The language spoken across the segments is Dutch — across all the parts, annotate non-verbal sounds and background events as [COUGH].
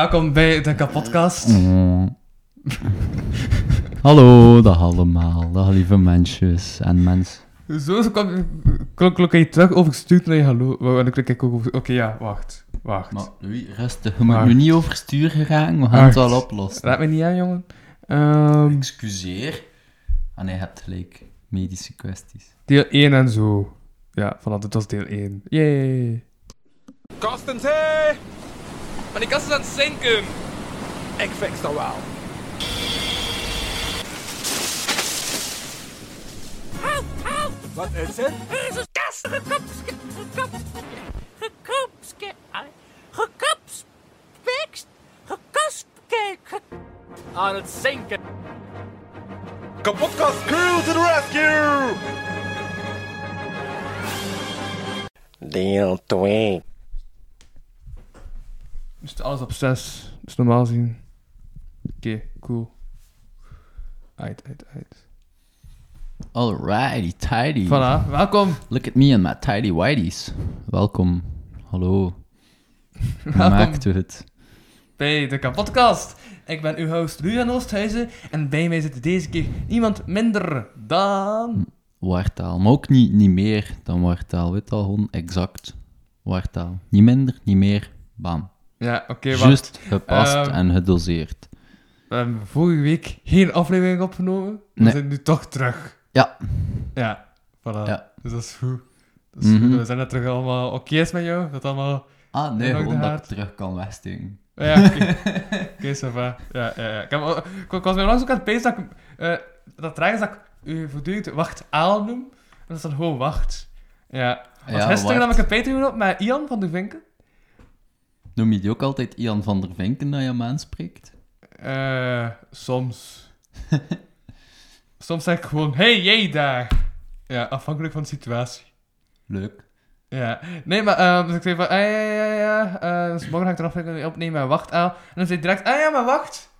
Welkom bij de kapotkast. [LAUGHS] Hallo, dag allemaal, dag lieve mensjes en mens. Zo, zo kwam klonk klonk je terug overstuurd naar je hallo. En dan klik ik ook over... Oké, ja, wacht. Wacht. Maar Louis, rustig, je moet nu niet overstuur geraken, we gaan het wel oplossen. Laat me niet aan, jongen. Ehm, Excuseer. Ah nee, je hebt gelijk, medische kwesties. deel 1 en zo. Ja, vanaf dit was deel 1. Yay. Kastens, Maar die kast is aan het zinken. Ik fix dat wel. Wat is het? Deze kast gekopske, gekop, gekopske, gekopspekst, gekospke, ge- Aan het zinken. Kapotkast crew to the rescue! Deel 2. Dus alles op 6. Dus normaal zien. Oké, cool. Uit, uit, uit. Alrighty, tidy. Voilà, welkom. Look at me and my tidy whities. Welkom. Hallo. [LAUGHS] Welkom maakt u het? bij de kapotkast. Ik ben uw host Lujan Oosthuizen. En bij mij zit deze keer niemand minder dan... Waartaal. Maar ook niet, niet meer dan waartaal. Weet al, gewoon exact waartaal. Niet minder, niet meer. Bam. Ja, oké, wacht. Juist gepast Ehm, en gedoseerd. We hebben vorige week geen aflevering opgenomen. We Nee. zijn nu toch terug. Ja. Ja, voilà. Ja. Dus dat is goed. Dat is Mhm. goed. We zijn net terug allemaal oké is met jou. Dat allemaal... Ah, nee, gewoon dat ik terug kan wegsteken. Ja, oké. [LAUGHS] Oké, ça va. Ja, ja, ja. Ik, heb, al- ik, ik was mij langs ook aan het pezen dat ik... eh, dat raar is dat ik u voortdurend wacht aan noem. En dat is dan gewoon wacht. Ja. Want Ja, gisteren nam ik een Patreon op met Ian van de Vinken. Noem je die ook altijd Ian van der Vinken dat je hem aanspreekt? Eh, soms. [LAUGHS] soms zeg ik gewoon, hey, jij daar. Ja, afhankelijk van de situatie. Leuk. Ja, nee, maar eh, dus ik zei van, ah, ja, ja, ja, ja, eh, dus morgen ga ik er aflevering opnemen en wacht aan. En dan zei hij direct, ah ja, maar wacht.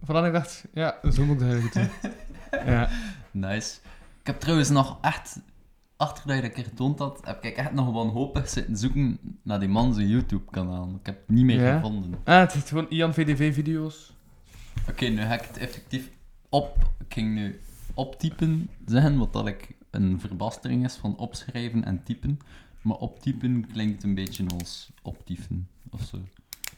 Van ik dacht, ja, zo moet ik dat eigenlijk doen. [LAUGHS] Ja, Nice. Ik heb trouwens nog echt, achter dat je dat keer getoond had, heb ik echt nog wanhopig zitten zoeken naar die man zijn YouTube-kanaal. Ik heb het niet meer Ja? gevonden. ah, het is gewoon Ian VDV-video's. Oké, nu ga ik het effectief op... Ik ging nu optypen zeggen, wat dat ik een verbastering is van opschrijven en typen. Maar optypen klinkt een beetje als optypen, of zo.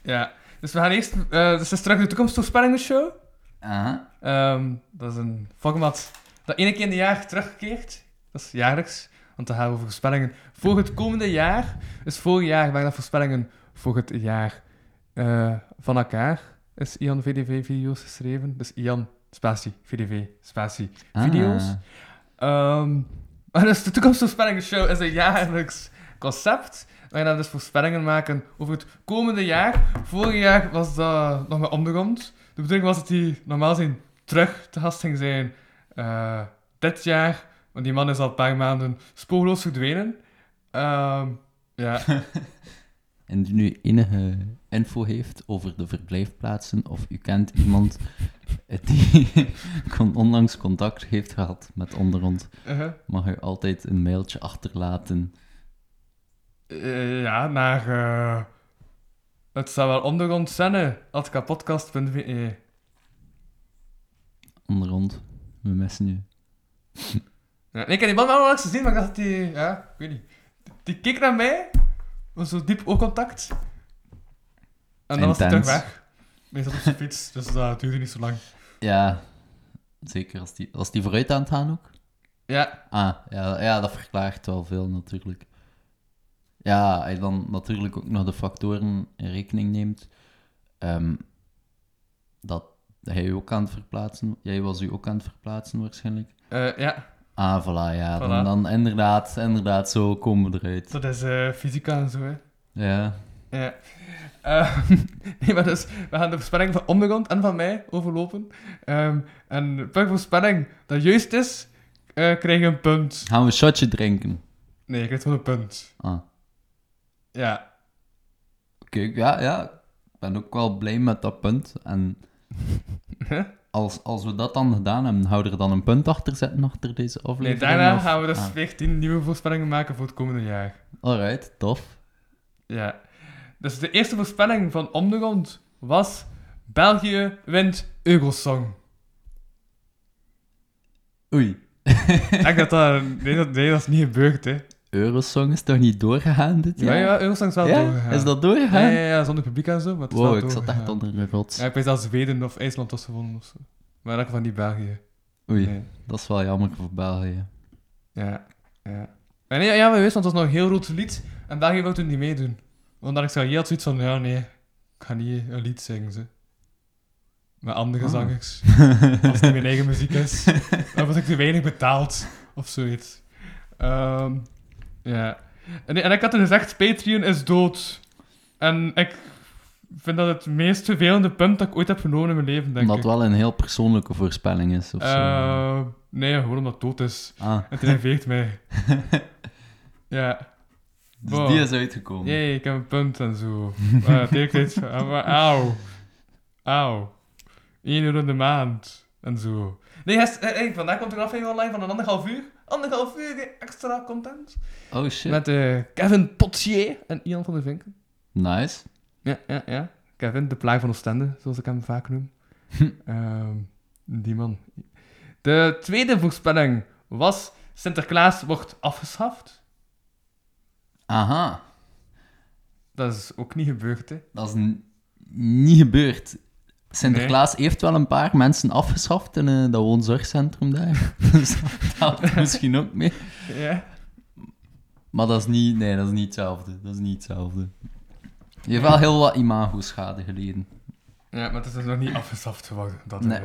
Ja, dus we gaan eerst, eh dus is terug de toekomstvoorspellingen show. Aha. Ehm, dat is een format dat één keer in de jaar terugkeert. Dat is jaarlijks, want dan gaan we over voorspellingen voor het komende jaar. Dus vorig jaar waren dat voorspellingen voor het jaar eh, van elkaar. Is Ian VDV-video's geschreven. Dus Ian, spatie, VDV, spatie, video's. Ah. Ehm, maar dus de toekomstvoorspellingen show is een jaarlijks concept. Waar je dan dus voorspellingen maken over het komende jaar. Vorig jaar was dat nog maar ondergrond. De bedoeling was dat hij normaal gezien terug te gast ging zijn eh, dit jaar. Want die man is al een paar maanden spoorloos verdwenen. Ehm, ja, [LAUGHS] En die nu enige info heeft over de verblijfplaatsen, of u kent iemand [LAUGHS] die [LAUGHS] onlangs contact heeft gehad met onderhand, uh-huh. mag u altijd een mailtje achterlaten. Eh, ja naar... eh, het zou wel ondergrond zijn, at kapodcast.be. Onderhand, we missen u. Ja, nee, ik heb die man wel langs gezien, maar ik dacht dat hij... Ja, ik weet niet. Die keek naar mij, was zo diep oogcontact. En dan was hij terug weg. Hij zat op zijn fiets, dus dat duurde niet zo lang. Ja, zeker als die, als die vooruit aan het gaan ook. Ja, Ah, ja, ja, dat verklaart wel veel natuurlijk. Ja, als je dan natuurlijk ook nog de factoren in rekening neemt, ehm, dat Jij ook aan het verplaatsen. Jij was u ook aan het verplaatsen waarschijnlijk. Eh, ja, Ah, voilà, ja. Voilà. Dan, dan inderdaad, inderdaad, zo komen we eruit. dat is eh, fysica en zo, hè. Ja. Ja. [LAUGHS] Eh, [LAUGHS] nee, maar dus, we gaan de voorspelling van Ondergrond en van mij overlopen. Ehm, en per voorspelling dat juist is, eh krijg je een punt. Gaan we een shotje drinken? Nee, je krijgt gewoon een punt. Ah. Ja. Oké, ja, ja. Ik ben ook wel blij met dat punt. En? [LAUGHS] als, als we dat dan gedaan hebben, houden we er dan een punt achter zetten achter deze Nee, aflevering? daarna of- gaan we dus Ah. 14 nieuwe voorspellingen maken voor het komende jaar. Alright, tof. Ja. Dus de eerste voorspelling van Ondergrond was... België wint Eurosong. Oei. Ik denk dat dat... Nee, dat, nee, dat is niet gebeurd, hè. Eurosong is toch niet doorgegaan dit Ja, jaar? ja, Eurosong is wel Ja? doorgegaan. Is dat Ja, doorgegaan? ja, ja, zonder publiek en zo, maar het is wel wow, ik zat echt onder een rots. Ja, ik weet dat Zweden of IJsland was gewonnen of zo. Maar elk geval niet België. Oei, Nee. dat is wel jammer voor België. Ja, ja. En nee, ja, we wisten, want het was nog een heel rood lied. En België wou toen niet meedoen. Want dan ik zei, je had zoiets van, ja, nee, ik ga niet een lied zingen, ze. Met andere Ah. zangers. [LAUGHS] Als het niet mijn eigen muziek is. Dan was ik te weinig betaald. Of zoiets. Ehm, ja. En, nee, en ik had toen gezegd, Patreon is dood. En ik vind dat het meest vervelende punt dat ik ooit heb genomen in mijn leven, denk Omdat ik. het wel een heel persoonlijke voorspelling is, of zo. Eh, nee, gewoon omdat het dood is. Ah, Het enerveert mij. [LAUGHS] ja. dus Wow. die is uitgekomen. Jee, ik heb een punt en zo. Uh, tijd, auw. Auw. 1 euro in de maand. En zo. Nee, eh, vandaag komt er een aflevering online van een anderhalf uur. Anderhalf uur extra content. Oh shit. Met eh, Kevin Potier en Ian van der Vinken. Nice. Ja, ja, ja. Kevin, de plaag van Oostende, zoals ik hem vaak noem. Ehm, die man. De tweede voorspelling was... Sinterklaas wordt afgeschaft. Aha. Dat is ook niet gebeurd, hè. Dat is niet gebeurd. Sinterklaas heeft wel een paar mensen afgeschaft in eh, dat woonzorgcentrum daar. [LAUGHS] dus dat telt misschien ook mee. Ja. Maar dat is niet, nee, dat is niet hetzelfde. Dat is niet hetzelfde. Je heeft wel heel wat imago-schade geleden. Ja, maar het is nog niet afgeschaft geworden. Dat, Nee. eh,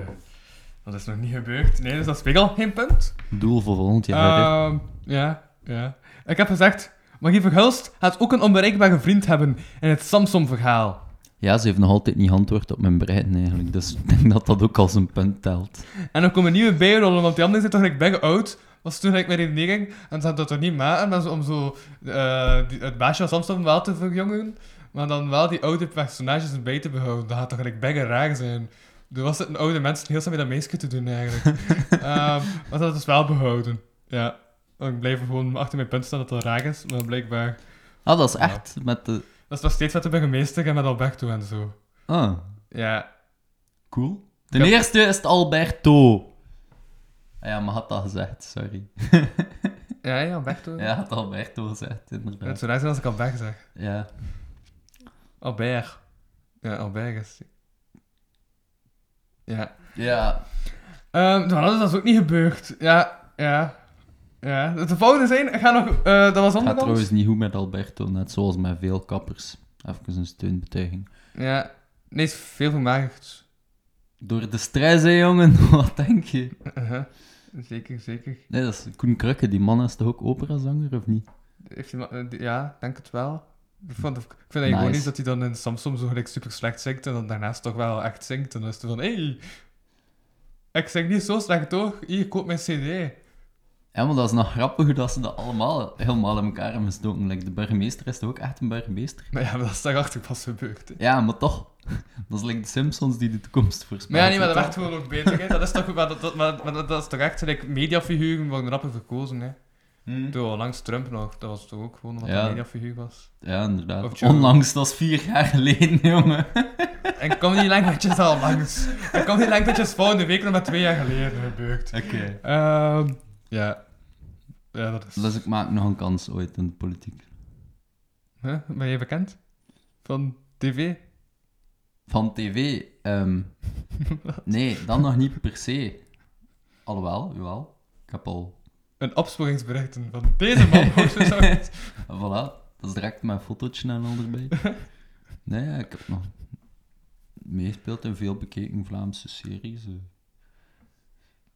dat is nog niet gebeurd. Nee, dus dat is weer al geen punt. Doel voor volgend jaar. Ehm, ja, ja. Ik heb gezegd, Magie Verhulst gaat ook een onbereikbare vriend hebben in het Samsung-verhaal. Ja, ze heeft nog altijd niet geantwoord op mijn brein eigenlijk. Dus ik denk dat dat ook als een punt telt. En er komen nieuwe bijrollen, want die anderen zijn toch like, big oud. Was toen like, mijn redenering. En ze hadden dat toch niet maken, maar om zo eh, die, het baasje van Samsung wel te verjongen. Maar dan wel die oude personages erbij te behouden. Dat gaat toch like, big raar zijn. Er was het een oude mensen heel snel met dat meisje te doen eigenlijk. [LAUGHS] Ehm maar dat is wel behouden. Ja. Ik blijf gewoon achter mijn punt staan dat dat raar is, maar blijkbaar... Ah, dat is echt met de... Dat is nog steeds met de burgemeester en met Alberto en zo. Ah, Ja. cool. Ten Ik heb- eerste is het Alberto. Ah Ja, maar had dat gezegd, sorry. Ja, ja, Alberto. Ja, had Alberto gezegd, Het inderdaad. zou raar zijn als ik Albert zeg. Ja. Albert. Ja, Albert is... Ja. Ja, Ehm nou, dat is dus ook niet gebeurd. Ja, ja. Ja. De volgende zijn, ga nog... eh, dat was het gaat onderkant. trouwens niet goed met Alberto, net zoals met veel kappers. Even een steunbetuiging. Ja. Nee, is veel vermagerd. Door de stress, hè, jongen? [LAUGHS] Wat denk je? Uh-huh. Zeker, zeker. Nee, dat is Koen Krukke. Die man is toch ook operazanger, of niet? Heeft ma- eh, die- ja, denk het wel. Ik, vond, ik vind het gewoon Nice. niet dat hij dan in Samsung zo gelijk super slecht zingt en dan daarnaast toch wel echt zingt. En dan is het van, hey, ik zing niet zo slecht toch? Hier, koop mijn cd. Ja, maar dat is nog grappig dat ze dat allemaal helemaal in elkaar hebben gestoken. Like, de burgemeester is toch ook echt een burgemeester? Maar ja, maar dat is daarachter pas gebeurd. hè. Ja, maar toch. [LAUGHS] Dat is like de Simpsons die de toekomst voorspellen. Maar ja, nee, maar dat werd gewoon ook beter. Hè. Dat is toch, maar dat, dat, maar, maar dat, is toch echt, like, mediafiguren worden rapper verkozen. Hè. Hm. Toen langs Trump nog, dat was toch ook gewoon omdat Ja. een mediafiguur was. Ja, inderdaad. Onlangs, dat is vier jaar geleden, [LAUGHS] jongen. En kom niet languages al langs. En kom niet languages volgende week nog maar twee jaar geleden gebeurd. Oké. Ehm ja. Ja, dat is... Dus ik maak nog een kans ooit in de politiek. Huh? Ben je bekend? Van tv? Van tv? ehm, [LAUGHS] nee, dan nog niet per se. Alhoewel, jawel. Ik heb al... Een opsporingsberichten van deze man. zo. [LAUGHS] Voilà, dat is direct mijn fotootje en al erbij. [LAUGHS] Nee, ik heb nog meespeelt in veel bekeken Vlaamse series. eh.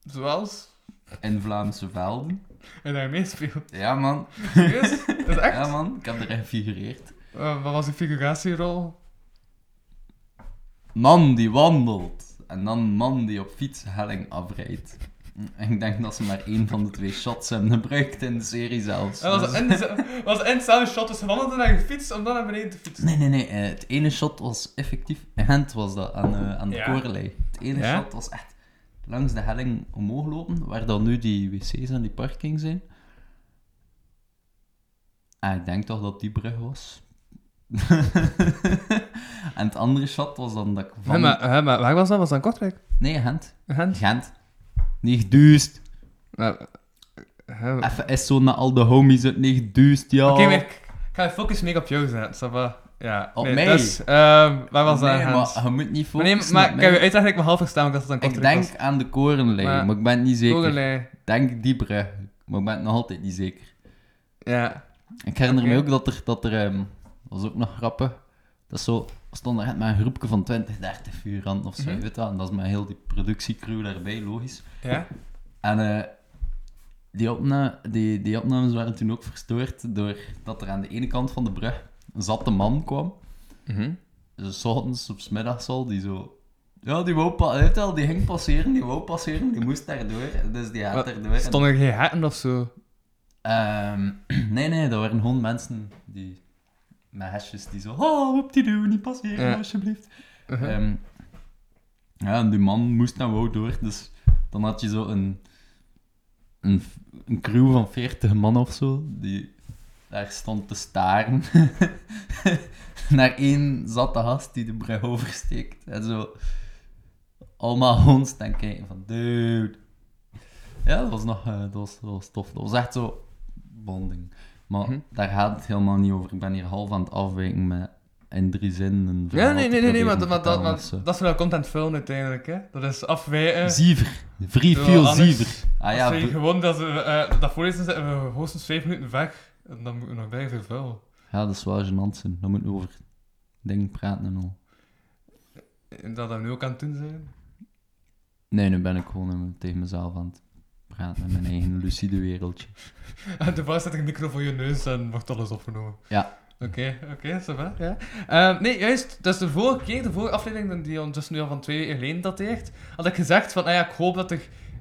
Zoals? In Vlaamse velden. En daar meespeelt. Ja, man. Serieus? Dat is [LAUGHS] echt? Ja, man. Ik heb erin gefigureerd. Eh, wat was de figuratierol? Man die wandelt. En dan man die op fietshelling afrijdt. En ik denk dat ze maar één van de twee shots hebben gebruikt in de serie zelfs. En was Dus- in, was in hetzelfde shot, dus gewandeld en dan gefietst om dan naar beneden te fietsen. Nee, nee, nee. eh, het ene shot was effectief... Gent was dat, aan, eh, aan de Ja. Het ene Ja? shot was echt langs de helling omhoog lopen, waar dan nu die wc's en die parking zijn. En ik denk toch dat die brug was. [LAUGHS] en het andere shot was dan dat ik van... Hè, maar, maar waar was dat? Was dat Kortrijk? Nee, Gent. Gent? Gent. Niet duist. Nou, Even is zo naar al de homies het niet duist, ja. Oké, ik ga focus meer op jou zetten. ça va? Ja. Op nee, mij? Dus, ehm, waar was dat? Nee, maar je moet niet Maar nee, focussen maar ik heb je uitleg dat me half verstaan, omdat het dan Ik denk aan de korenlei, Maar- maar, ik ben niet zeker. Denk die brug, maar ik ben het nog altijd niet zeker. Ja. Ik herinner me ook dat er, dat er ehm, dat was ook nog grappig, dat zo, stonden echt met een groepje van 20, 30 figuranten of zo, je weet dat, en dat is met heel die productiecrew daarbij, logisch. Ja? En eh, die, opna die, die opnames waren toen ook verstoord doordat er aan de ene kant van de brug een zatte man kwam. Mhm. Dus 's ochtends of 's middags al, die zo... Ja, die wou die ging passeren, die wou passeren, die moest daardoor, dus die erdoor. En- Stonden er geen hekken of zo? Ehm, [CLEARS THROAT] nee, nee, dat waren gewoon mensen die... Met hesjes die zo... Oh, op die doen, niet passeren, Ja. alsjeblieft. Uh-huh. Ehm, ja, en die man moest dan wou door, dus dan had je zo een, een, een crew van 40 man of zo, die daar stond te staren [LAUGHS] naar één zatte gast die de brug oversteekt. En zo allemaal [LAUGHS] gewoon staan kijken van, dude. Ja, dat was nog eh, dat was, dat was tof. Dat was echt zo bonding. Maar Mhm. daar gaat het helemaal niet over. Ik ben hier half aan het afwijken met in drie zinnen Ja, nee, nee, nee, nee, maar, dat- maar, dat, maar dat is wel content film uiteindelijk, hè. Dat is afwijken. Ziever. Veel anders- ziever. Ah ja, Als we v- gewoon dat, we, eh, dat voorlezen, zitten we hoogstens vijf minuten weg. En dan moeten we nog bij veel. ja, dat is wel gênant zijn. Dan moeten we over dingen praten en al. En dat we nu ook aan het doen zijn. Nee, nu ben ik gewoon eh, tegen mezelf aan het praten met mijn eigen lucide wereldje. En [LAUGHS] de vast zet ik een micro voor je neus en wordt alles opgenomen. Ja. Oké, oké, ja. Ehm, nee, juist, dus de vorige keer, de vorige aflevering, die ondertussen nu al van twee weken geleden dateert, had ik gezegd van, nou ja, ik hoop dat er...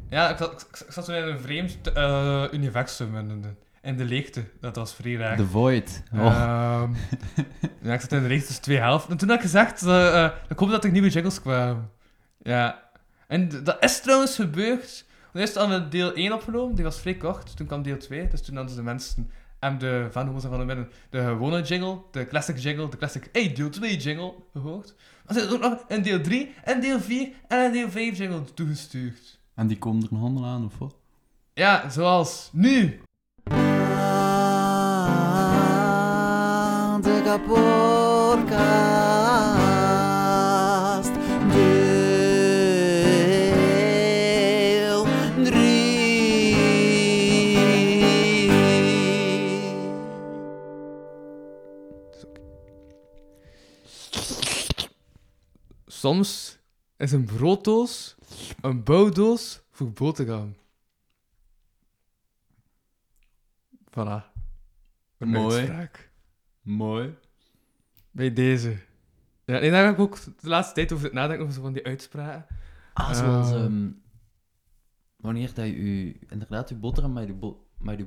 Ja, ik zat, ik, zat zo in een vreemd eh, universum, in de, in de leegte. Dat was vrij raar. The Void. Oh. Ehm, ja, ik zat in de leegte tussen twee helften. En toen had ik gezegd, eh, eh, ik hoop dat er nieuwe jingles kwamen. Ja. En dat is trouwens gebeurd. Eerst hadden we deel 1 opgenomen, die was vrij kort. Toen kwam deel 2, dus toen hadden de mensen en de van hoe van de midden de gewone jingle, de classic jingle, de classic hey, deel 2 jingle gehoord. Maar ze hebben ook nog een deel 3, en deel 4 en een deel 5 jingle toegestuurd. En die komen er nog allemaal aan, of wat? Ja, zoals nu. de kapotkast. Soms is een brooddoos een bouwdoos voor boterham. Voilà. Een Mooi. uitspraak. Mooi. Bij deze. Ja, nee, daar heb ik ook de laatste tijd over zitten nadenken, over zo van die uitspraken. Ah, zoals Eh. ehm, wanneer dat je u- inderdaad je boterham met je, bo met je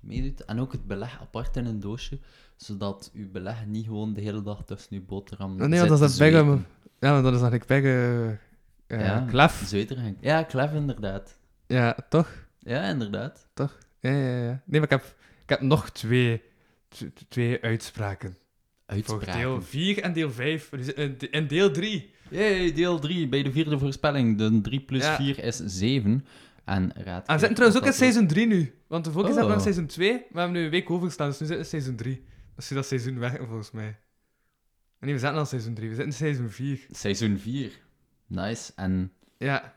meedoet en ook het beleg apart in een doosje, zodat uw beleg niet gewoon de hele dag tussen uw boterham Nee, want zit dat is dat zweten. Ja, maar dat is eigenlijk baggen. Uh, Ja. Klef. Ja, klef inderdaad. Ja, toch? Ja, inderdaad. Toch? Ja, ja, ja. Nee, maar ik heb, ik heb nog twee, twee uitspraken. Voor Uitspraken. deel 4 en deel 5. In deel 3. Yay, deel 3 bij de vierde voorspelling. De 3 plus Ja. 4 is 7. En raad. En we zitten trouwens ook in seizoen 3 nu. Want de keer Oh. we in seizoen 2, maar we hebben nu een week overgestaan, dus nu zitten we in seizoen 3. Dus dat seizoen werken volgens mij. Nee, we zitten al seizoen 3, we zitten in seizoen 4. Seizoen 4. Nice. En Ja.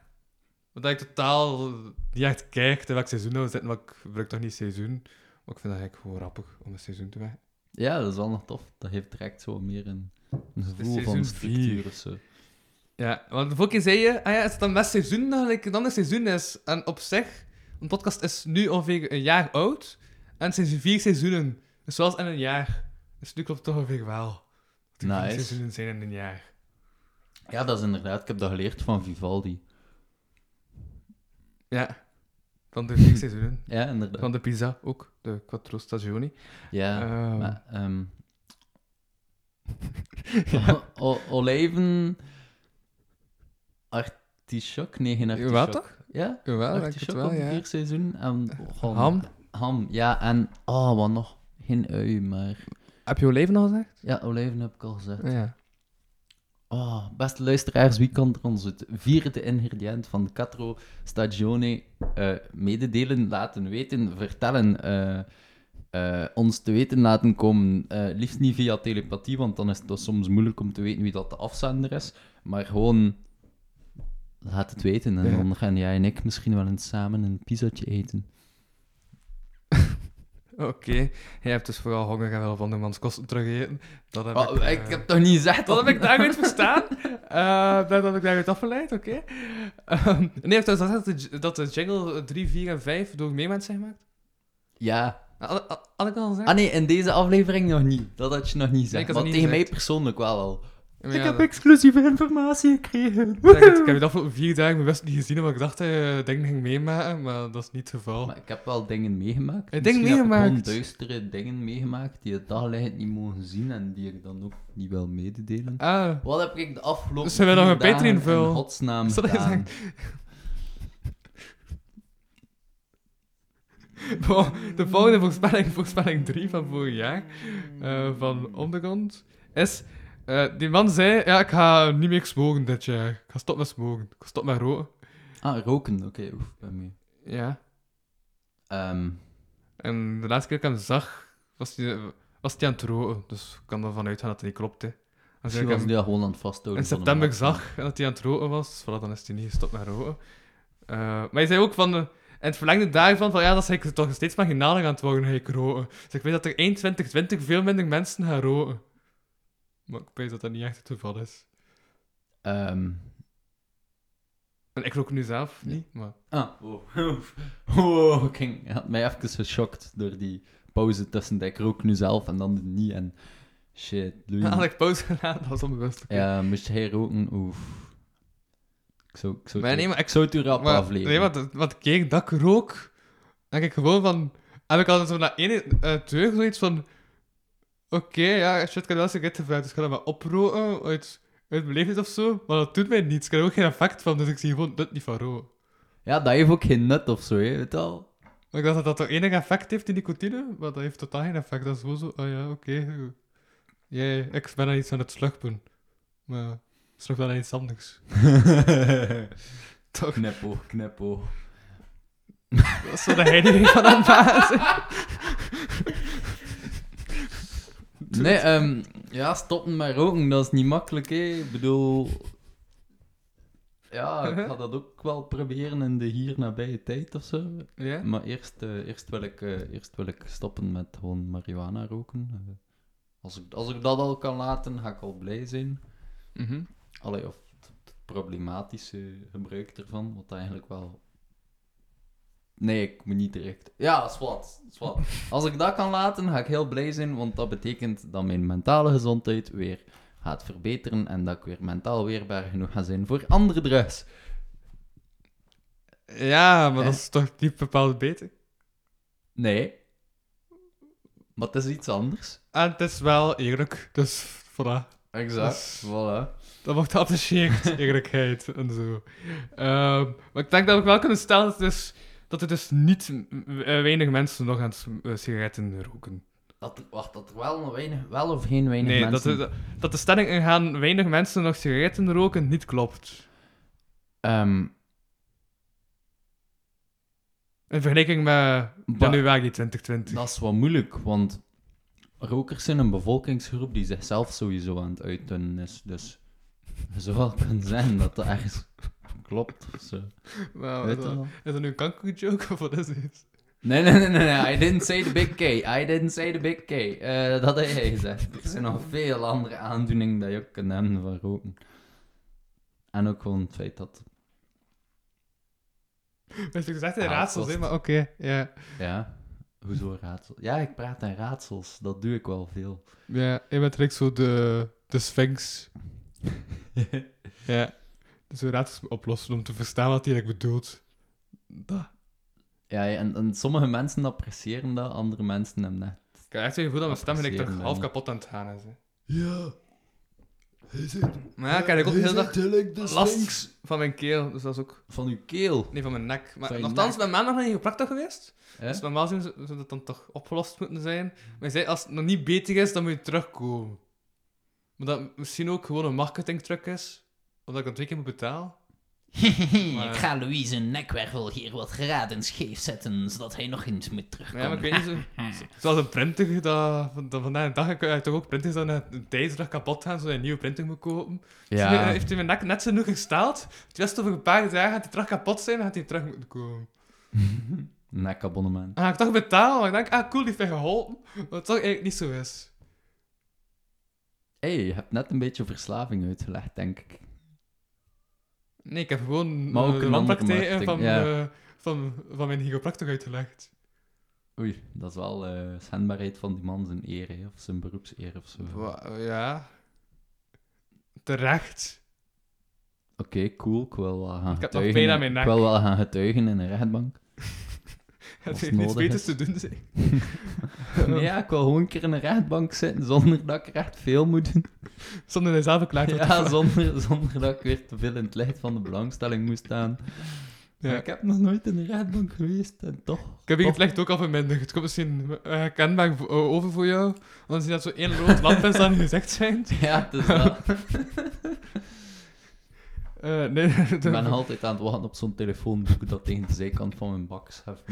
Want ik totaal niet echt kijk welk seizoen we zitten, maar ik gebruik toch niet seizoen. Maar ik vind dat eigenlijk gewoon grappig om een seizoen te werken. ja, dat is wel nog tof. Dat heeft direct zo meer een, een gevoel van structuur of zo. Ja, want de vorige keer zei je, ah ja, is het dan best seizoen dat like, een ander seizoen is? En op zich, een podcast is nu ongeveer een jaar oud. En het zijn vier seizoenen. Dus zoals in een jaar. Dus nu klopt het toch ongeveer wel. Nice. seizoenen zijn in een jaar. Ja, dat is inderdaad. Ik heb dat geleerd van Vivaldi. Ja. Van de vier seizoenen. [LAUGHS] Ja, inderdaad. Van de Pisa ook, de Quattro Stagioni. Ja, Ehm, maar... ehm [LAUGHS] o- o- olijven... Artichok? Nee, geen artichok. Toch? Ja? Jawel, artichok wel, ja. vier seizoen. En Ham. Ham, ja. En... Oh, wat nog? Geen ui, maar... Heb je olijven al gezegd? Ja, olijven heb ik al gezegd. Ja. Oh, beste luisteraars, wie kan er ons het vierde ingrediënt van de Quattro Stagione eh, mededelen, laten weten, vertellen, eh, eh, ons te weten laten komen? Liefst niet via telepathie, want dan is het dus soms moeilijk om te weten wie dat de afzender is. Maar gewoon, laat het weten. En Ja. dan gaan jij en ik misschien wel eens samen een pizzatje eten. Oké. Jij hebt dus vooral honger en wil van andermans kosten terugeten. Dat heb Oh, ik... ik, eh, heb toch niet gezegd Dat heb ik daaruit verstaan. [LAUGHS] Eh dat heb ik daaruit afgeleid, oké. Ehm, nee, heeft dat gezegd dat de, dat de jingle 3, 4 en 5 door meemans zijn gemaakt? Ja. Had, had- had ik al gezegd? Ah nee, in deze aflevering nog niet. Dat had je nog niet gezegd. maar tegen mij persoonlijk wel al. Maar ja, dat- exclusieve informatie gekregen. ik, ik heb het afgelopen vier dagen bewust niet gezien, omdat ik dacht dat je dingen ging meemaken, maar dat is niet het geval. Maar ik heb wel dingen meegemaakt. Heb ik meegemaakt? gewoon duistere dingen meegemaakt die het daglicht niet mogen zien en die ik dan ook niet wil mededelen. Ah, Wat heb ik de afgelopen Dus hebben we nog een Patreon in godsnaam ik gedaan? [LAUGHS] Bon, de volgende voorspelling, voorspelling 3 van vorig jaar, eh, van Ondergrond, is... eh, die man zei, ja, ik ga niet meer smoken dit jaar. Ik ga stoppen met smoken. Ik ga stoppen met roken. Ah, roken. Oké, mee. Ja. Ehm, En de laatste keer dat ik hem zag, was hij, was hij aan het roken. Dus ik kan ervan uitgaan dat het niet klopt, hè. Misschien ik was dat gewoon aan het vasthouden. in september mat. zag dat hij aan het roken was, voilà, dan is hij niet gestopt met roken. Eh, maar hij zei ook van... eh, en het verlengde daarvan, van ja, dat is toch steeds marginaler aan het worden, ik roken. Dus ik weet dat er 1 2020 veel minder mensen gaan roken. Maar ik weet dat dat niet echt het geval is. Ehm, En ik rook nu zelf niet, maar... ah, wow. [LAUGHS] wow, ik ging, had mij even geschokt door die pauze tussen dat ik rook nu zelf en dan niet. En shit, Louis. Had ik pauze gedaan, dat was onbewust. Ja, moest hij roken? Oef. Ik zou, ik zou, Maar het, nee, maar ik zou het u rap afleveren. nee, want, want de keer dat ik rook, denk ik gewoon van... Heb ik altijd zo na één uh, teug zoiets van... Oké, ja, shit, ik kan wel sigaretten vrij, dus ik ga dat maar oproken uit, uit beleefdheid of zo. Maar dat doet mij niets. Ik heb er ook geen effect van, dus ik zie gewoon dit niet van roken. Ja, dat heeft ook geen nut of zo, hè, weet. Maar ik dacht dat dat toch enig effect heeft, die nicotine, maar dat heeft totaal geen effect. Dat is gewoon zo, oh ja, oké. Jij, ik ben aan iets aan het slurpen. Maar slurp dan aan iets anders. [LAUGHS] Toch? Knippo, knippo. Dat is zo de heiliging van een baas. [LAUGHS] Nee, ehm, ja, stoppen met roken, dat is niet makkelijk, hè. Ik bedoel... Ja, ik ga dat ook wel proberen in de hier nabije tijd of zo. Ja? Maar eerst, eh, eerst, wil ik, eh, eerst wil ik stoppen met gewoon marihuana roken. Eh, als, ik, als ik dat al kan laten, ga ik al blij zijn. Mhm. Allee, of het, het problematische gebruik ervan, wat eigenlijk wel... Nee, ik moet niet direct... Ja, zwart, zwart. Als ik dat kan laten, ga ik heel blij zijn, want dat betekent dat mijn mentale gezondheid weer gaat verbeteren en dat ik weer mentaal weerbaar genoeg ga zijn voor andere drugs. Ja, maar dat is toch niet bepaald beter? Nee. Maar het is iets anders. En het is wel eerlijk, dus voilà. Exact, voilà. Dat wordt geapprecieerd, [LAUGHS] eerlijkheid en zo. Ehm, maar ik denk dat we wel kunnen stellen dus, dat er dus niet eh, weinig mensen nog aan eh, sigaretten roken. Dat, er- wacht, dat er wel, nog weinig, wel of geen weinig Nee, dat mensen... dat de stelling ingaan weinig mensen nog sigaretten roken niet klopt. Ehm, In vergelijking met januari 2020. Dat is wat moeilijk, want rokers zijn een bevolkingsgroep die zichzelf sowieso aan het uitdunnen is. Dus [LAUGHS] je zou wel kunnen zijn dat dat ergens klopt zo. [LAUGHS] Nou, Weet is, je dat, is dat nu een kankerjoke of wat is dit? Nee, nee, nee, nee, I didn't say the big K. I didn't say the big K. Eh, dat heb jij gezegd. Er zijn nog veel andere aandoeningen dat je ook kunt hebben van roken. En ook gewoon het feit dat, Dat is echt een Ah, raadsel, kost. hè, maar oké. ja. ja, hoezo raadsel? Ja, ik praat in raadsels, dat doe ik wel veel. Ja, je bent direct zo de, de Sphinx. [LAUGHS] ja. Dus we raadsels moet oplossen om te verstaan wat hij eigenlijk bedoelt. Dat. Ja, en, en sommige mensen appreciëren dat, andere mensen hebben net. Ik heb echt het gevoel dat mijn stem eigenlijk toch half kapot aan het gaan is. Hè. Ja. Hij zit... Maar ja, ik heb ook de hele dag last van mijn keel, dus dat is ook... Van uw keel. Nee, van mijn nek. Maar nogthans, mijn maandag nog niet gepraktijk geweest. Dus normaal gezien zou dat dan toch opgelost moeten zijn. Maar zei, als het nog niet beter is, dan moet je terugkomen. Maar dat het misschien ook gewoon een marketingtruc is. Omdat ik dan twee keer moet betalen. [LAUGHS] Maar- Ik ga Louise een nekwervel hier wat graden scheef zetten, zodat hij nog eens moet terugkomen. ja, maar ik weet niet, zo, [LAUGHS] zoals een printer, dat, van, dat vandaag de dag kun je toch ook printers dat na een tijdslag kapot gaan, zodat je een nieuwe printer moet kopen. Ja. heeft hij mijn nek net zo genoeg gesteld. Het was over een paar dagen gaat hij terug kapot zijn en gaat hij terug moeten komen. [LAUGHS] Nekabonnement. Dan ga ik toch betalen, maar ik denk, ah cool, die heeft mij geholpen. Wat toch eigenlijk niet zo is. Hé, hey, je hebt net een beetje verslaving uitgelegd, denk ik. Nee, ik heb gewoon Maar ook eh, een landpraktijken andere van, ja. eh, van, van mijn chiropractor uitgelegd. Oei, dat is wel eh schendbaarheid van die man zijn eer, hè, of zijn beroepseer of zo. Oké, Wa- Ja. Terecht. cool. Ik wil wel gaan Ik heb nog getuigen. pijn aan mijn ik nek. wil wel gaan getuigen in een rechtbank. Als heeft niets beters te doen, zeg. [LAUGHS] nee, ja, ik wil gewoon een keer in een rechtbank zitten zonder dat ik echt veel moet doen. Zonder hij zelf wordt. Ja, zonder, zonder dat ik weer te veel in het licht van de belangstelling moest staan. Ja. Ik heb nog nooit in een rechtbank geweest en toch. Ik heb hier toch- het licht ook al verminderd. Het komt misschien kenbaar over voor jou. Want zie dat zo één rood lamp is aan je gezicht schijnt. Ja, het is dat. [LAUGHS] Eh, nee, [LAUGHS] ik ben altijd aan het wachten op zo'n telefoonboek dat tegen de zijkant van mijn bak schuift.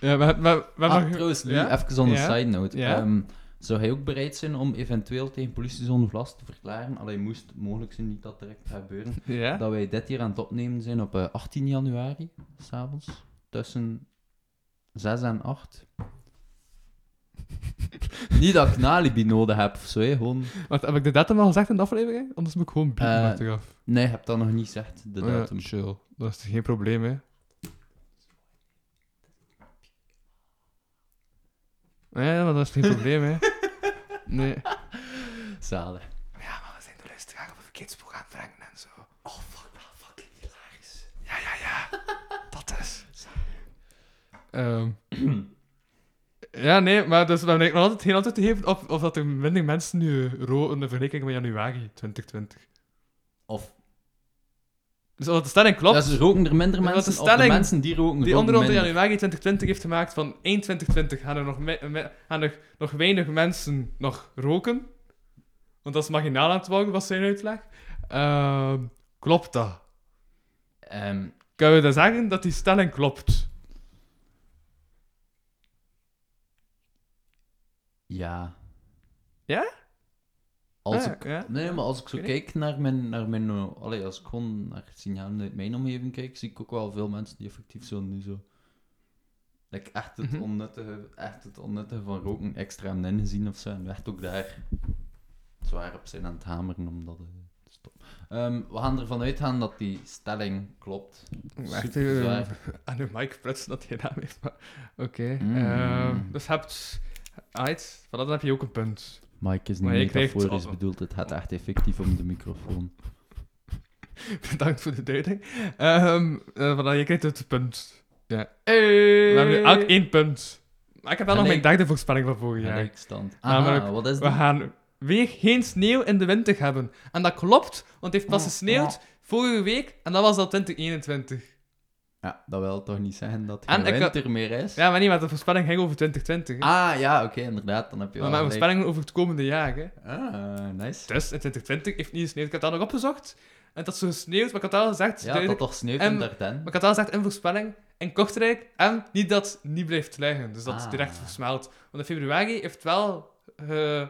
Ja, we, we, we, we Ah, trouwens, nu, ja? even on een Ja? side note. Ja? Ehm, zou hij ook bereid zijn om eventueel tegen politie zonder vlas te verklaren? Alleen moest mogelijk zijn niet dat direct gebeuren. [LAUGHS] Dat wij dit hier aan het opnemen zijn op eh, 18 januari, s'avonds, tussen 6 en 8. Niet dat ik een alibi nodig heb of zo, hè, gewoon... Wacht, heb ik de datum al gezegd in de aflevering? Anders moet ik gewoon bieden Eh, achteraf. Nee, ik heb dat nog niet gezegd, de Oh ja, datum. chill. Dat is geen probleem, hè. Ja, maar dat is geen probleem, hè. [LAUGHS] Nee. Zalig. Ja, maar we zijn de luisteraar op een verkeerdspoor aan het brengen en zo. Oh, fuck, wel fucking hilarisch. Ja, ja, ja. Dat is. Ehm [CLEARS THROAT] ja, nee, maar dus we hebben nog altijd geen antwoord te geven op of dat er minder mensen nu roken in vergelijking met januari 2020. Of, Dus als de stelling klopt, ja, ze roken er minder de mensen, of de stelling mensen die roken die in minder. januari 2020 heeft gemaakt van 1 2020 gaan er nog, me- gaan er nog weinig mensen nog roken. Want dat is marginaal aan het worden, was zijn uitleg. Ehm, klopt dat? Ehm, Kunnen we dan zeggen dat die stelling klopt? Ja. Ja? Als Ah, ik, ja. Nee, maar als ik zo kijk naar mijn... Naar mijn eh, allee, als ik gewoon naar signalen uit mijn omgeving kijk, zie ik ook wel veel mensen die effectief zo nu zo... Like echt, het onnuttige, echt het onnuttige van roken extra ingezien of zo. En echt ook daar zwaar op zijn aan het hameren om dat eh, te stoppen. Ehm, we gaan ervan uitgaan dat die stelling klopt. Echt [LAUGHS] aan de mic prutsen dat hij naam heeft. Maar... Oké. Mm. ehm, dus je hebt... Uit, van dat heb je ook een punt. Mike is Maar niet je krijgt metaforisch bedoeld, het gaat echt effectief om de microfoon. [LAUGHS] Bedankt voor de duiding. Ehm uh, van dat je krijgt het punt. Ja. Hey! We hebben nu elk één punt. Maar ik heb wel nog Gelijk. mijn derde voorspelling van vorig jaar. Gelijkstand. Namelijk, Ah, wat is We dat? gaan weer geen sneeuw in de winter hebben. En dat klopt, want het heeft pas gesneeuwd vorige week en dat was al 2021. Ja, dat wil toch niet zeggen dat En het ik- winter meer is? Ja, maar niet, maar de voorspelling ging over 2020. hè. Ah, ja, oké, inderdaad, dan heb je maar mijn voorspelling over het komende jaar. Hè. Ah, nice. Dus in 2020 heeft niet gesneeuwd. Ik had dat nog opgezocht. En dat is zo gesneeuwd, maar ik had al gezegd... Ja, dat toch sneeuwt En- in Dardenne. Maar ik had al gezegd in voorspelling, in Kortrijk, en niet dat het niet blijft liggen. Dus dat het Ah. direct versmelt. Want in februari heeft wel eh,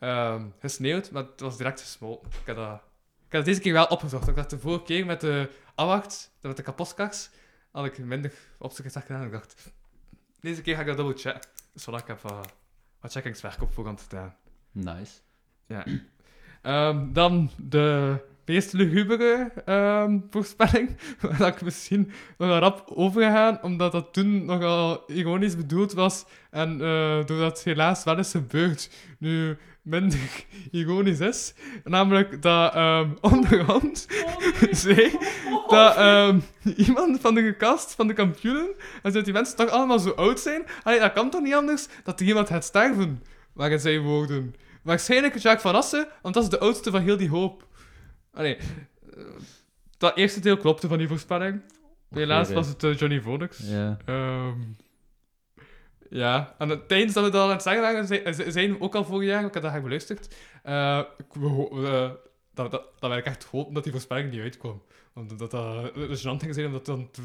ehm, gesneeuwd, maar het was direct gesmolten. Ik heb dat, ik heb dat deze keer wel opgezocht. Ik dacht de vorige keer met de afwacht, met de kapotkaks, had ik minder opzoekers gedaan. Ik dacht, deze keer ga ik dat double checken. Dus voilà, ik heb eh, wat checkingswerk op voorhand gedaan. Nice. Ja. Ehm, dan de meest lugubere ehm, voorspelling, [LAUGHS] waar ik misschien nog rap overgegaan, omdat dat toen nogal ironisch bedoeld was en eh, doordat helaas wel is gebeurd, nu minder [LAUGHS] ironisch is. Namelijk dat ehm [LAUGHS] onderhand zei dat ehm, iemand van de kast van de kampioenen, en dat die mensen toch allemaal zo oud zijn, allee, dat kan toch niet anders dat er iemand gaat sterven, waren zijn woorden. Waarschijnlijk Jacques van Assen, want dat is de oudste van heel die hoop. Allee, eh, dat eerste deel klopte van die voorspelling. Helaas was het eh, Johnny Vonix. Ja. Ehm, ja, en tijdens dat we dat aan het zeggen waren, zeiden we ook al vorig jaar, ik heb dat graag beluisterd, ik- we dat, dat, dat wij echt hopen dat die voorspelling niet uitkwam. Omdat dat, uh, gênant ging zijn, omdat dan te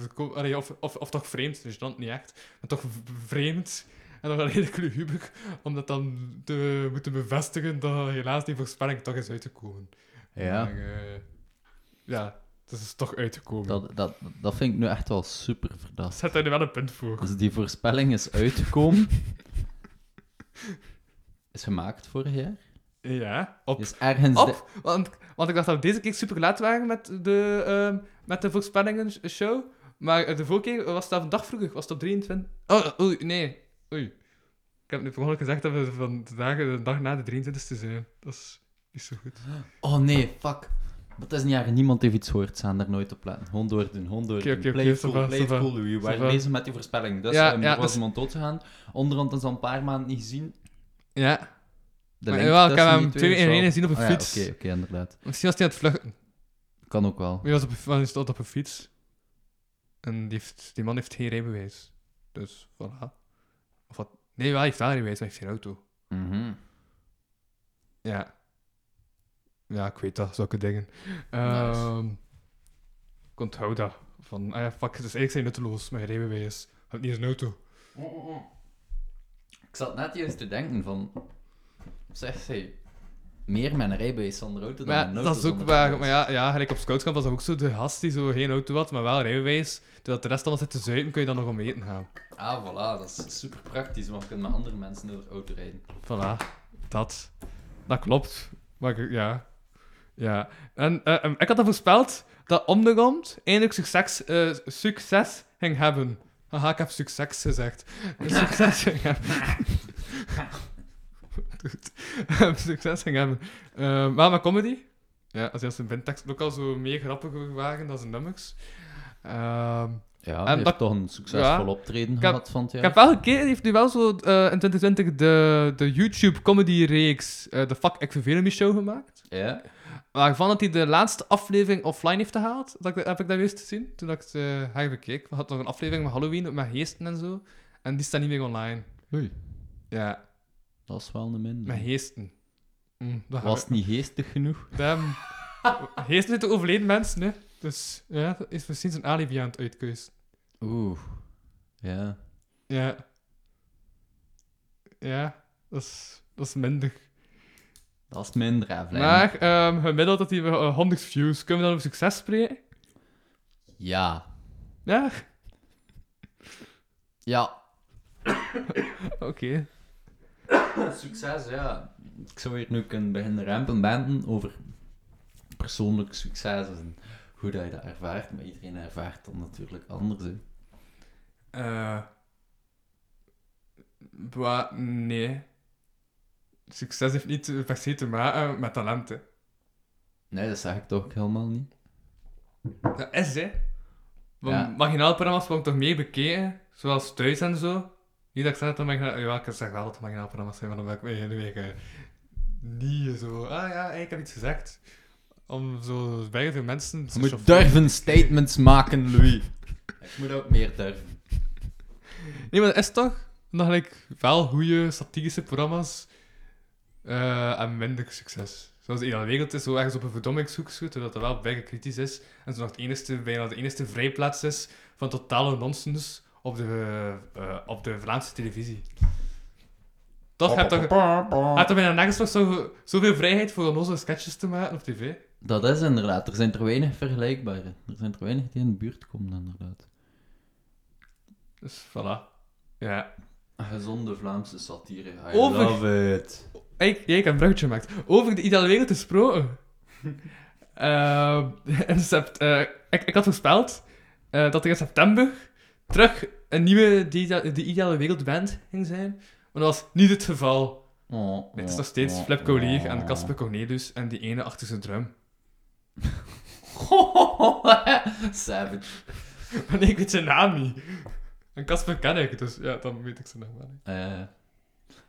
of, of, of toch vreemd, gênant niet echt, maar toch vreemd. En dan redelijk luguber, om dat dan te moeten bevestigen dat helaas die voorspelling toch is uitgekomen. Ja. Maar, eh, ja, het is toch uitgekomen. Dat, dat, dat vind ik nu echt wel super verdacht. Zet daar nu wel een punt voor. Dus die voorspelling is uitgekomen. [LAUGHS] is gemaakt vorig jaar. Ja, op Is ergens... de- Op, want, want ik dacht dat we deze keer super laat waren met de, ehm met de voorspellingen show. Maar eh, de vorige keer was dat een dag vroeger, was het op 23. Oh, oei, nee. Oei. Ik heb nu per gezegd dat we van de dag na de 23e zijn. Dat is niet zo goed. Oh nee, fuck. Het is niet erg, niemand heeft iets gehoord, zijn er nooit op letten. Gewoon doordoen, gewoon doordoen. Oké, oké, Play it oké, cool, ça va, play it ça va. cool, Louis. We waren bezig met die voorspelling. Dus Ja, ehm, ja, er was dus- iemand. Onderhand is al een paar maanden niet gezien. Ja. De Maar jawel, ik heb hem twee is in één gezien op een Ah ja, fiets. Oké, oké, inderdaad. Misschien was hij aan het vluchten. Kan ook wel. Hij was op, een- stond op een fiets. En die, heeft, die man heeft geen rijbewijs. Dus, voilà. Of wat? Nee, wel, hij heeft wel rijbewijs, maar hij heeft geen auto. Mhm. Ja. Ja, ik weet dat, zulke dingen. Ehm Ik onthoud dat. Van, ah ja, fuck, het is eigenlijk zijn nutteloos, mijn rijbewijs. Had niet eens een auto. Ik zat net juist te denken van... Zeg, zij... Meer met een rijbewijs zonder auto dan ja, met een auto dat is ook waar. Maar ja, ja, gelijk op scoutskamp was dat ook zo de gast die zo geen auto had, maar wel rijbewijs. Terwijl de rest allemaal zit te zuipen, kun je dan nog om eten gaan. Ah, voilà. Dat is super praktisch, want je kunt met andere mensen door de auto rijden. Voilà, dat. Dat klopt. Maar ik- ja. Ja. En eh, em, ik had dat voorspeld dat Omnigond eindelijk succes, eh, succes ging hebben. Haha, ik heb succes gezegd. [LAUGHS] Succes ging hebben. [LAUGHS] Succes ging hebben. Eh, maar met comedy. Ja, als je als een bandtekst ook al zo meer grappiger waren dan zijn nummers. Ehm, Ja, En dat- toch een succesvol ja. optreden Ik heb- gehad van het Ik jaar. heb wel gekeken, heeft nu wel zo in 2020 de, de YouTube comedy reeks eh de Fuck Ik Me Show gemaakt. Ja? Waarvan dat hij de laatste aflevering offline heeft gehaald. Dat heb ik dat juist gezien, toen ik het uh, herbekeek. We hadden nog een aflevering met Halloween, met geesten en zo. En die staat niet meer online. Oei. Ja, Dat is wel een minder. met geesten. Mm, dat Was het niet geestig genoeg? Damn. [LAUGHS] Geesten zitten overleden mensen, hè. Dus ja, dat is misschien zijn alibi aan het uitkeuzen. Oeh. Ja. Ja. Ja, dat is, dat is minder. Dat is minder, hè. Maar ehm, gemiddeld dat hij uh, 100 views. Kunnen we dan over succes spreken? Ja. Ja? Ja. [COUGHS] Oké. Succes, ja. Ik zou hier nu kunnen beginnen rampen banden over persoonlijk succes en hoe dat je dat ervaart. Maar iedereen ervaart dat natuurlijk anders, hè. Eh. Bah, nee. Succes heeft niet per se te maken met talenten. Nee, dat zeg ik toch helemaal niet. Dat is, hè. Want Ja. marginale programma's worden toch meer bekeken, zoals Thuis en zo. Niet dat ik zeg dat. Ja, ik zeg wel dat het marginale programma's zijn, maar dan ben ik weer, nu weer eh, niet zo... Ah ja, ik heb iets gezegd. Om zo bij veel mensen... Je te moet durven statements maken, Louis. Ik moet ook meer durven. Nee, maar dat is toch nog gelijk wel goede satirische programma's eh, en minder succes. Zoals de hele wereld is zo ergens op een verdommingshoek zoekt, terwijl dat wel bijna kritisch is. En zo nog het enige, bijna de enige vrijplaats is van totale nonsens op de, eh, op de Vlaamse televisie. Toch heb je toch, heb je bijna nergens nog zo, zoveel vrijheid voor onze sketches te maken op tv? Dat is inderdaad. Er zijn er weinig vergelijkbare. Er zijn er weinig die in de buurt komen, inderdaad. Dus voilà. Ja. Gezonde Vlaamse satire. I Over- love it. Ik, jij, ik heb een bruggetje gemaakt. Over de ideale wereld gesproken. [LAUGHS] Ehm, [LAUGHS] in sept- eh, ik, ik had voorspeld eh, dat er in september terug een nieuwe De, de Ideale Wereldband ging zijn. Maar dat was niet het geval. Nee, het is nog steeds Flip Collier en Casper Cornelius en die ene achter zijn drum. [LAUGHS] Savage. Maar nee, ik weet zijn naam niet. En Casper ken ik, dus ja, dan weet ik zijn naam wel niet.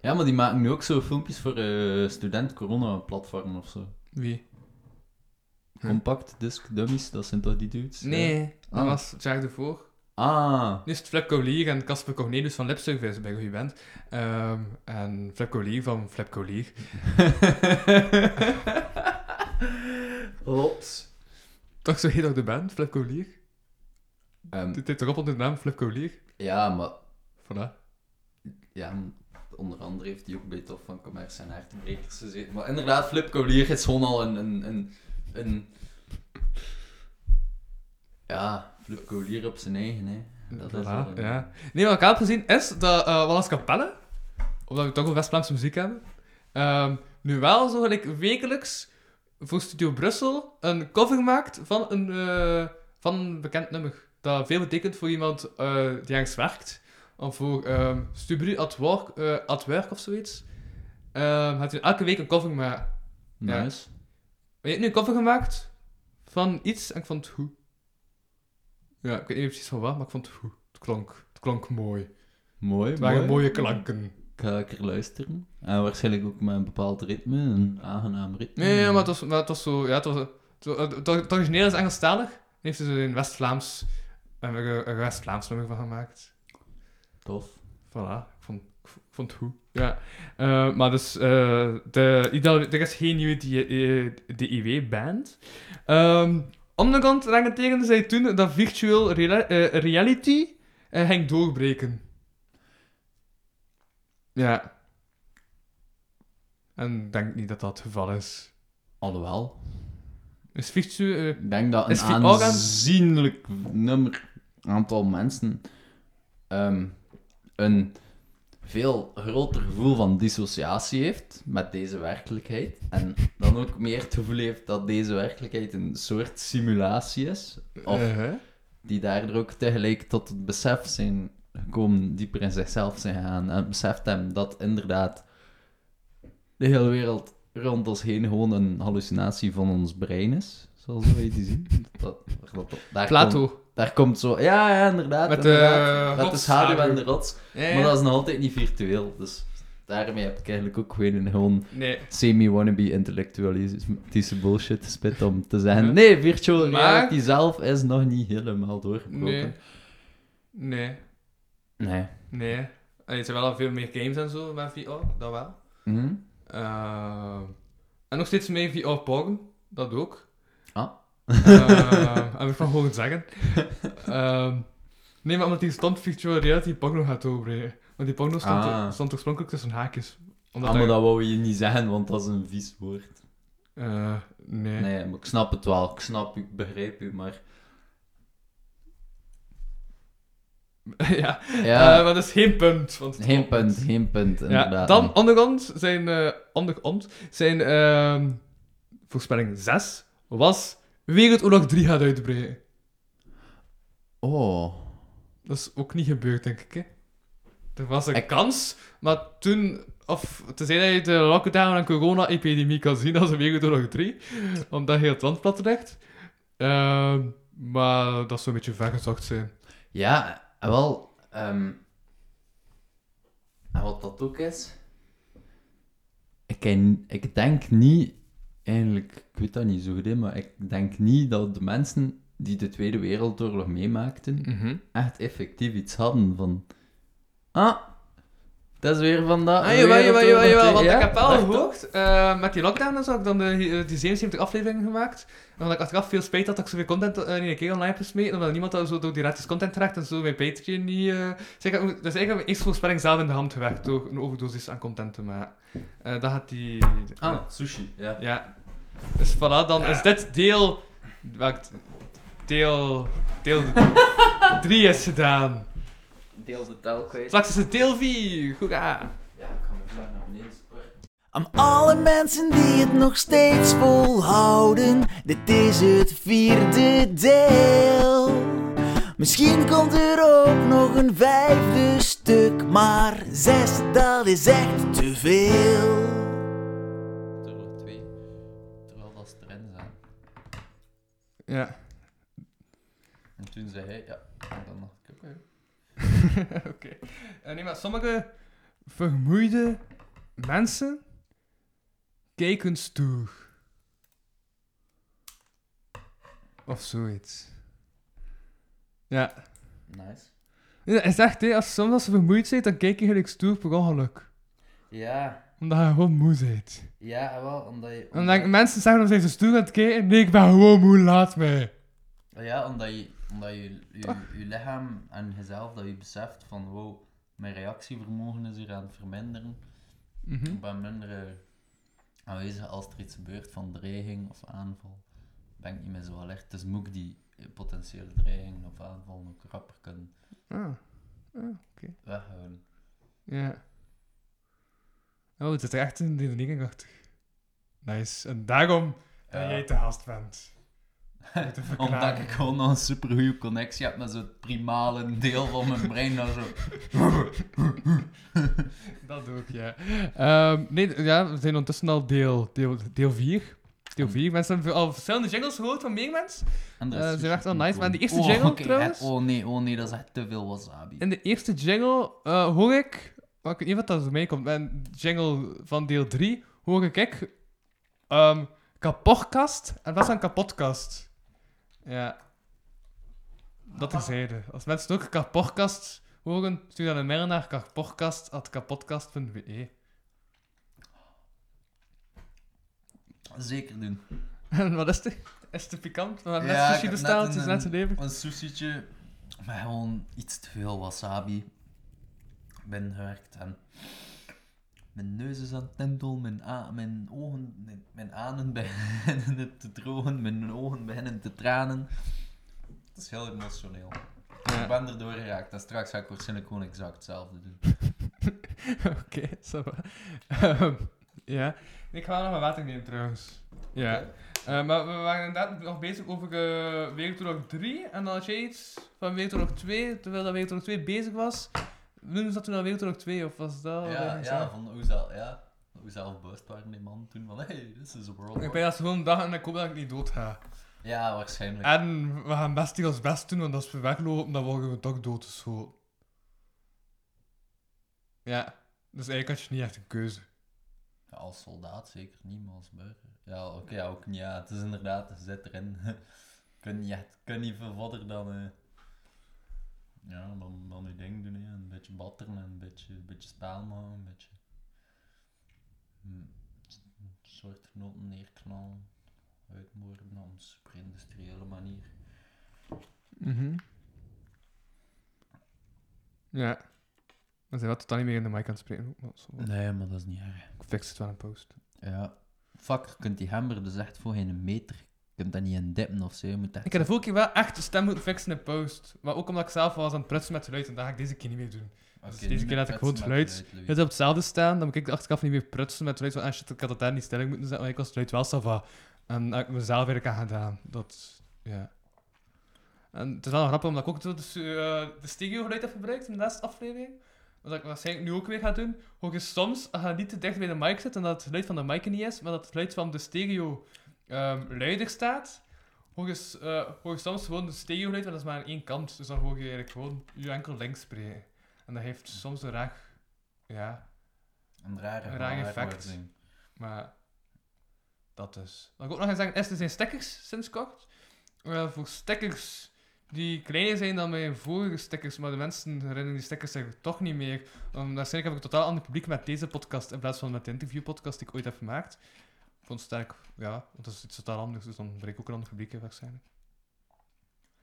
Ja, maar die maken nu ook zo filmpjes voor eh student corona platform of zo. Wie? Hm. Compact disc dummies, dat zijn toch die dudes? Nee, dat Ah. was het jaar ervoor. Ah. Nu is het Flip Collier en Casper Cornelius van Lip Service bij goede band. Ehm, en Flip Collier van Flip Collier. [LAUGHS] Ops. Toch zo heet ook de band, Flip Collier? Ehm, Dit heet erop onder de naam Flip Collier? ja, maar Voilà. ja, onder andere heeft hij ook bij Tof van Commerce en Hartenbrekers gezeten. Maar inderdaad, Flip Collier is gewoon al een, een, een, een... Ja, Flip Collier op zijn eigen, hè. Dat is Voilà, een- ja. Nee, wat ik heb gezien is dat uh, Wallace Capelle, omdat we toch wel West-Vlaamse muziek hebben, ehm, nu wel zo gelijk wekelijks voor Studio Brussel een cover maakt van een, eh, van een bekend nummer. Dat veel betekent voor iemand eh, die ergens werkt. Of voor ehm Stubru at work, eh, at work of zoiets. Ehm had hij elke week een cover maken. Ja. Nice. Je hebt nu een cover gemaakt van iets en ik vond het goed. Ja, ik weet niet precies van wat, maar ik vond het goed. Het klonk, het klonk mooi. Mooi, Het waren mooi. mooie klanken. Ik ga lekker luisteren. En waarschijnlijk ook met een bepaald ritme, een aangenaam ritme. Nee, ja, maar het was, maar het was zo... Ja, het, was, het, het, origineel is Engelstalig. En heeft ze in West-Vlaams... Hebben we er een West-Vlaams nummer van gemaakt. Tof. Voilà, ik vond, ik vond het goed. Ja. Eh, maar dus, eh, de, er is geen nieuwe DIW-band. Ehm om de kant, daarentegen zei toen dat virtual eh, reality eh, ging doorbreken. Ja. En ik denk niet dat dat het geval is. Alhoewel, Is eh, ik denk dat een aanzienlijk nummer aantal mensen ehm, een veel groter gevoel van dissociatie heeft met deze werkelijkheid. En dan ook meer het gevoel heeft dat deze werkelijkheid een soort simulatie is. Of eh, die daardoor ook tegelijk tot het besef zijn gekomen, dieper in zichzelf zijn gegaan. En beseft hem dat inderdaad de hele wereld rond ons heen gewoon een hallucinatie van ons brein is. Zoals wij die zien. Dat, dat, dat- daar Plato. Komt, daar komt zo... Ja, ja, inderdaad. Met de, inderdaad. eh, Met de rots- schaduw en schaduw. de rots. Ja, ja. Maar dat is nog altijd niet virtueel. Dus daarmee heb ik eigenlijk ook gewoon een gewoon Nee. semi-wannabe intellectualistische bullshit spit om te zeggen... Nee, virtual Maar- reality zelf is nog niet helemaal doorgebroken. Nee. Nee. Nee. Nee. Er zijn wel al veel meer games en zo met VR, dat wel. Mhm. Eh, en nog steeds meer VR-porn, dat ook. Eh, heb ik van horen zeggen. Ehm, nee, maar omdat die stond virtual reality porno gaat overbrengen. Want die porno stond, Ah. stond oorspronkelijk tussen haakjes. Omdat Ah, maar dat wou je niet zeggen, want dat is een vies woord. Eh, nee. Nee, maar ik snap het wel. Ik snap u, ik begrijp u, maar... [LAUGHS] ja, Ja, Eh, maar dat is geen punt. Want het geen punt, geen punt, Ja, inderdaad. dan niet. ondergrond zijn, eh ondergrond zijn ehm, voorspelling 6 was Wereldoorlog 3 gaat uitbreken. Oh. Dat is ook niet gebeurd, denk ik. Hè? Er was een kans, maar toen, of tenzij dat je de lockdown en corona-epidemie kan zien als een Wereldoorlog 3, omdat heel het land plat ligt. Ehm, maar dat zou een beetje vergezocht zijn. Ja, en wel... ehm, en wat dat ook is... Ik, ken, ik denk niet... Eigenlijk, ik weet dat niet zo goed, hè, maar ik denk niet dat de mensen die de Tweede Wereldoorlog meemaakten, echt effectief iets hadden van... Ah, dat is weer van dat... Ah, jawel, jawel, jawel, jawel, want Ja, ik heb wel gehoord, eh, met die lockdown en zo, heb ik dan de, eh, die 77 afleveringen gemaakt. En omdat ik achteraf veel spijt had dat ik zoveel content eh, in een keer online heb gesmeten, omdat niemand dat zo door die gratis content trekt en zo mijn Patreon niet... heb- dus eigenlijk heb ik eerst voorspelling zelf in de hand gewerkt door een overdosis aan content te maken. Eh dat had die... Ah, sushi, ja. Ja. Dus voilà, dan is dit deel... Deel... Deel 3 is gedaan. Deel de tel kwijt. Straks is het deel 4. Goed, ah. Ja, ik ga me vlak naar beneden. Aan alle mensen die het nog steeds volhouden, dit is het vierde deel. Misschien komt er ook nog een vijfde stuk, maar zes, dat is echt te veel. Er nog twee. Terwijl dat erin zijn. Ja. En toen zei hij, ja, en dan dacht ik, [LAUGHS] oké. Eh, nee, maar sommige vermoeide mensen kijken stoer. Of zoiets. Ja. Nice. Ja, Hij zegt, hè, als soms als je vermoeid bent, dan kijk je gelijk stoer per ongeluk. Ja, Omdat je gewoon moe bent. ja, wel, omdat je... En dan denken mensen zeggen dan zijn ze stoer aan het kijken. Nee, ik ben gewoon moe, laat mij. Ja, omdat je, omdat je, je, je lichaam en jezelf, dat je beseft van, wow, mijn reactievermogen is hier aan het verminderen. Mhm. Ik ben minder eh, aanwezig als er iets gebeurt van dreiging of aanval. Ben ik niet meer zo alert. Dus moet ik die eh, potentiële dreiging of aanval ook rapper kunnen Ah. Ah, weghouden. Ja. Oh, het is echt een dynamiek achter. Nice. En daarom dat Ja. jij te haast bent. [LAUGHS] Omdat ik gewoon nog een supergoeie connectie heb met zo'n primale deel van mijn brein. Dat zo... [LAUGHS] Dat doe ik, ja. Ehm, nee, ja, we zijn ondertussen al deel 4. Deel, deel 4. Deel 4. Mensen hebben al verschillende jingles gehoord van meer mensen. En dat Eh, ze zijn echt wel super nice, maar cool. die eerste Oh, jingle trouwens? Oh nee, oh nee, dat is echt te veel wasabi. In de eerste jingle eh, hoor ik... Maar ik weet niet wat dat meekomt. In de jingle van deel 3 hoor ik... ik ehm kapotkast. En wat is een kapotkast? Ja. Dat terzijde. Als mensen ook kapotkast horen, stuur dan een mail naar kapotkast.kapotkast.be. Zeker doen. En [LAUGHS] wat is het? Is het te pikant? We hebben net sushi besteld, het is net geleverd. Een sushietje met gewoon iets te veel wasabi binnengewerkt. En mijn neus is aan het tintelen, mijn, ogen, mijn, mijn anen [LAUGHS] beginnen te drogen, mijn ogen beginnen te tranen. Het is heel emotioneel. Ja. Ik ben erdoor geraakt en straks ga ik waarschijnlijk gewoon exact hetzelfde doen. [LAUGHS] Oké, va. Ehm, ja. Ik ga nog wat water nemen trouwens. Ja. Eh, maar we waren inderdaad nog bezig over uh, Wereldoorlog 3. En dan had jij iets van Wereldoorlog 2, terwijl dat Wereldoorlog 2 bezig was. Noemden ze dat toen al Wereldoorlog 2, of was dat... Ja, ja, van hoe zelf, ja, hoe zelfbewust waren die man toen van hey, this is a world Ik ben ze gewoon dachten en ik hoop dat ik niet dood ga. Ja, waarschijnlijk. En we gaan best niet ons best doen, want als we weglopen, dan worden we toch doodgeschoten. Ja, dus eigenlijk had je niet echt een keuze. Ja, als soldaat zeker niet, maar als burger. Ja, oké, ja, ook niet. Ja, het is inderdaad, je zit erin. kun echt- kun niet veel verder dan. eh, ja, dan, dan je ding doen. hè. Een beetje batteren en een beetje, een beetje spel maken. Een beetje. hm, Een soort noten neerknallen. Uitmoorden op een super industriële manier. Mhm. Ja. We zijn wel totaal niet meer in de mic aan het spreken. maar zo. Nee, maar dat is niet erg. Ik fix het wel in post. Ja. Fuck, je kunt die hammer dus echt voor geen meter. Je kunt dat niet in dippen of zo. Je moet echt Ik heb de vorige keer wel echt de stem moeten fixen in post. Maar ook omdat ik zelf was aan het prutsen met geluid. En dat ga ik deze keer niet meer doen. Dus deze keer laat ik gewoon het geluid. Op hetzelfde staan. Dan moet ik de achterkant niet meer prutsen met geluid. Van, ah shit, ik had het daar niet stelling moeten zetten. Maar ik was het geluid wel sava. En dat heb ik mezelf weer aan gedaan. Dat, ja. En het is wel grappig omdat ik ook eh, de stereo geluid heb gebruikt in de laatste aflevering. Wat ik waarschijnlijk nu ook weer ga doen. Hoor je soms, als je niet te dicht bij de mic zit en dat het geluid van de mic niet is, maar dat het geluid van de stereo ehm, luider staat, hoor je, s- eh, hoor je soms gewoon de stereo maar dat is maar aan één kant. Dus dan hoor je eigenlijk gewoon je enkel links spreken. En dat heeft soms een raar, ja, Een rare Een raar effect. maar dat dus. Wat ik ook nog gaan zeggen is, er zijn stekkers sinds kort. Voor stekkers die kleiner zijn dan mijn vorige stickers, maar de mensen herinneren die stickers zich toch niet meer. Um, waarschijnlijk heb ik een totaal ander publiek met deze podcast in plaats van met de interviewpodcast die ik ooit heb gemaakt. Ik vond het sterk, ja, want dat is iets totaal anders, dus dan breek ik ook een ander publiek in waarschijnlijk.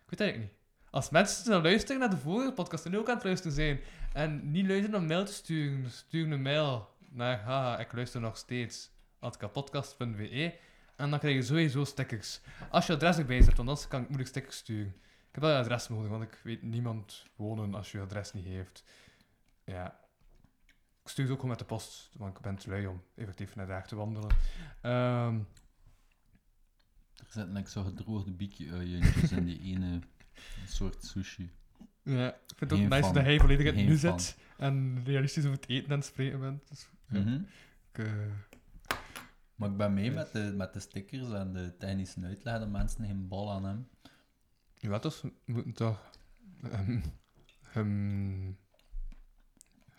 Ik weet eigenlijk niet. Als mensen dan luisteren naar de vorige podcast en nu ook aan het luisteren zijn, en niet luisteren om mail te sturen, stuur een mail naar haha, ik luister nog steeds, kapotkast.be en dan krijg je sowieso stickers. Als je adres erbij zet, want anders kan ik moeilijk stickers sturen. Ik heb wel je adres nodig, want ik weet niemand wonen als je je adres niet heeft. Ja. Ik stuur het ook gewoon met de post, want ik ben te lui om effectief naar daar te wandelen. Ehm, Er zitten like, zo gedroogde biekje-uientjes in die ene soort sushi. ja, ik vind het ook nice dat hij volledig in het nu fan. zit en realistisch over het eten aan het spreken bent. Dus, ja, Mhm. ik, eh, Maar ik ben mee met de, met de stickers en de technische uitleg dat mensen geen bal aan hebben. ja, dus we moeten toch ehm,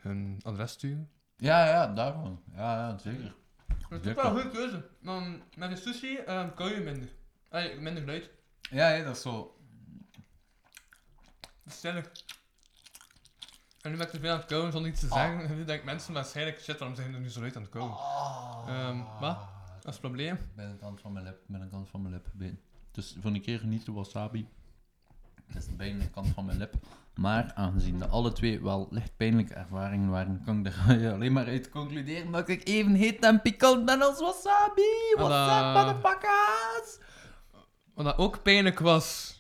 hun adres sturen. Ja, ja, daarom. Ja, ja, zeker. Dat is wel een goede keuze. Dan met de sushi ehm kan je minder. Allee, minder geluid. Ja, ja, dat is zo. Stellig. En nu ben ik te veel aan het kauwen zonder iets te zeggen. En nu denken mensen waarschijnlijk, shit, waarom zijn er nu zo luid aan het kauwen? Ehm, wat? Dat is het probleem. Binnenkant van mijn lip, binnenkant van mijn lip. Dus voor een keer niet de wasabi. Het is de binnenkant van mijn lip. Maar aangezien de alle twee wel licht pijnlijke ervaringen waren, kan ik er [LAUGHS] alleen maar uit concluderen dat ik even heet en pikant ben als wasabi. What's up, motherfuckers? Wat dat ook pijnlijk was,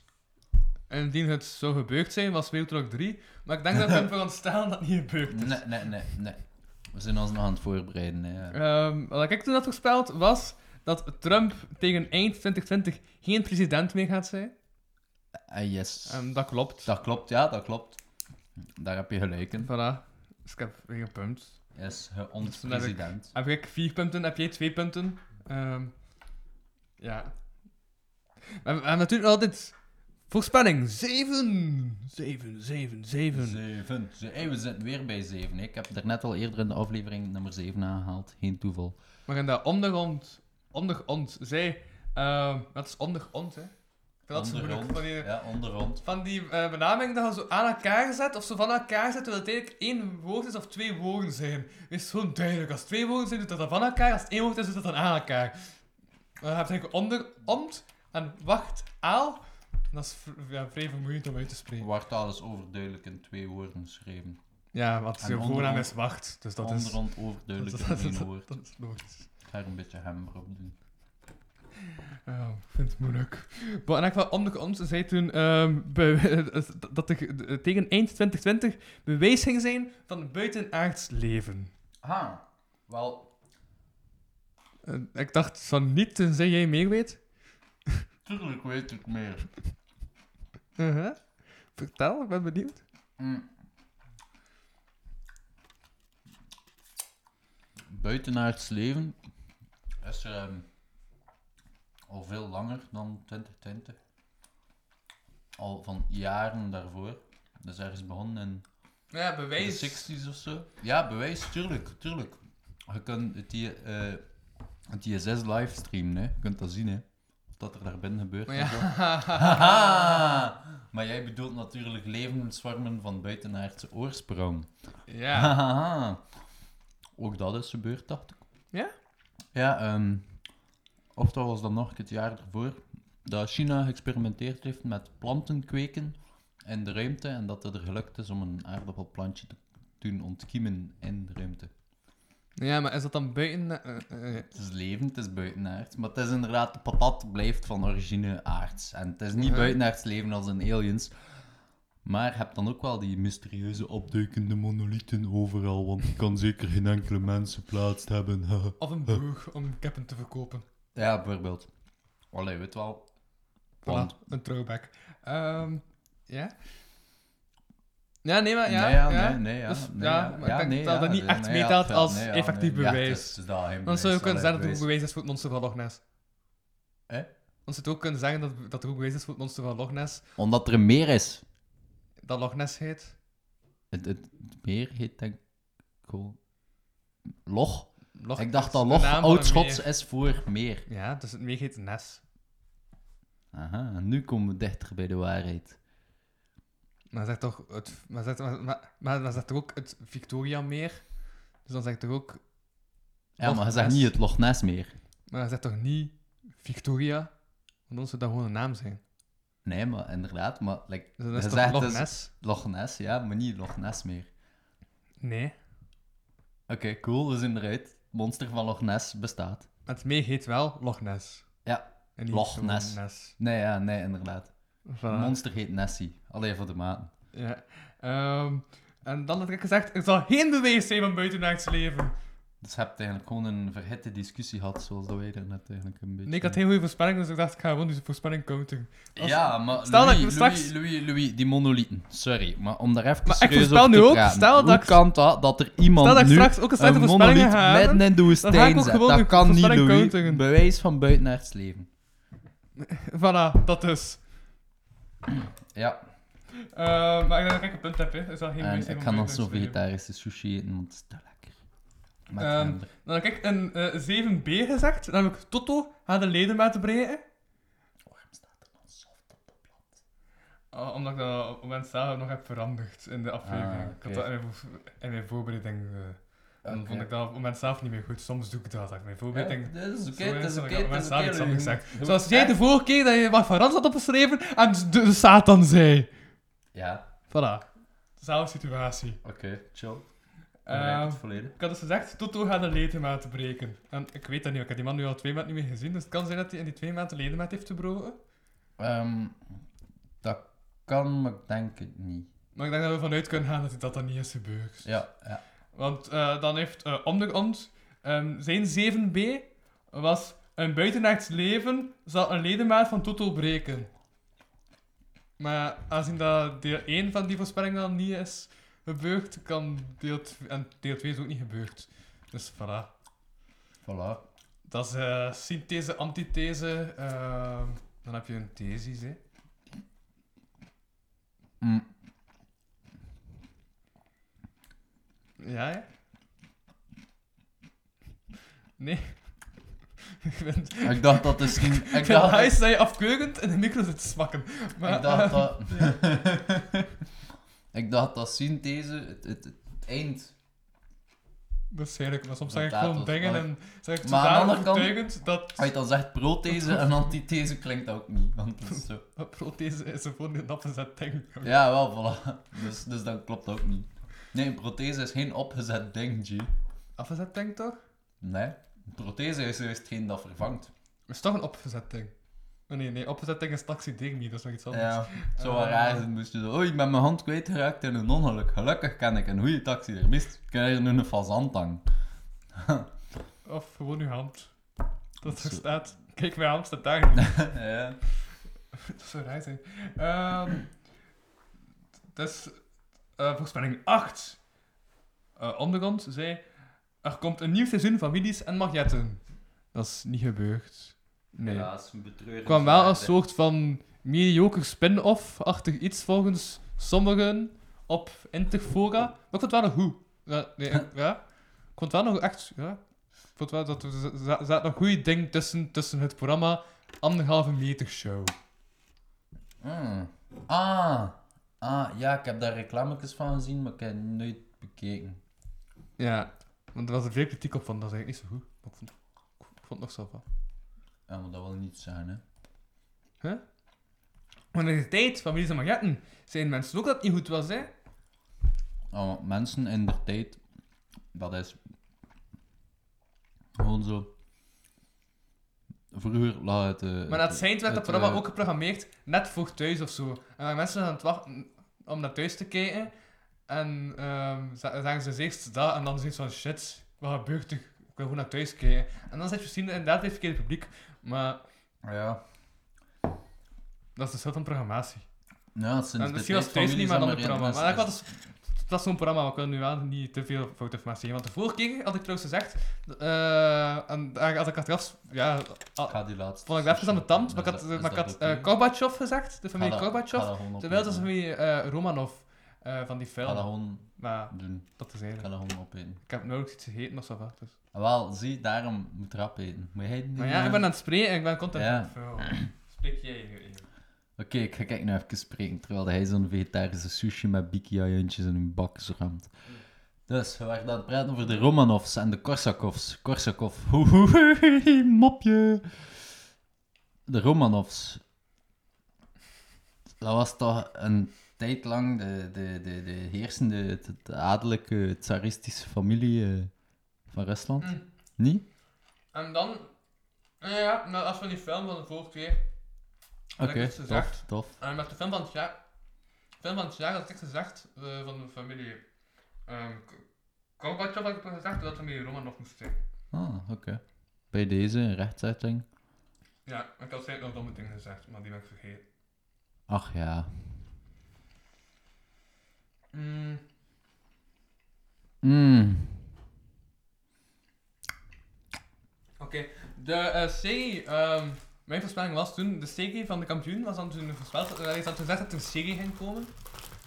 indien het zou gebeurd zijn, was Wereldoorlog 3. Maar ik denk dat we hem gaan stellen dat het niet gebeurd is. Nee, nee, nee, nee. We zijn ons nog aan het voorbereiden. Ehm, wat ik toen had voorspeld, was dat Trump tegen eind 2020 geen president meer gaat zijn. Ah, yes. En dat klopt. Dat klopt, ja, dat klopt. Daar heb je gelijk in. Voilà. Dus ik heb weer een punt. Yes, ge- ons Dus heb president. Heb ik vier punten, heb jij twee punten. Ehm, ja. We hebben, natuurlijk altijd voorspelling. Zeven. Zeven, zeven, zeven. Zeven. Ze- hey, we zitten weer bij zeven. Ik heb er net al eerder in de aflevering nummer 7 aangehaald. Geen toeval. Maar in de ondergrond, ondergrond zei... ehm dat is ondergrond, hè. Dat moeilijk. Van die, Ja, ondergrond. van die eh, benaming dat je zo aan elkaar zet, of zo van elkaar zet, terwijl het eigenlijk één woord is of twee woorden zijn. is zo duidelijk. Als twee woorden zijn, doet dat dan van elkaar. Als het één woord is, doet dat dan aan elkaar. Dan heb je eigenlijk onder, ont en wacht, aal. Dat is ja, vrij vermoeiend om uit te spreken. Wartaal is overduidelijk in twee woorden geschreven. Ja, want zijn voornaam is wacht. Dus dat is... ondergrond overduidelijk [LAUGHS] dat, in dat, één woord. dat is ga er een beetje hem erop doen. [LAUGHS] Oh, ik vind het moeilijk. Maar in elk geval, onder ons zei toen ehm, [LAUGHS] dat er tegen eind 2020 bewijs ging zijn van buitenaards leven. Ah, wel, Eh, ik dacht van niet, tenzij jij meer weet. tuurlijk weet ik meer. Uh-huh. Vertel, ik ben benieuwd. Mm. Buitenaards leven is ehm, al veel langer dan 2020. Al van jaren daarvoor. Dus ergens begonnen in Ja, de bewijs. 60s of zo. Ja, bewijs, tuurlijk, tuurlijk. Je kunt het, die, eh het ISS livestreamen, hè. je kunt dat zien, hè. Wat er daar binnen gebeurt. Maar ja! [LAUGHS] Maar jij bedoelt natuurlijk levensvormen van buitenaardse oorsprong. ja. [LAUGHS] Ook dat is gebeurd, dacht ik. Ja? Ja, ehm of dat was dan nog het jaar ervoor, dat China geëxperimenteerd heeft met planten kweken in de ruimte en dat het er gelukt is om een aardappelplantje te doen ontkiemen in de ruimte. ja, maar is dat dan buiten... eh, eh, Het is levend, het is buitenaards, maar het is inderdaad, de patat blijft van origine aards. En het is niet Mhm. buitenaards leven als in aliens, maar je hebt dan ook wel die mysterieuze opduikende monolithen overal, want die kan zeker geen enkele mens geplaatst hebben. [LAUGHS] of een brug om kippen te verkopen. Ja, bijvoorbeeld. Allee, weet wel. Voilà, een throwback. Ehm, ja? Ja, nee, maar ja. nee, ja, ja. nee, nee, ja. Dus, nee, ja, maar ik denk nee, dat ja, dat niet echt meetelt ja, als effectief nee, ja, bewijs. het het geen Dan zou je kunnen zeggen dat er ook bewijs is voor het monster van Loch Ness. Eh? Dan zou je ook kunnen zeggen dat, dat ook bewijs is voor het monster van Loch Ness. Omdat er een meer is. Dat Loch Ness heet. Het, het meer heet denk ik gewoon... Log? Ik dacht dat de log oudschots is voor meer. Ja, dus het meer heet Ness. Aha, en nu komen we dichter bij de waarheid. Maar zegt toch het... Maar zegt, maar, maar, maar dan zegt toch ook het Victoria meer. Dus dan zegt toch ook... Ja, maar je zegt niet het Loch Ness meer. Maar dan zegt toch niet Victoria? Want dan zou dat gewoon een naam zijn. Nee, maar inderdaad, maar like, Dus je is zegt Loch dus Ness? Loch Ness, ja, maar niet Loch Ness meer. Nee. Oké, cool, we zijn eruit. Monster van Loch Ness bestaat. Het meer heet wel Loch Ness. Ja, En niet Loch Ness. Ness. nee, ja, nee, inderdaad. Voilà. Het monster heet Nessie. Alleen voor de maten. Ja. Ehm, En dan had ik gezegd, er zal geen bewijs zijn van buitenaards leven. Dus je hebt eigenlijk gewoon een verhitte discussie gehad, zoals dat wij er net eigenlijk een beetje... Nee, ik had geen goede voorspelling, dus ik dacht, ik ga gewoon die voorspelling counteren. Als- Ja, maar Stel dat ik Louis, straks- Louis, Louis, Louis, die monolithen. Sorry, maar om daar even Maar ik voorspel nu ook, stel Hoe dat ik- kan dat dat er iemand Stel dat ik nu straks ook een een voorspellingen ga hebben, midden in de woestijn zet? Dat kan niet, Louis. counteren. Bewijs van buitenaards leven. [LAUGHS] Voilà, dat dus. Ja, Eh, maar ik denk dat ik een punt heb, hè. Er zal geen en ik ga nog zo vegetarische sushi eten, want het is te lekker. Met gember. Dan heb ik een eh, 7b gezegd, namelijk Toto gaat de ledematen breken. Waarom staat er dan soft op dat blad? Oh, omdat ik dat op het moment zelf nog heb veranderd in de aflevering. Ah, Ik had dat in mijn, in mijn voorbereiding. dan Oké. vond ik dat op het moment zelf niet meer goed. Soms doe ik dat. ik mijn voorbereiding. Ja, dat is oké, dat is oké, ik dat is Zoals jij de vorige keer dat je wat van Rans had opgeschreven en de, de Satan zei. Ja, Voilà. Dezelfde situatie. oké, chill. Ehm, ik had dus gezegd, Toto gaat de ledematen breken. En ik weet dat niet, ik heb die man nu al twee maanden niet meer gezien. Dus het kan zijn dat hij in die twee maanden de ledemaat heeft gebroken. Ehm, dat kan, maar ik denk het niet. Maar ik denk dat we vanuit kunnen gaan dat hij dat dan niet is gebeurd. Ja, ja. Want eh, dan heeft eh Ondergrond ehm, zijn 7b was een buitenaards leven zal een ledemaat van Toto breken. Maar aangezien dat deel 1 van die voorspelling dan niet is gebeurd, kan deel 2, en deel 2 is ook niet gebeurd. Dus voilà. Voilà. Dat is eh synthese, antithese. ehm, dan heb je een thesis, hè. Mm. Ja, hè? Nee. [LAUGHS] ik ben... Ik dacht dat misschien... [LAUGHS] Ik dacht, dat je afkeurend in de micro zit te smakken. Maar, ik dacht eh, dat... [LAUGHS] ik dacht dat synthese het, het, het eind... Dat is eigenlijk, maar soms zeg ik gewoon dingen en zeg ik Maar aan de zodanig andere kant- overtuigend dat... Als je dan zegt prothese en antithese klinkt dat ook niet. Want dat is zo... [LAUGHS] prothese is gewoon een opgezet ding. Ja, wel, voilà. Dus, dus dat klopt ook niet. Nee, een prothese is geen opgezet ding, G. Afgezet ding toch? Nee. Een prothese is juist geen dat vervangt. is toch een opgezet ding? Oh, nee, nee, opgezet ding is taxi ding niet, dat is nog iets anders. Ja, zo wat Eh, raar moest je zo... Oh, ik ben mijn hand kwijtgeraakt in een ongeluk. Gelukkig ken ik een goede taxi er mist. Kan hier nu een fazant. [LAUGHS] Of gewoon uw hand. Dat er staat. Kijk, mijn hand staat daar [LAUGHS] ja. [LAUGHS] Dat zou raar zijn. Ehm dus, eh voorspelling 8. Eh ondergrond zei... Er komt een nieuw seizoen Families en Magnetten. Dat is niet gebeurd. Nee. Een betreurend. Er kwam wel een soort van mediocre spin-off-achtig iets volgens sommigen op Interfora. Maar ik vond het wel nog goed. Ja, nee, [LAUGHS] ja. Ik vond het wel nog echt... Ja. Ik vond wel dat er zat nog goede ding tussen, tussen het programma Anderhalve Meter Show. Mm. Ah. Ah, ja, ik heb daar reclametjes van gezien, maar ik heb het nooit bekeken. Ja, want er was er veel kritiek op van, dat is eigenlijk niet zo goed. Maar ik vond, ik vond het nog zo van. Ja, maar dat wil niet zijn, hè. Maar in de tijd van Melissa Magnetten zijn mensen ook dat het niet goed was, hè? Oh, mensen in de tijd, dat is gewoon zo. Vroeger lag het. eh, Maar dat schijnt werd dat programma eh, ook geprogrammeerd net voor thuis of zo. En dan mensen aan het wachten om naar thuis te kijken. En za- zagen ze eerst dat en dan zoiets van shit, wat gebeurt er? Ik wil gewoon naar thuis kijken. En dan zit je misschien inderdaad het verkeerde publiek. Maar Ja. dat is de soort van programmatie. Ja, sinds en de misschien was thuis niet meer dan het programma. Maar dat was, dat is zo'n programma, maar ik wil nu wel niet te veel foutinformatie geven. Want de vorige keer had ik trouwens gezegd, eh, en daar had ik achteraf, ja, al- ga die laatste. vond ik even aan mijn tand, maar ik Is had, dat- maar is ik dat had eh, Gorbachev gezegd, de familie dat- Gorbachev. dat Terwijl dat is de familie eh, Romanov eh, van die ga film. dat gewoon Maar doen. dat is Ik ga eigenlijk. dat gewoon opeten. Ik heb nauwelijks iets gegeten of zo. wat, Dus. Ah, Wel, zie, daarom moet rap eten. Moet jij niet Maar ja, ik ben aan het spreken, ik ben content Ja. aan het vullen. Spreek jij in? Oké, ik ga kijken nou even spreken terwijl hij zo'n vegetarische sushi met biki-ajuntjes in een bak ramt. Dus, we waren aan het praten over de Romanovs en de Korsakovs. Korsakov, [LAUGHS] mopje. De Romanovs. Dat was toch een tijd lang de, de, de, de heersende, het adellijke, tsaristische familie eh, van Rusland. Mm. Niet? En dan, ja, ja, als van die film van de vorige keer. had Oké, ik iets gezegd. tof, tof. En met de film van het jaar, film van het jaar had ik gezegd eh, van de familie Ehm Gorbachev had ik gezegd dat met Roman nog moest zijn. Ah, oké. Bij deze rechtzetting. Ja, ik had zeker nog domme dingen gezegd, maar die ben ik vergeten. Ach ja. Mm, Mm. Oké, de eh, serie, ehm, mijn voorspelling was toen, de serie van de kampioen was dan toen voorspeld, uh, is dan toen gezegd dat er een serie ging komen.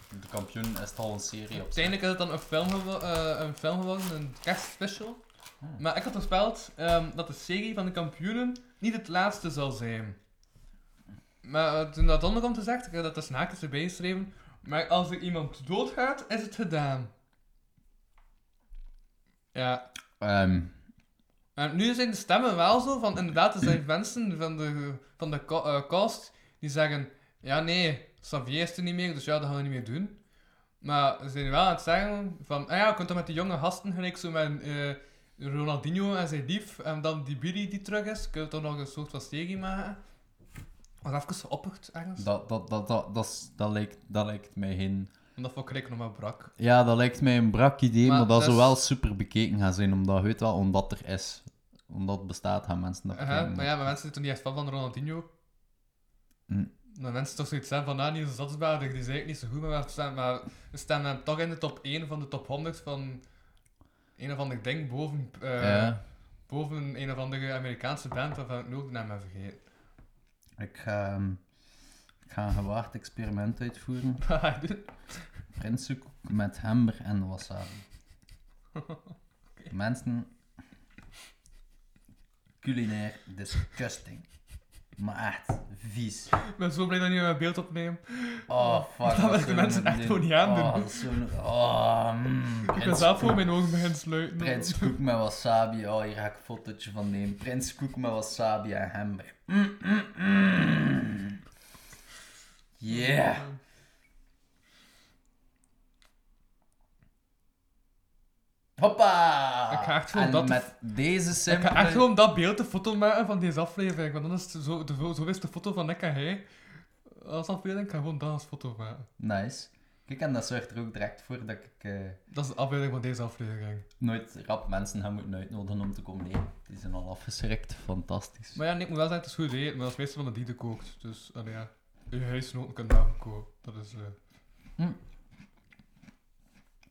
De kampioen is het al een serie op Uiteindelijk is het dan een film, eh, een film geworden, een kerstspecial. Hmm. Maar ik had voorspeld ehm, dat de serie van de kampioenen niet het laatste zal zijn. Maar eh, toen dat onderkomt gezegd, ik heb dat tussen haakjes erbij geschreven, maar als er iemand doodgaat, is het gedaan. Ja, Ehm, En nu zijn de stemmen wel zo van, inderdaad, er zijn mensen van de, van de eh, cast die zeggen, ja nee, Xavier is er niet meer, dus ja, dat gaan we niet meer doen. Maar ze zijn wel aan het zeggen van, ah ja, je kunt dan met die jonge gasten, gelijk zo met eh, Ronaldinho en zijn lief, en dan die Billy die terug is, kun je toch nog een soort van serie maken. Wat even geopperd, ergens. dat, dat, dat, dat, dat, is- dat, lijkt, dat lijkt mij geen... En dat vond ik nog maar brak. Ja, dat lijkt mij een brak idee, Maar maar, dat dat zou is- wel super bekeken gaan zijn, omdat, weet wel, omdat er is. Omdat het bestaat, gaan mensen dat Aha, bekijken. maar ja, maar mensen zijn toch niet echt fan van Ronaldinho? Hm. Maar mensen toch zoiets zijn van, ah, Niels Stadsbaarder, die is eigenlijk niet zo goed, maar we staan, maar we staan hem toch in de top 1 van de top 100 van een of ander ding boven, eh, Ja, boven een of andere Amerikaanse band waarvan ik nu ook de naam heb vergeten. Ik ga, ehm, ik ga een gewaagd experiment uitvoeren. [LAUGHS] Prinsenkoek met gember en wasabi. [LAUGHS] Mensen, culinair disgusting. Maar echt vies. Ik ben zo blij dat je mijn beeld opneemt. Oh, fuck. Dat willen de mensen echt doen? gewoon niet aandoen. Oh, dat is zo... Oh, mm, Ik ben Prins zelf voor Koek. mijn ogen beginnen sluiten. Prinskoek met wasabi. Oh, hier ga ik een fotootje van nemen. Prinskoek met wasabi en. Mm, mm, mm. Yeah. Hoppa! Ik ga echt gewoon en dat- met deze Ik simpele... ga echt gewoon dat beeld een foto maken van deze aflevering, want dan is het zo, de, zo is de foto van ik en hij. Als afbeelding, ik ga gewoon dat als foto maken. Nice. Kijk, en dat zorgt er ook direct voor dat ik eh, Dat is de afbeelding van deze aflevering. nooit rap mensen ga moeten uitnodigen om te komen eten. Die zijn al afgeschrikt. Fantastisch. Maar ja, nee, ik moet wel zeggen, het is goed eten, maar dat is meestal van de die de kookt. Dus, allee, ja, je huisnoten kunnen daar koken. Dat is... eh,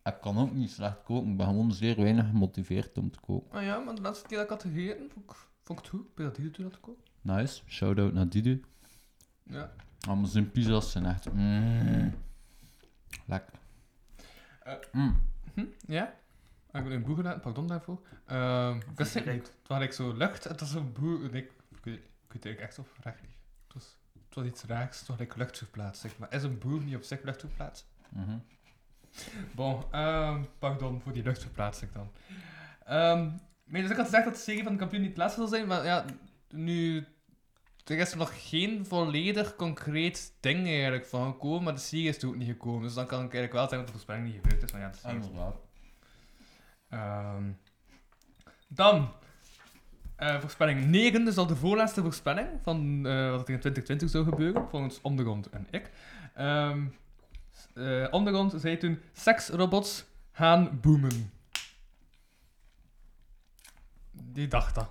Ik kan ook niet slecht koken. Ik ben gewoon zeer weinig gemotiveerd om te koken. Ah ja, maar de laatste keer dat ik had gegeten, vond ik, vond ik het goed. Ik dat die toen had koken. Nice. Shout-out naar Didu. Ja. Ah, maar zijn pizza's zijn echt... Mm. Lekker. Eh. Mm. Hm? Ja? Ah, Ik ben een boer gedaan, pardon daarvoor. Ehm ik wist niet, het was like zo lucht en het was een boer... Ik, ik, weet- ik weet eigenlijk echt of recht niet. Het was, het was iets raars, het was like luchtverplaatsing. Maar is een boer niet op zich luchtverplaatst? Mhm. Bon, ehm, pardon voor die luchtverplaatsing dan. Maar dus ik had gezegd dat de serie van de kampioen niet het laatste zal zijn, maar ja, nu... Er is nog geen volledig concreet ding eigenlijk van gekomen, maar de serie is er ook niet gekomen. Dus dan kan ik eigenlijk wel zeggen dat de voorspelling niet gebeurd is, maar ja, de serie is Inderdaad. Ehm, dan, eh, voorspelling 9, dus al de voorlaatste voorspelling van eh, wat er in 2020 zou gebeuren, volgens Ondergrond en ik. Ondergrond zei toen, seksrobots gaan boomen. Die dacht dat.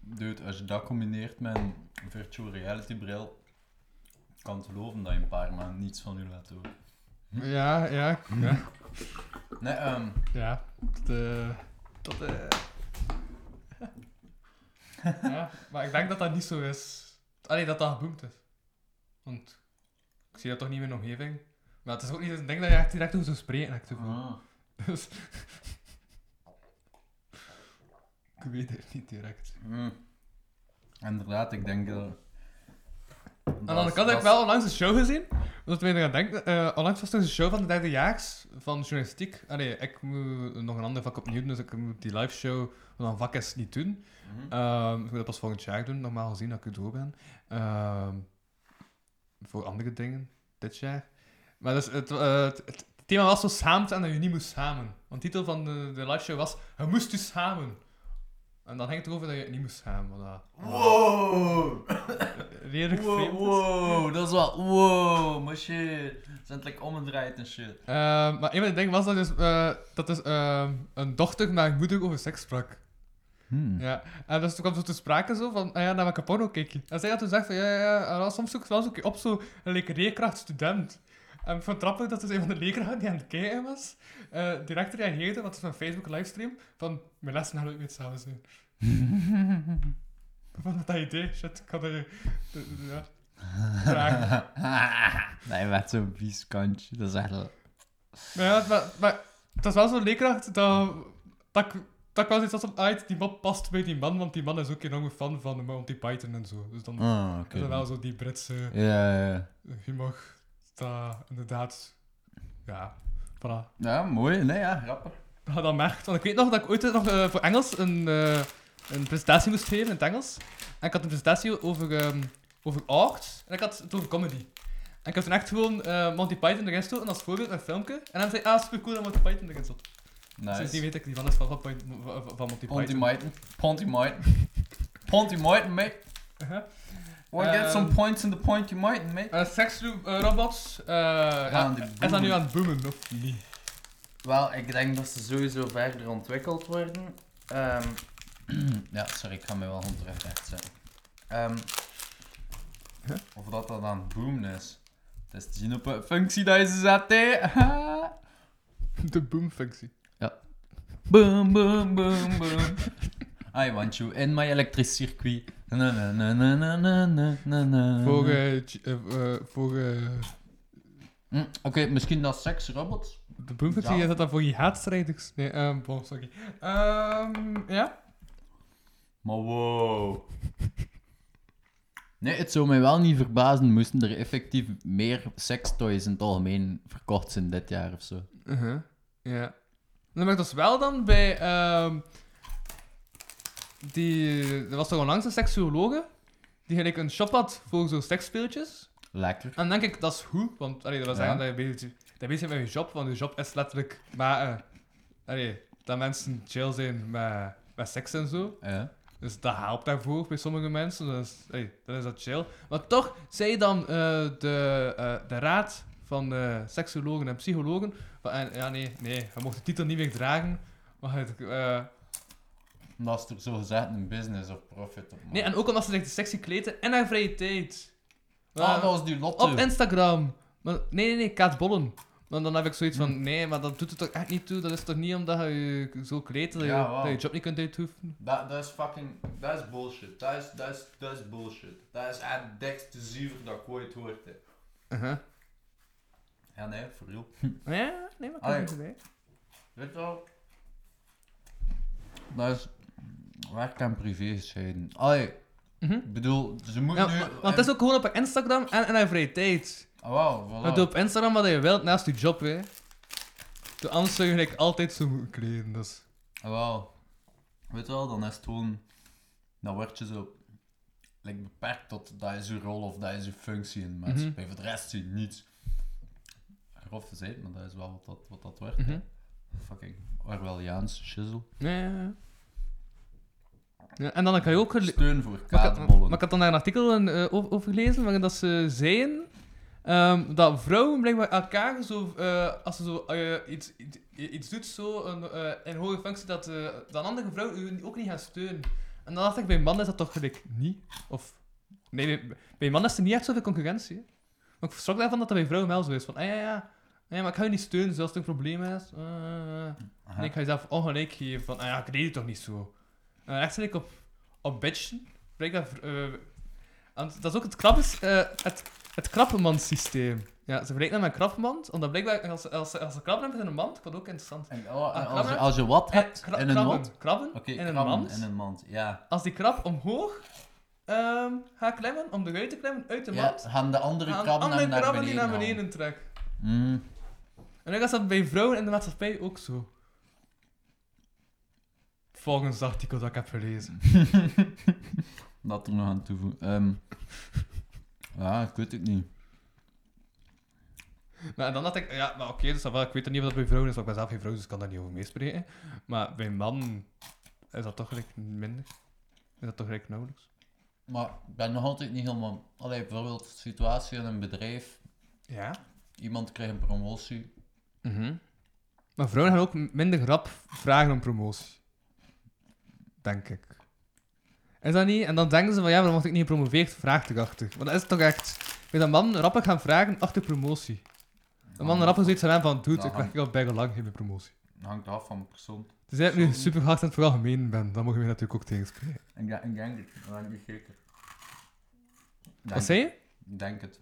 Dude, als je dat combineert met een virtual reality bril, kan het geloven dat je een paar maanden niets van je laat horen. Ja, ja, ja. Nee, ehm... Ja, dat, eh, dat, eh. [LAUGHS] ja, maar ik denk dat dat niet zo is. Allee, dat dat geboomd is. Want ik zie dat toch niet in mijn omgeving. Maar het is ook niet een ding dat je echt direct over zou spreken. Zoveel. ah. Dus... [LAUGHS] ik weet het niet direct. Mm. Inderdaad, ik denk dat... Aan de andere kant heb ik wel onlangs een show gezien. Dat wij eraan denken. eh onlangs was er een show van de derde jaars van journalistiek. Allee, ik moet nog een ander vak opnieuw doen, dus ik moet die live show van een vak is niet doen. Mhm. Ehm, ik moet dat pas volgend jaar doen, normaal gezien dat ik er door ben. Ehm, voor andere dingen, dit jaar. Maar dus het, eh, het, het thema was zo schaamte en dat je niet moest schamen. Want de titel van de, de live show was, je moest je schamen. En dan ging het erover dat je het niet moest. Maar dat... Wow! Redelijk Wow, vreemd wow, dat is wel... Wow, maar shit. Zijn het like omgedraaid en shit. Eh, maar een van de dingen was dat dus, eh, dat dus een dochter met haar moeder over seks sprak. Hmm. Ja, en dus toen kwam zo te sprake zo van, ah ja, naar welke porno keek je? En zij had toen gezegd van, ja, ja, ja, en soms zoek, wel zoek je op zo een like, leerkracht student. En ik vond het grappig dat dus een van de leerkrachten die aan het kijken was, eh, direct reageerde, het was een Facebook livestream, van, mijn lessen gaan nooit meer hetzelfde zijn. Van dat idee, shit, ik had er... Ja. [LAUGHS] Nee, met zo'n vies kantje. Dat is echt... wel- Maar ja, maar, maar het was wel zo'n leerkracht dat, dat, ik- dat ik wel zoiets had ah, die man past bij die man, want die man is ook een enorme fan van Monty Python en zo. Dus dan Ah, is dat wel zo die Britse Ja, ja. humor, dat inderdaad, ja, voilà. Ja, mooi. Nee, ja, grappig. Dat je dat merkt. Want ik weet nog dat ik ooit nog eh, voor Engels een, eh, een presentatie moest geven in het Engels. En ik had een presentatie over, ehm over art en ik had het over comedy. En ik had toen echt gewoon eh, Monty Python erin gestoten als voorbeeld, een filmpje. En dan zei ah, super cool dat Monty Python erin zat. Nice. Sindsdien weet ik die van is van, van, van, van Monty Python. Myton. Ponty Myton. Ponty Myton, mate. [LAUGHS] Uh-huh. Wanna get some Ehm, points in the Ponty Myton, mate? Eh, Seksrobots, uh, ja, Gaan die is dat nu aan het boomen of niet? Wel, ik denk dat ze sowieso verder ontwikkeld worden. Ehm, [CLEARS THROAT] ja, sorry, ik ga mij wel gewoon terug recht zetten. Ehm, Of dat dat aan het boomen is. Het is te zien op een functie dat je ze zet, hè. [LAUGHS] De boomfunctie. boom, boom, boom, boom. [LAUGHS] I want you in my elektrisch circuit. Na, na. Voor... Eh, eh, eh, hm, oké, misschien dat seksrobots. de boempertje Ja. is dat dan voor je haatstrijders. Nee, ehm bon, sorry. Ehm ja? Maar wow. Nee, het zou mij wel niet verbazen moesten er effectief meer sextoys in het algemeen verkocht zijn dit jaar of zo. Uh-huh. Ja. Dan mag dat wel dan bij ehm, die, er was toch onlangs een seksuologe die gelijk een shop had voor zo'n seksspeeltjes. Lekker. En dan denk ik, dat is goed, want allee, dat wil Ja. zeggen dat je bezig, dat je bent met je job, want je job is letterlijk maar, eh, allee, dat mensen chill zijn met, met seks en zo. Ja. Dus dat helpt daarvoor bij sommige mensen, dus hey, dan is dat chill. Maar toch zei dan eh, de, eh, de raad van eh seksologen en psychologen, van, ja nee, nee, je mocht de titel niet meer dragen, maar het, eh, Dat is toch zo gezegd een business of profit op nee, en ook omdat ze zich de sexy kleden en haar vrije tijd. Ah, dat was die Lotte. Op Instagram. Maar, nee, nee, nee, Kaat Bollen. Maar dan heb ik zoiets van, nee, maar dat doet het toch echt niet toe. Dat is toch niet omdat je zo kleedt dat je, Ja, wauw. dat je job niet kunt uitoefenen. Dat, dat is fucking... Dat is bullshit. Dat is, dat is, dat is bullshit. Dat is echt het dikste zuiver dat ik ooit hoorde. Uh-huh. Ja, nee, voor real. [LAUGHS] Ja, nee, maar kan niet erbij. Weet je wel? Dat is werk en privé gescheiden. Allee, Mhm. ik bedoel, ze moet Ja, nu... maar- want het is ook gewoon op Instagram en in haar vrije tijd. Oh, wow, voilà. Doe op Instagram wat je wilt naast je job, hè. Doe Anders zou je gelijk altijd zo moeten kleden, dus... Oh, wow. Weet je wel, dan is het gewoon... Dan word je zo... Like, beperkt tot dat is je rol of dat is je functie in de maatschappij. Voor de rest zie je niets. Grof gezegd, maar dat is wel wat dat, wat dat wordt. hè. Mhm. Fucking Orwelliaans shizzle. Ja, ja, ja. Ja, en dan kan je ook... gele- Steun voor Maar ik, had, kaatbollen. maar ik had dan daar een artikel in, eh, over, over gelezen waarin dat ze zeiden ehm, dat vrouwen blijkbaar elkaar zo, eh, als ze zo eh, iets, iets, iets doet, zo een, eh, in hoge functie, dat, eh, dat een andere vrouw u ook niet gaat steunen. En dan dacht ik, bij mannen is dat toch gelijk niet? Of, nee, nee, bij mannen is er niet echt zoveel concurrentie. hè. Maar ik schrok daarvan dat dat bij vrouwen wel zo is. Van, ah ja, ja, ja, maar ik ga je niet steunen zelfs als er een probleem is. Ah, ah, ah. Aha. En ik ga jezelf ongelijk geven van, ah ja, ik deed het toch niet zo. En zit ik op, op bitchen. Blijkbaar, eh, en dat is ook het krab is, eh, het, het krabbenmand-systeem. Ja, ze vergelijken dat met een krabbenmand, omdat blijkbaar als, als, als ze krabben hebben in een mand, wat ook interessant. En, oh, Ah, en als, je, als je wat hebt kra- in een mand... krabben in een mand. in een mand, ja. Als die krab omhoog ehm gaat klemmen, om eruit te klemmen uit de ja mand, gaan de andere gaan krabben andere naar krabben beneden die naar beneden trekken. Mm. En dan is dat bij vrouwen in de maatschappij ook zo. Volgens het artikel dat ik heb gelezen. [LAUGHS] Dat er nog aan toevoegen. Ehm ja, ik weet het niet. Maar dan dacht ik, ja, maar oké, dus dat wel, ik weet niet of dat bij vrouwen is, want ik ben zelf geen vrouw, dus ik kan daar niet over meespreken. Maar bij mannen is dat toch gelijk minder? Is dat toch gelijk nauwelijks? Maar ik ben nog altijd niet helemaal... Allee, bijvoorbeeld situatie in een bedrijf. Ja. Iemand krijgt een promotie. Mhm. Maar vrouwen gaan ook minder rap vragen om promotie. Denk ik. Is dat niet? En dan denken ze van ja, waarom word ik niet gepromoveerd? Vraagtechachtig. Maar dat is toch echt... Weet dat man rappig gaan vragen achter promotie. Een man rappig zoiets gaan van, Ja, ik werk hier al bijna lang, geen promotie. Dat hangt af van de persoon. Dus jij nu super hard aan het veralgemeen ben, dan mogen we natuurlijk ook tegenspreken. Ik denk, ik denk het. Ik niet zeker. Denk Wat zei je? Ik denk het.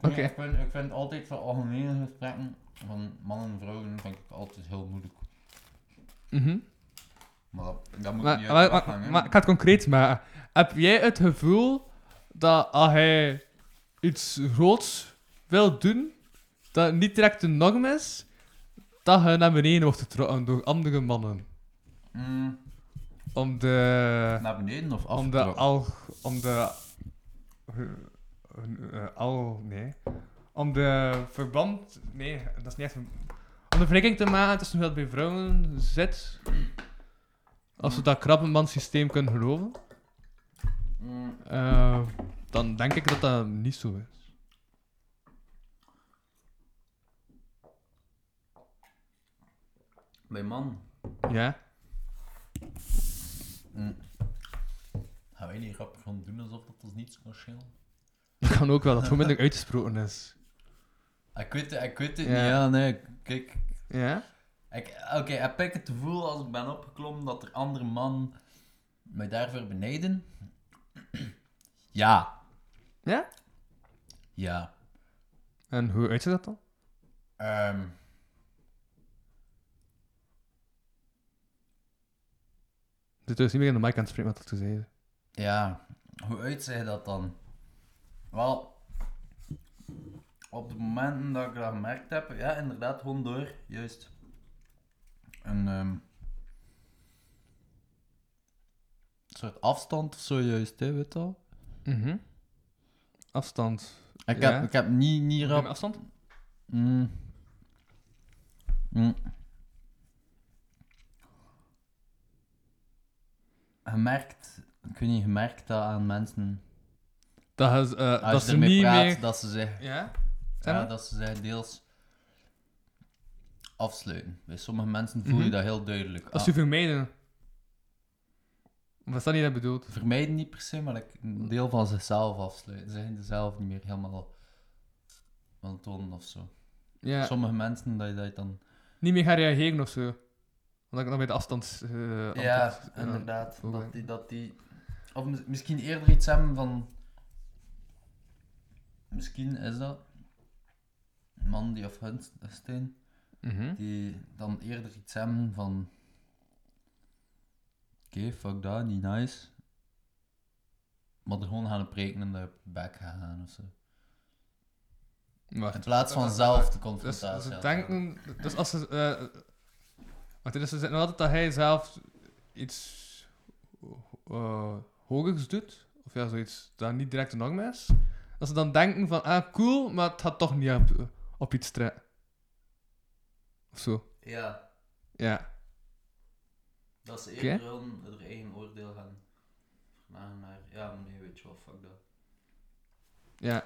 Oké. Nee, ik, vind, ik vind altijd van algemene gesprekken van mannen en vrouwen vind ik altijd heel moeilijk. Mhm. Maar dat, moet Maar, niet maar, maar, weg hangen, maar ik ga het concreet maken. Heb jij het gevoel dat als hij iets groots wil doen, dat niet direct de norm is, dat hij naar beneden wordt getrokken door andere mannen? Mm, Om de... naar beneden of Om de al... Om de... eh, al... Nee. Om de verband... Nee, dat is niet echt... een- Om de vergelijking te maken tussen hoe dat bij vrouwen zit. Als we dat krabbenband-systeem kunnen geloven. Eh, dan denk ik dat dat niet zo is. bij man. Ja? Mm. Gaan wij niet grappig gaan doen alsof dat ons niets kan schelen? Dat kan ook wel, dat het gewoon minder uitgesproken is. Ik weet het, ik weet het niet. Ja, nee, kijk. Ja? Ik- Oké, heb ik het gevoel als ik ben opgeklommen dat er andere man mij daarvoor beneden? [CLEARS THROAT] ja. Ja? Ja. En hoe uitziet dat dan? Ehm Dit is niet meer in de mic aan het spreken wat ik te zeggen. ja, hoe uitziet je dat dan? Wel, op het moment dat ik dat gemerkt heb, ja, inderdaad, gewoon door, juist. Een ehm, soort afstand of zo, juist, hè, weet je wel? Mhm. Afstand. Ik, Ja. heb, ik heb niet, niet rap... afstand? Mm. Mm. Gemerkt, ik weet niet, gemerkt dat aan mensen, Dat, is, eh, als dat ze ermee niet praat, meer... dat ze zich, Ja? Ja, maar. dat ze zich deels afsluiten. Bij sommige mensen voel je Mhm. dat heel duidelijk. Als Ah, je vermijden. Of is dat niet dat bedoeld? vermijden niet per se, maar like, een deel van zichzelf afsluiten. Ze zijn zelf niet meer helemaal wil tonen of zo. Ja. Sommige mensen dat je dat je dan Niet meer gaan reageren of zo. Omdat ik nog bij de afstand... eh, Ja, antwoord, eh, inderdaad. Dat die, dat die... Of mis- misschien eerder iets hebben van... Misschien is dat... Een man die of Hunstein, Mhm. die dan eerder iets hebben van... Oké, fuck dat, niet nice. Maar er gewoon gaan preken en je bek gaan of zo. Wacht. In plaats van zelf de Dus confrontatie. ze denken... Dus als ze... eh wacht, dus ze zeggen altijd dat hij zelf iets eh hogers doet. Of ja, zoiets dat niet direct de norm is. Dat ze dan denken van, ah, cool, maar het gaat toch niet op, op iets trekken. Of zo. Ja, Ja. dat ze eerder hun hun eigen oordeel gaan vragen naar... Ja, nee, weet je wel, fuck dat. Ja.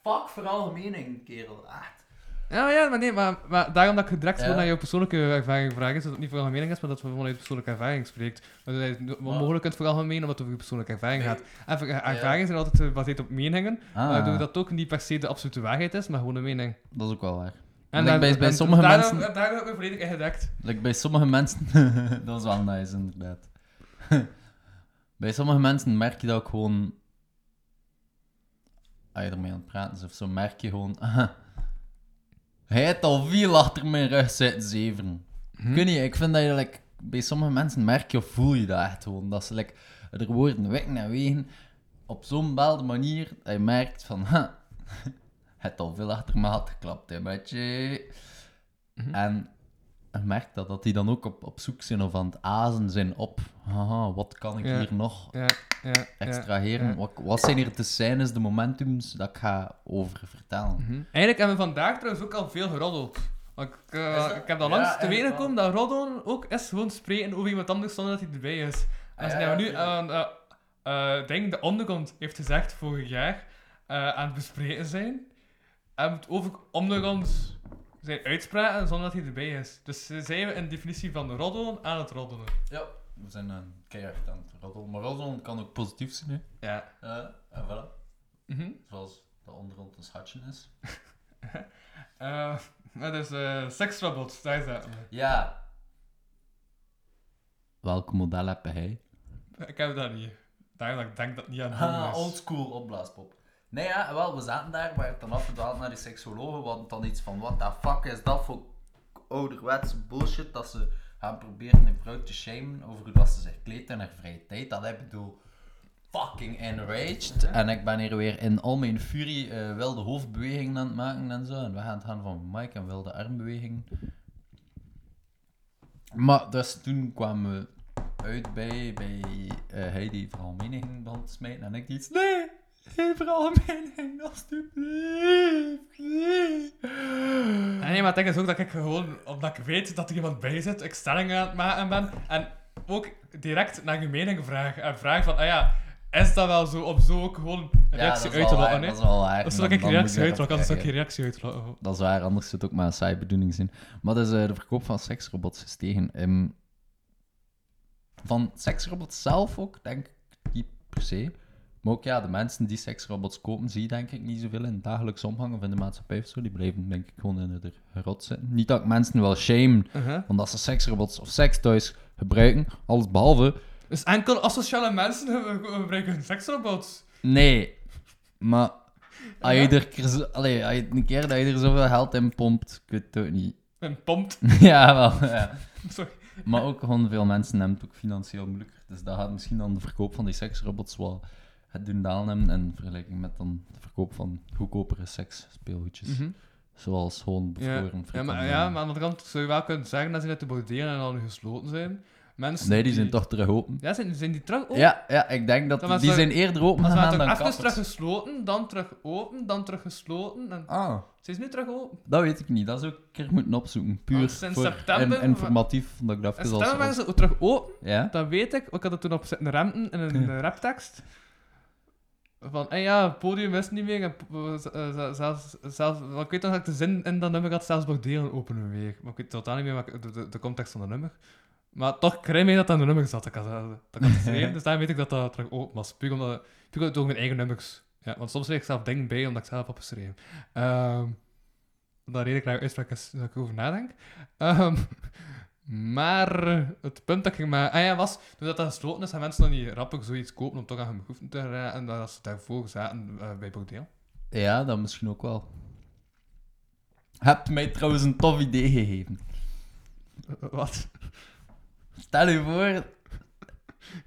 Fuck vooral mening, kerel. Echt. Ja, maar ja, maar nee, maar, maar daarom dat ik direct Ja. naar jouw persoonlijke ervaring vraag is, dat het niet vooral mening is, maar dat het vanuit persoonlijke ervaring spreekt. Maar dat je het mogelijk kunt vooral omdat het over je persoonlijke ervaring Nee. gaat. En ervaringen zijn altijd gebaseerd op meningen, Ah, waardoor dat ook niet per se de absolute waarheid is, maar gewoon een mening. dat is ook wel waar. En daar- bij- bij en sommige daarom, mensen- Daarom heb ik me volledig in gedekt. Like bij sommige mensen... [LAUGHS] dat is wel nice, inderdaad. [LAUGHS] bij sommige mensen merk je dat ook gewoon... Als je ermee aan het praten is of zo, merk je gewoon... [LAUGHS] Hij heeft al veel achter mijn rug zitten zeveren. Hm? Ik weet niet, ik vind dat je... Like, bij sommige mensen merk je of voel je dat echt gewoon. Dat ze like, er woorden wekken en wegen op zo'n bepaalde manier dat je merkt van... Ha, [LAUGHS] het al veel achter me had geklapt, hè. Mhm. En merkt dat, dat die dan ook op, op zoek zijn of aan het azen zijn op... Haha, wat kan ik Ja. hier nog Ja, ja, extraheren? ja. Wat, wat zijn hier de scènes, de momentums dat ik ga over vertellen? Mhm. Eigenlijk hebben we vandaag trouwens ook al veel geroddeld Want Ik, eh, ik heb al Ja, langs te weten gekomen dat Rodon ook is gewoon spreken over iemand anders zonder dat hij erbij is. En als Ah, ja, nu aan eh eh, denk de ondergrond heeft gezegd vorig jaar eh, aan het bespreken zijn, en het over ondergrond zijn uitspraken zonder dat hij erbij is. Dus eh, zijn we een definitie van roddelen aan het roddelen. Ja, we zijn een keihard aan het roddelen. Maar roddelen kan ook positief zijn, hè. Ja. Ja, en voilà. Mhm. Zoals de ondergrond een schatje is. [LAUGHS] Eh, dat is eh seksrobots, daar is dat. Ja. Welk model heb jij? Ik heb dat niet. Daarom dat ik denk dat het niet aan Ah, oldschool opblaaspop. Nee, ja, wel, we zaten daar, we hebben dan afgedwaald naar die seksologen, hadden dan iets van, what the fuck is dat voor ouderwetse bullshit, dat ze gaan proberen een vrouw te shamen over hoe dat ze zich kleedt in haar vrije tijd. Dat ik bedoel, fucking enraged. En ik ben hier weer in al mijn furie eh, wilde hoofdbewegingen aan het maken en zo, en we gaan het gaan van Mike en wilde armbewegingen. Maar dus toen kwamen we uit bij, bij eh, hij die vooral meningen begon te smijten en ik die iets, nee, geen vooral mening, alsjeblieft, nee. En nee, maar het ding is ook dat ik gewoon, omdat ik weet dat er iemand bij zit, ik stellingen aan het maken ben. En ook direct naar je mening vraag. En vraag van, ah ja, is dat wel zo? Om zo ook gewoon een Ja, reactie is uit te dat is wel waar. Dat is Dan- ik dan reactie moet je uit laat, erop anders zou ik geen reactie uit laten. Dat is waar, anders zit het ook maar een saaie bedoeling zijn. Maar dus eh, de verkoop van seksrobots is tegen. Ehm, van seksrobots zelf ook, denk ik niet per se. Maar ook ja, de mensen die seksrobots kopen, zie je denk ik niet zoveel in dagelijks omgang of in de maatschappij of zo. Die blijven denk ik gewoon in de rot zitten. Niet dat ik mensen wel shame, Uh-huh. omdat ze seksrobots of sekstoys gebruiken, alles behalve. Dus enkel asociale mensen ge- ge- gebruiken hun seksrobots. Nee, maar als je, er, allee, als je een keer dat je er zoveel geld in pompt, ik weet het ook niet. En pompt. [LAUGHS] ja, wel. Ja. [LAUGHS] Sorry. Maar ook gewoon veel mensen hebben het ook financieel moeilijker. Dus dat gaat misschien dan de verkoop van die seksrobots wel het doen dalen in vergelijking met dan de verkoop van goedkopere seksspeelgoedjes. Mhm. Zoals gewoon Ja, bevroren ja, maar, ja, maar aan de andere kant zou je wel kunnen zeggen dat ze net de bordelen en al gesloten zijn. Mensen Nee, die zijn toch terug open. Ja, zijn, zijn die terug open? Ja, ja, ik denk dat die, zijn eerder open gegaan dan toch even kappers. terug gesloten, dan terug open, dan terug gesloten. En... Ah, Zijn ze nu terug open? dat weet ik niet. Dat zou ik een keer moeten opzoeken. Puur Want sinds voor september- in- informatief, dat ik dat En even maar als- ze terug open, Ja? dat weet ik. Ik had het toen op zitten renten in een [LAUGHS] raptekst. Van, ja, het podium is niet meer. En, eh, z- zelfs, ik weet nog dat ik de zin in dat nummer had, zelfs bordelen openen weer. Maar ik weet totaal niet meer wat, ik- de, de, de context van dat nummer. Maar toch kreeg ik dat dat in de nummer zat. Ik had, dat ik had [LAUGHS] geschreven, dus daarom weet ik dat dat terug open was. Puur omdat, puur door mijn eigen nummers. Ja, want soms schrijf ik zelf dingen bij omdat ik zelf heb geschreven. Ehm dat reden ik naar uitspraak is dat ik erover nadenk. Ehm, maar het punt dat ik maar ah ja, was, toen dat gesloten is, gaan mensen dan niet rappig zoiets kopen om toch aan hun behoeften te raken. En dat ze daarvoor zaten eh, bij Bordeel. Ja, dat misschien ook wel. Hebt mij trouwens een tof idee gegeven. Wat? Stel je voor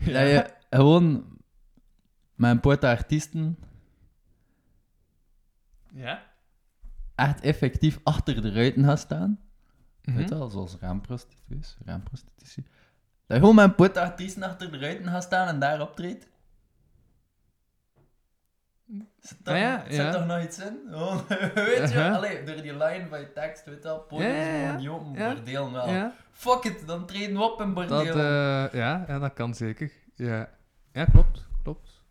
[LAUGHS] dat je gewoon met een artiesten Ja? echt effectief achter de ruiten gaat staan. Mhm. Weet je wel, zoals raamprostituties, raamprostitutie. Dat gewoon met een paar artiesten achter de ruiten gaat staan en daar optreedt. Zit toch, Ah ja, zit ja. toch nog iets in? Gewoon, [LAUGHS] weet je, allee, door die line van je tekst, weet je wel, podium Ja, niet open, bordeel wel. Ja, Fuck it, dan treden we op in bordeel. dat, eh, ja, ja, dat kan zeker. Ja, ja klopt. Klopt.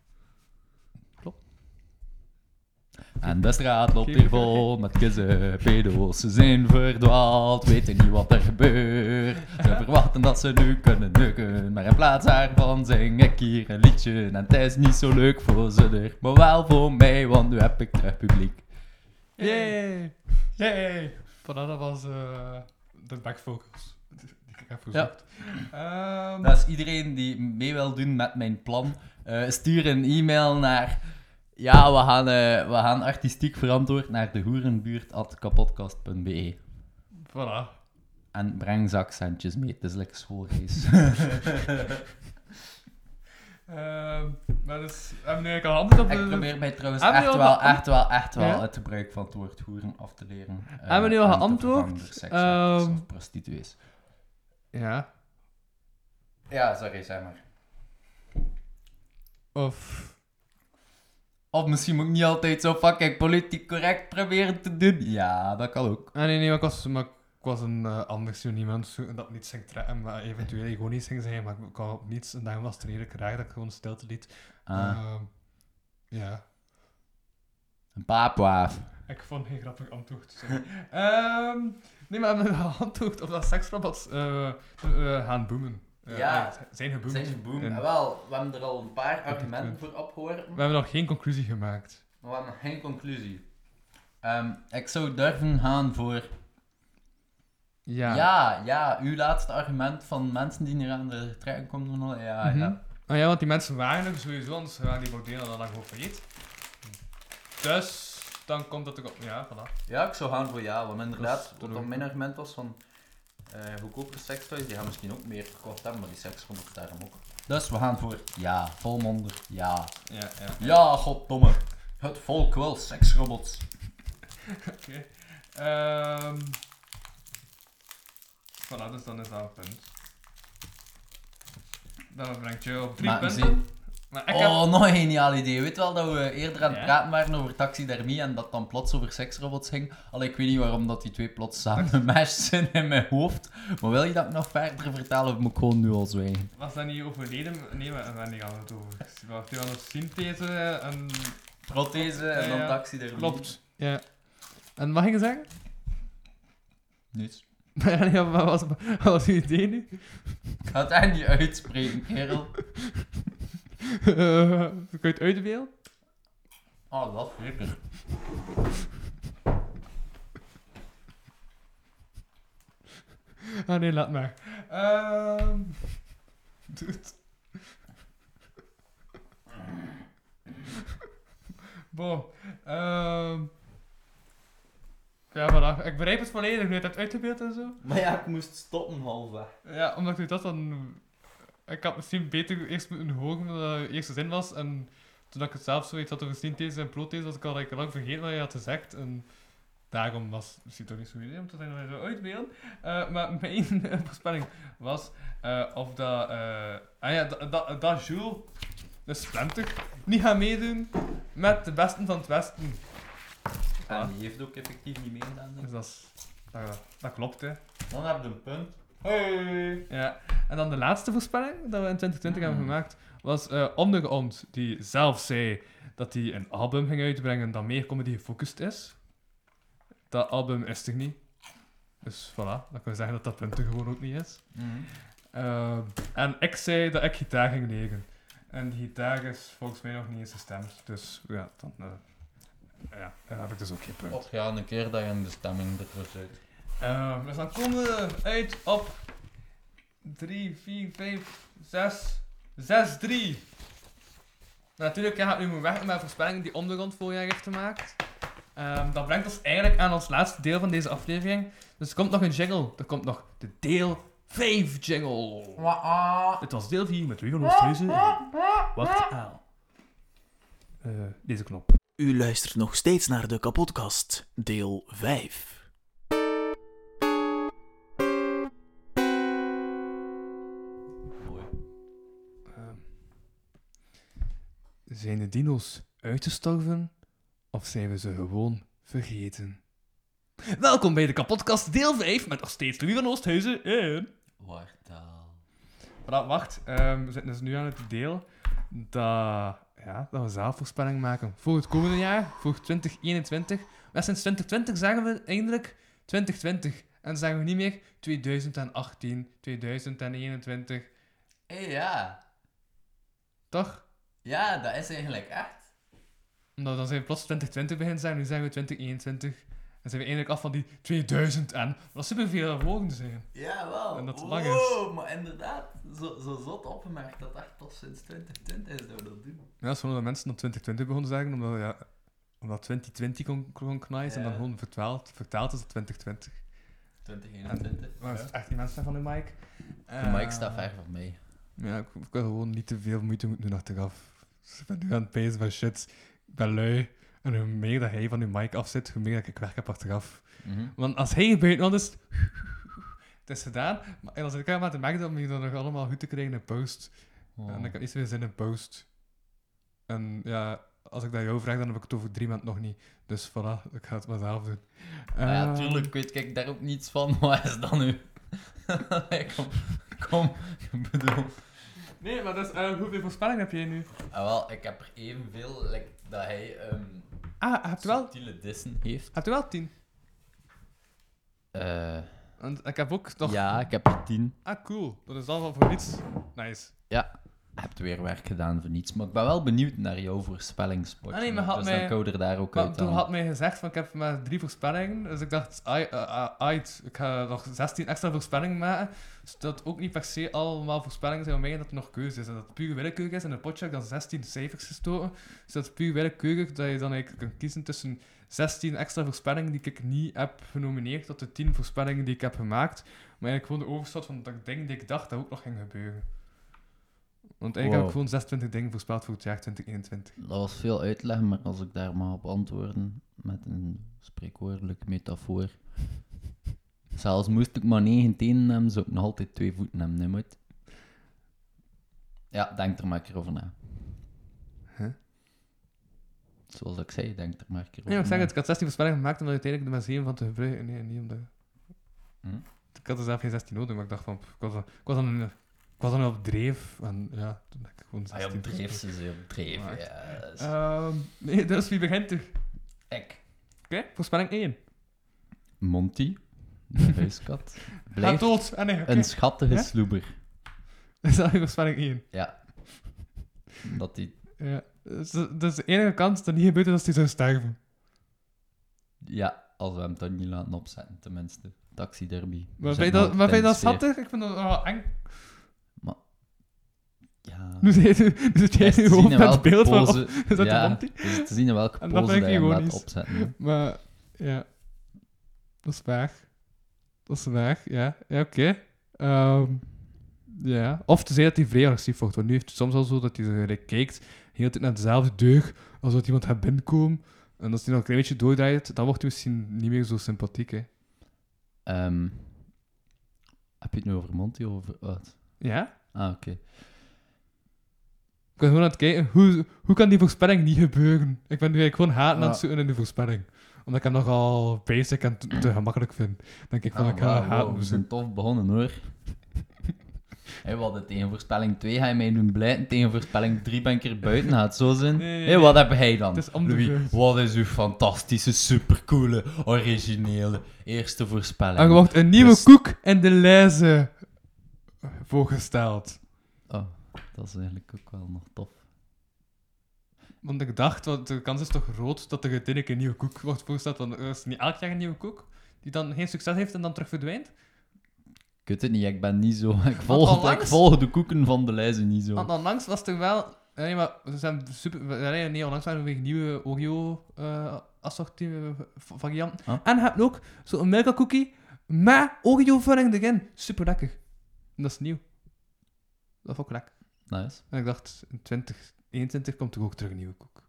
En de straat loopt hier vol met kussen, pedo's. Ze zijn verdwaald, weten niet wat er gebeurt. Ze verwachten dat ze nu kunnen nukken. Maar in plaats daarvan zing ik hier een liedje. En het is niet zo leuk voor ze er, maar wel voor mij, want nu heb ik terug publiek. Yay! Yay! Voilà, dat was eh, de backfocus. Die ik heb Ja. gezocht. Ehm, Dus iedereen die mee wil doen met mijn plan, eh, stuur een e-mail naar... Ja, we gaan, eh, we gaan artistiek verantwoord naar de hoerenbuurt.kapodcast.be. Voilà. En breng zakcentjes mee, het is lekker schoolreis. [LAUGHS] Ehm, maar dus, hebben we nu eigenlijk al antwoord op de... Ik probeer mij trouwens echt wel, echt wel, echt wel Ja? het gebruik van het woord hoeren af te leren. eh, Hebben we nu al geantwoord? Ehm, of prostituees. Ja. Ja, sorry, zeg maar. Of... Of misschien moet ik niet altijd zo fucking politiek correct proberen te doen. Ja, dat kan ook. Ah, nee, nee, maar ik was... Maar, ik was een uh, ander synoniem zoeken dat niet ging trekken, maar eventueel ironisch ging zijn, maar ik kwam op niets. En daarom was het redelijk raar dat ik gewoon stilte liet. Ah, Ehm, ja, een paapwaaf. ik vond geen grappig antwoord. [LAUGHS] Ehm, nee, maar mijn [LAUGHS] antwoord op dat seksrobots eh, eh, gaan boomen. Ja. zijn geboomd. Zijn ze boom? En wel, we hebben er al een paar argumenten voor opgehoord. We hebben nog geen conclusie gemaakt. We hebben nog geen conclusie. Ehm, ik zou durven gaan voor... Ja. Ja. ja, uw laatste argument van mensen die hier aan de trekken komen. Ja, ja. Ah ja, want die mensen waren er sowieso, anders waren die bordelen dan gewoon failliet. Dus, dan komt dat ook op. Ja, voilà. Ja, ik zou gaan voor ja, want inderdaad, is wat dan mijn argument was van eh goedkopere sekstoys, die gaan misschien ook meer verkocht hebben, maar die seksrobots daarom ook. Dus we gaan voor ja, volmondig, ja. Ja, ja. Ja, goddomme. Het volk wil seksrobots. [LAUGHS] Oké. Ehm voilà, dus dan is dat een punt. Dat brengt je op drie Maar punten. zie- Maar ik heb... Oh, nog een geniaal idee. Weet wel dat we eerder aan het Ja? praten waren over taxidermie en dat dan plots over seksrobots ging? Allee, ik weet niet waarom dat die twee plots samen [LAUGHS] gemashed zijn in mijn hoofd. Maar wil je dat nog verder vertellen of moet ik gewoon nu al zwijgen? Was dat niet overleden? Nee, maar waar gaan we het over? Wacht, die hadden synthese en... Prothese en dan taxidermie. Klopt. Ja. En mag ik het zeggen? Niets. [LAUGHS] Ja, wat was, wat was uw idee nu? Ik ga het echt niet uitspreken, kerel. [LAUGHS] [LAUGHS] Kun je het uitbeelden? Oh, dat zeker. [LAUGHS] Ah nee, laat maar. Ehm [LAUGHS] Dude. Bon. Ehm ja, voilà. Ik begrijp het volledig. Nu je het uitgebeeld en zo. Maar ja, ik moest stoppen halfweg. Ja, omdat ik dat dan... Ik had misschien beter eerst moeten horen wat de eerste zin was. En toen ik het zelf zoiets had over synthese en prothese, was ik al like, lang vergeten wat je had gezegd. En daarom was het misschien toch niet zo'n idee om te zeggen dat je zo. Eh, maar [LAUGHS] mijn voorspelling was eh, of dat... eh ah ja, dat, dat, dat Jules, de Splinter, niet gaat meedoen met de besten van het Westen. En die heeft ook effectief niet meegedaan. Dus dat, is, dat, dat klopt, hè. Dan heb je een punt. Hey. Ja, en dan de laatste voorspelling dat we in 2020 hebben gemaakt, was eh Ondergrond, die zelf zei dat hij een album ging uitbrengen dat meer comedy gefocust is. Dat album is er niet. Dus voilà, dan kan je zeggen dat dat punt er gewoon ook niet is. Mhm. Ehm, en ik zei dat ik gitaar ging leren. En die gitaar is volgens mij nog niet eens gestemd. Dus ja, dan, eh, ja, dan heb ik dus ook geen punt. Och ja, een keer dat je in de stemming ervoor zit. Ehm, dus dan komen we uit op 3, 4, 5, 6, 6, 3. Natuurlijk ja, gaat u moet weg met voorspellingen die Ondergrond voorjaar heeft gemaakt. Ehm, dat brengt ons eigenlijk aan ons laatste deel van deze aflevering. Dus er komt nog een jingle. Er komt nog de deel 5 jingle. Dit was deel 4 met Wiegel Oosthuizen. Wat aan. Eh, deze knop. U luistert nog steeds naar de kapotkast, deel 5. Zijn de dino's uitgestorven of zijn we ze gewoon vergeten? Welkom bij de kapotkast deel 5 met nog steeds Louis van Oosthuizen en... Wartaal. Voilà, wacht. Ehm, we zitten dus nu aan het deel dat, ja, dat we zelf voorspelling maken voor het komende jaar, voor 2021. Maar sinds 2020 zeggen we eindelijk 2020. En dan zeggen we niet meer 2018, 2021. Hé, ja. Toch? Ja, dat is eigenlijk echt. Omdat dan zijn we plots 2020 beginnen zijn, nu zeggen we 2021. En zijn we eindelijk af van die 2000 en. Wat superveel woorden zijn. Ja, wel. En dat het wow, lang is. maar inderdaad, zo, zo zot opgemerkt dat echt pas sinds 2020 is dat we dat doen. Ja, dat mensen dat 2020 begonnen zeggen, omdat, ja, omdat 2020 kon, kon en dan gewoon vertaald, vertaald is het 2020. 2021. Maar Ja. is echt van de mic? De mic staat ver van mij. Ja, ik, ik wil gewoon niet te veel moeite moeten doen achteraf. Dus ik ben nu aan het pezen van shit, ik ben lui. En hoe meer dat hij van uw mic afzit, hoe meer dat ik werk heb achteraf. Mhm. Want als hij er buiten is, het, is gedaan. Maar als ik aan te merken om je dan nog allemaal goed te krijgen in post. Oh. En ik heb niet zoveel zin in post. En ja, als ik dat jou vraag, dan heb ik het over drie maanden nog niet. Dus voilà, ik ga het maar zelf doen. Maar ja, Eh, tuurlijk weet ik daar ook niets van. [LAUGHS] Wat is dat nu? [LAUGHS] kom, kom, ik bedoel... Nee, maar dus, hoeveel voorspellingen heb jij nu? Ah, wel, ik heb er evenveel like, dat hij ehm Ah, heb je wel, subtiele dissen heeft. heb je wel tien? Eh, Want ik heb ook nog... ja, ik heb er tien. Ah, cool. Dat is al wel voor niets. Nice. Ja, hebt weer werk gedaan voor niets. Maar ik ben wel benieuwd naar jouw voorspellingspotje. Ah, nee, maar had dus mij- dan kan je er daar ook Maar uit toen had mij gezegd van ik heb maar drie voorspellingen. Dus ik dacht, eh, eh, uit, ik ga nog 16 extra voorspellingen maken. Zodat ook niet per se allemaal voorspellingen zijn van mij dat er nog keuze is. En dat het puur willekeurig is. En in een potje heb ik dan 16 cijfers gestoken. Dus dat is puur willekeurig dat je dan eigenlijk kan kiezen tussen 16 extra voorspellingen die ik niet heb genomineerd tot de 10 voorspellingen die ik heb gemaakt. Maar eigenlijk gewoon de overschot van dat dingen die ik dacht dat ook nog ging gebeuren. Want eigenlijk heb ik gewoon 26 dingen voorspeld voor het jaar 2021. Dat was veel uitleg, maar als ik daar mag op antwoorden met een spreekwoordelijke metafoor. [LAUGHS] Zelfs moest ik maar negen tenen hebben, zou ik nog altijd twee voeten hebben, hè, moet. Ja, denk er maar een keer over na. Huh? Zoals ik zei, denk er maar een keer over Nee, ik zeg het, ik had 16 voorspellingen gemaakt om uiteindelijk de maar 7 van te gebruiken. Nee, niet omdat... Hm? Ik had er zelf geen 16 nodig, maar ik dacht van... pff, Ik was, ik was dan, ik was dan op dreef. En ja, toen ik gewoon Ah, 16 ja, op dreef ze ze op dreef. Maar- Ja, dat is- Ehm, nee, dus wie begint er? Oké, Ik. voorspelling 1. Monty, de [LAUGHS] huiskat, Ga blijft dood. Ah, nee, oké. een schattige Ja? sloeber. Dat is dat je voorspelling 1. Ja. Dat die... Ja. Dus, dus de enige kans dat het niet gebeurt is als hij zou sterven. Ja, als we hem toch niet laten opzetten, tenminste. Taxi Derby. Maar We vind je dat, maar vind je dat schattig? Ik vind dat wel eng. Ja. Zit jij Het nu gewoon met beeld van... Is dat ja, te zien in welke En pose je hem laat opzetten. hè. Maar, ja. Dat is waar. Dat is waar, ja. Ja, oké. Ehm, ja. Of te zeggen dat hij vrij agressief wordt. Want nu heeft het soms al zo dat hij gelijk kijkt, heel tijd naar dezelfde deur, als dat iemand gaat binnenkomen. En als hij nog een klein beetje doordraait, dan wordt hij misschien niet meer zo sympathiek, hè. Ehm, heb je het nu over Monty of over wat? Ja? Ah, oké. Ik ben gewoon aan het kijken, hoe, hoe kan die voorspelling niet gebeuren? Ik ben nu eigenlijk gewoon haten aan het zoeken in die voorspelling. Omdat ik hem nogal basic en te, te gemakkelijk vind. Denk ik van, Ah, ik ga wauw, we zijn tof begonnen hoor. [LAUGHS] Hey, we hadden tegen voorspelling 2 ga je mij doen blijten, tegen voorspelling 3 ben ik er buiten, gaat het zo zijn? Nee, hey, wat heb jij dan? Het is Louis, wat is uw fantastische, supercoole, originele eerste voorspelling? Er wordt een nieuwe Dus- koek in de lijzen voorgesteld. Dat is eigenlijk ook wel nog tof. Want ik dacht, want de kans is toch groot dat er uiteindelijk een nieuwe koek wordt voorgesteld. Want er is niet elk jaar een nieuwe koek die dan geen succes heeft en dan terug verdwijnt. Ik weet het niet, ik ben niet zo... Ik volg, ik volg de koeken van de lijzen niet zo. Want onlangs was er wel... Nee, maar ze zijn super... Nee, nee onlangs waren er weer nieuwe Oreo uh, assortie varianten. Ah. En je hebt ook zo'n Milka cookie met Oreo vulling erin. Super lekker. En dat is nieuw. Dat vond ik lekker. Nice. En ik dacht, in 2021 komt er ook terug een nieuwe koek.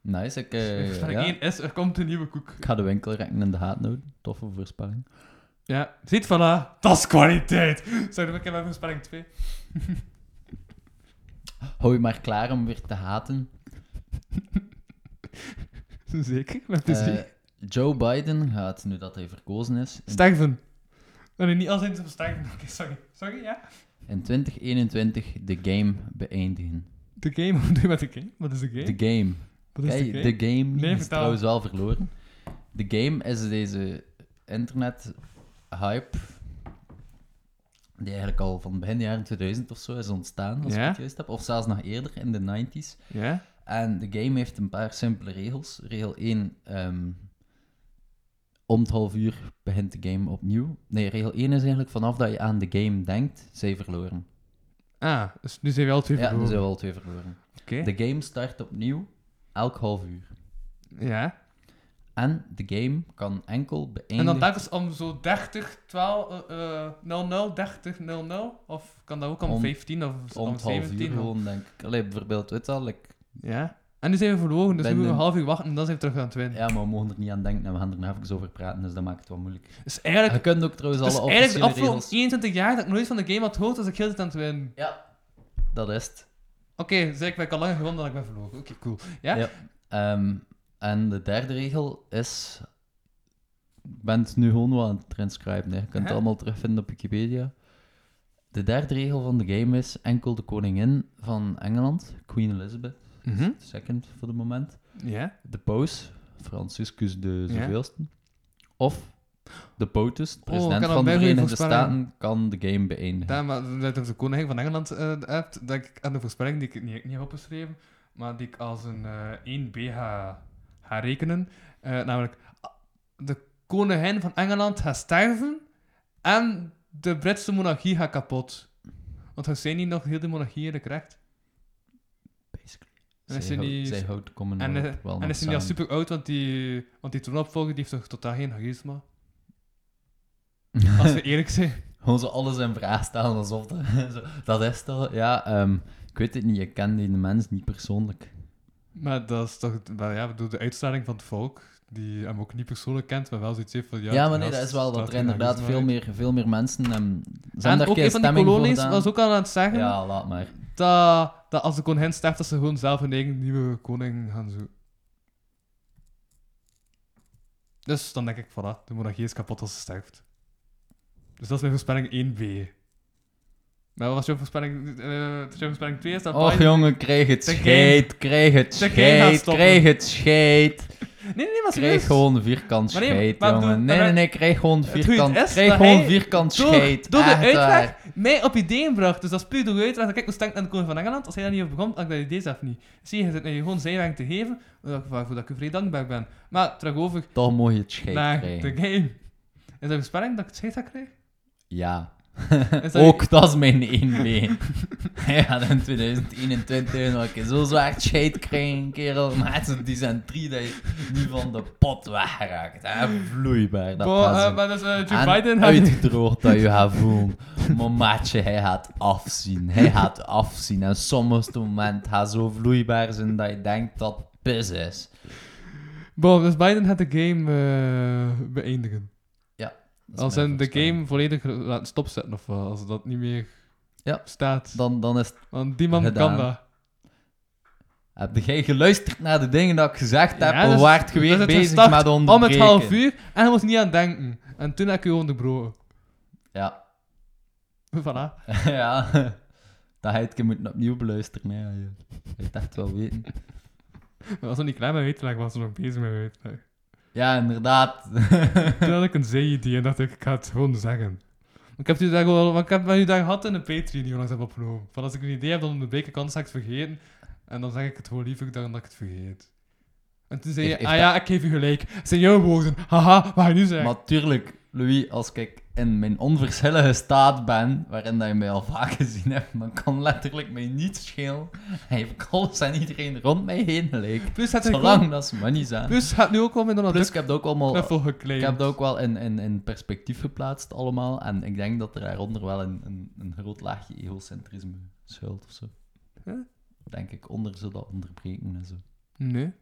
Nice, ik... Voorspelling ja. 1 is, er komt een nieuwe koek. Ik ga de winkelrekken in de haat houden. Toffe voorspelling. Ja, ziet, voilà. Dat is kwaliteit. Zeg, dan heb ik mijn voorspelling 2. [LAUGHS] Hou je maar klaar om weer te haten. [LAUGHS] Zeker, met plezier. Eh, Joe Biden gaat, nu dat hij verkozen is, in, sterven. Nee, niet als in ze sterven. [LAUGHS] Oké, sorry. Sorry, ja. In 2021 de game beëindigen. De game, [LAUGHS] wat doe je met de game? Wat is de game? De game. Wat is Kijk, de game? de game Nee, is trouwens wel verloren. De game is deze internet-hype die eigenlijk al van begin jaren 2000 of zo is ontstaan, als ik het juist heb. Of zelfs nog eerder, in de 90s. Ja? En de game heeft een paar simpele regels. Regel 1, ehm, om het half uur begint de game opnieuw. Nee, regel 1 is eigenlijk vanaf dat je aan de game denkt, zij verloren. Ah, dus nu zijn we al twee Ja, nu verloren. zijn we al twee verloren. Oké. De game start opnieuw, elk half uur. Ja. En de game kan enkel En beëindigen... dan telkens om zo 30, 12, eh, eh, 00, 30, 00? Of kan dat ook om, Om- 15 of om om het half uur 17? of- gewoon, denk ik. Allee, bijvoorbeeld, weet je like, Ja. En nu zijn we verloren, dus Ben nu moeten we een- half uur wachten en dan zijn we terug aan het winnen. ja, maar we mogen er niet aan denken en we gaan er nog even over praten, dus dat maakt het wat moeilijk. Dus eigenlijk, Je kunt ook trouwens dus alle eigenlijk de officiële afgelopen regels... 21 jaar dat ik nooit van de game had gehoord, als ik heel tijd aan het winnen. Ja, dat is het. Oké, zeg ik ben al langer gewonnen dan ik ben verloren. Oké, cool. Ja? Ja. Ehm, en de derde regel is... Ik ben het nu gewoon wat aan het transcriben. Hè. Je kunt het allemaal terugvinden op Wikipedia. De derde regel van de game is enkel de koningin van Engeland, Queen Elizabeth Mhm. II voor het moment, Ja? de paus, Franciscus de zoveelste, of de POTUS, de Oh, president van de Verenigde. Staten, kan de game beëindigen. Ja, maar dat de koningin van Engeland eh, hebt, dat ik aan de voorspelling die ik niet, niet heb opgeschreven, maar die ik als een eh 1b ga, ga rekenen. Eh, namelijk, de koningin van Engeland gaat sterven en de Britse monarchie gaat kapot. Want zijn niet nog heel de monarchieën de recht. Basically. En is Zij, hij houdt- zij Commonwealth En, eh, wel en is hij niet al super oud, want die, want die troonopvolger die heeft toch totaal geen charisma? Als we eerlijk [LAUGHS] zijn. Gewoon zo alles in vraag stellen alsof dat... [LAUGHS] zo, dat is toch... Ja, ehm, ik weet het niet. Ik ken die mens niet persoonlijk. Maar dat is toch, wel ja, bedoel, de uitstraling van het volk, die hem ook niet persoonlijk kent, maar wel zoiets heeft van ja. Ja, die maar nee, dat is wel dat er inderdaad veel meer, veel meer mensen... Um, En ook een van die kolonies was ook al aan het zeggen Ja, laat maar. dat, dat als de koningin sterft, dat ze gewoon zelf een eigen nieuwe koning gaan zoeken. Dus dan denk ik, voilà, de monarchie is kapot als ze sterft. Dus dat is mijn voorspelling 1b. Maar wat was jouw voorspelling? eh jouw voorspelling 2 is dat Och Biden- jongen, krijg het scheet, krijg het scheet, stoppen. krijg het scheet. Nee, nee, nee, maar serieus. gewoon vierkant Maar nee, jongen. bedoel, Nee, nee, nee, krijg gewoon vierkant, is dat gewoon vierkant door, scheet. door de echt waar. uitleg mij op ideeën bracht. Dus dat is puur door de uitleg ik moest denken aan de koning van Engeland. Als hij daar niet over begon, had ik dat idee zelf niet. Zie je, zit mij gewoon zijweg te geven, waar- waarvoor dat ik vrij dankbaar ben. Maar terug over Toch je het scheet naar krijgen. de game. Is dat een voorspelling dat ik het scheet ga krijgen? Ja. [LAUGHS] Ook dat is mijn 1B. [LAUGHS] ja, in 2021 nog een keer zo zwaar shade krijgen, kerel. Mensen die zijn drie dat je niet van de pot wegraakt. Hè? Vloeibaar. Dat gaat eh, zo. maar dus eh, Joe En Biden uitgedroogd dat je gaat voelen. Maar maatje, hij gaat afzien. Hij gaat afzien. En sommige moment gaat zo vloeibaar zijn dat je denkt dat het pis is. Boah, dus Biden gaat de game eh, beëindigen. Als in de game volledig laten stopzetten of wat, als dat niet meer Ja. staat. Dan, dan is het... Want die man Gedaan. kan dat. Heb jij geluisterd naar de dingen dat ik gezegd heb? Of je dus het bezig met Om onderbreken? het half uur en hij moest niet aan denken. En toen heb ik u onderbroken. Ja. [LAUGHS] Voilà. [LAUGHS] ja. Dat het keer moeten opnieuw beluisteren. hè. Je je het echt wel weten. [LAUGHS] Dat was nog niet klaar met uitleg, was er nog bezig met uitleg. Ja, inderdaad. Toen had ik een zee-idee en dacht ik, ik ga het gewoon zeggen. Ik heb, u daar wel, want ik heb u daar gehad in de Patreon die we langs hebben opgenomen. Van als ik een idee heb, dan onderbreek ik anders ik het vergeten. En dan zeg ik het gewoon liever dan dat ik het vergeet. En toen zei je, ah ja, ik geef u gelijk. Het zijn jouw woorden. Haha, wat ga je nu zeggen? Maar tuurlijk, Louis, als ik in mijn onverschillige staat ben, waarin dat je mij al vaak gezien hebt, dan kan letterlijk mij niet schelen. Hij heeft alles en iedereen rond mij heen gelijk. Plus het Zolang dat ze money zijn. Plus gaat nu ook wel met Donald Plus, ik heb het ook allemaal... Ik heb het ook wel in, in, in perspectief geplaatst allemaal. En ik denk dat er daaronder wel een, een, een groot laagje egocentrisme schuilt of zo. Denk ik, onder zo dat onderbreken en zo. Nee.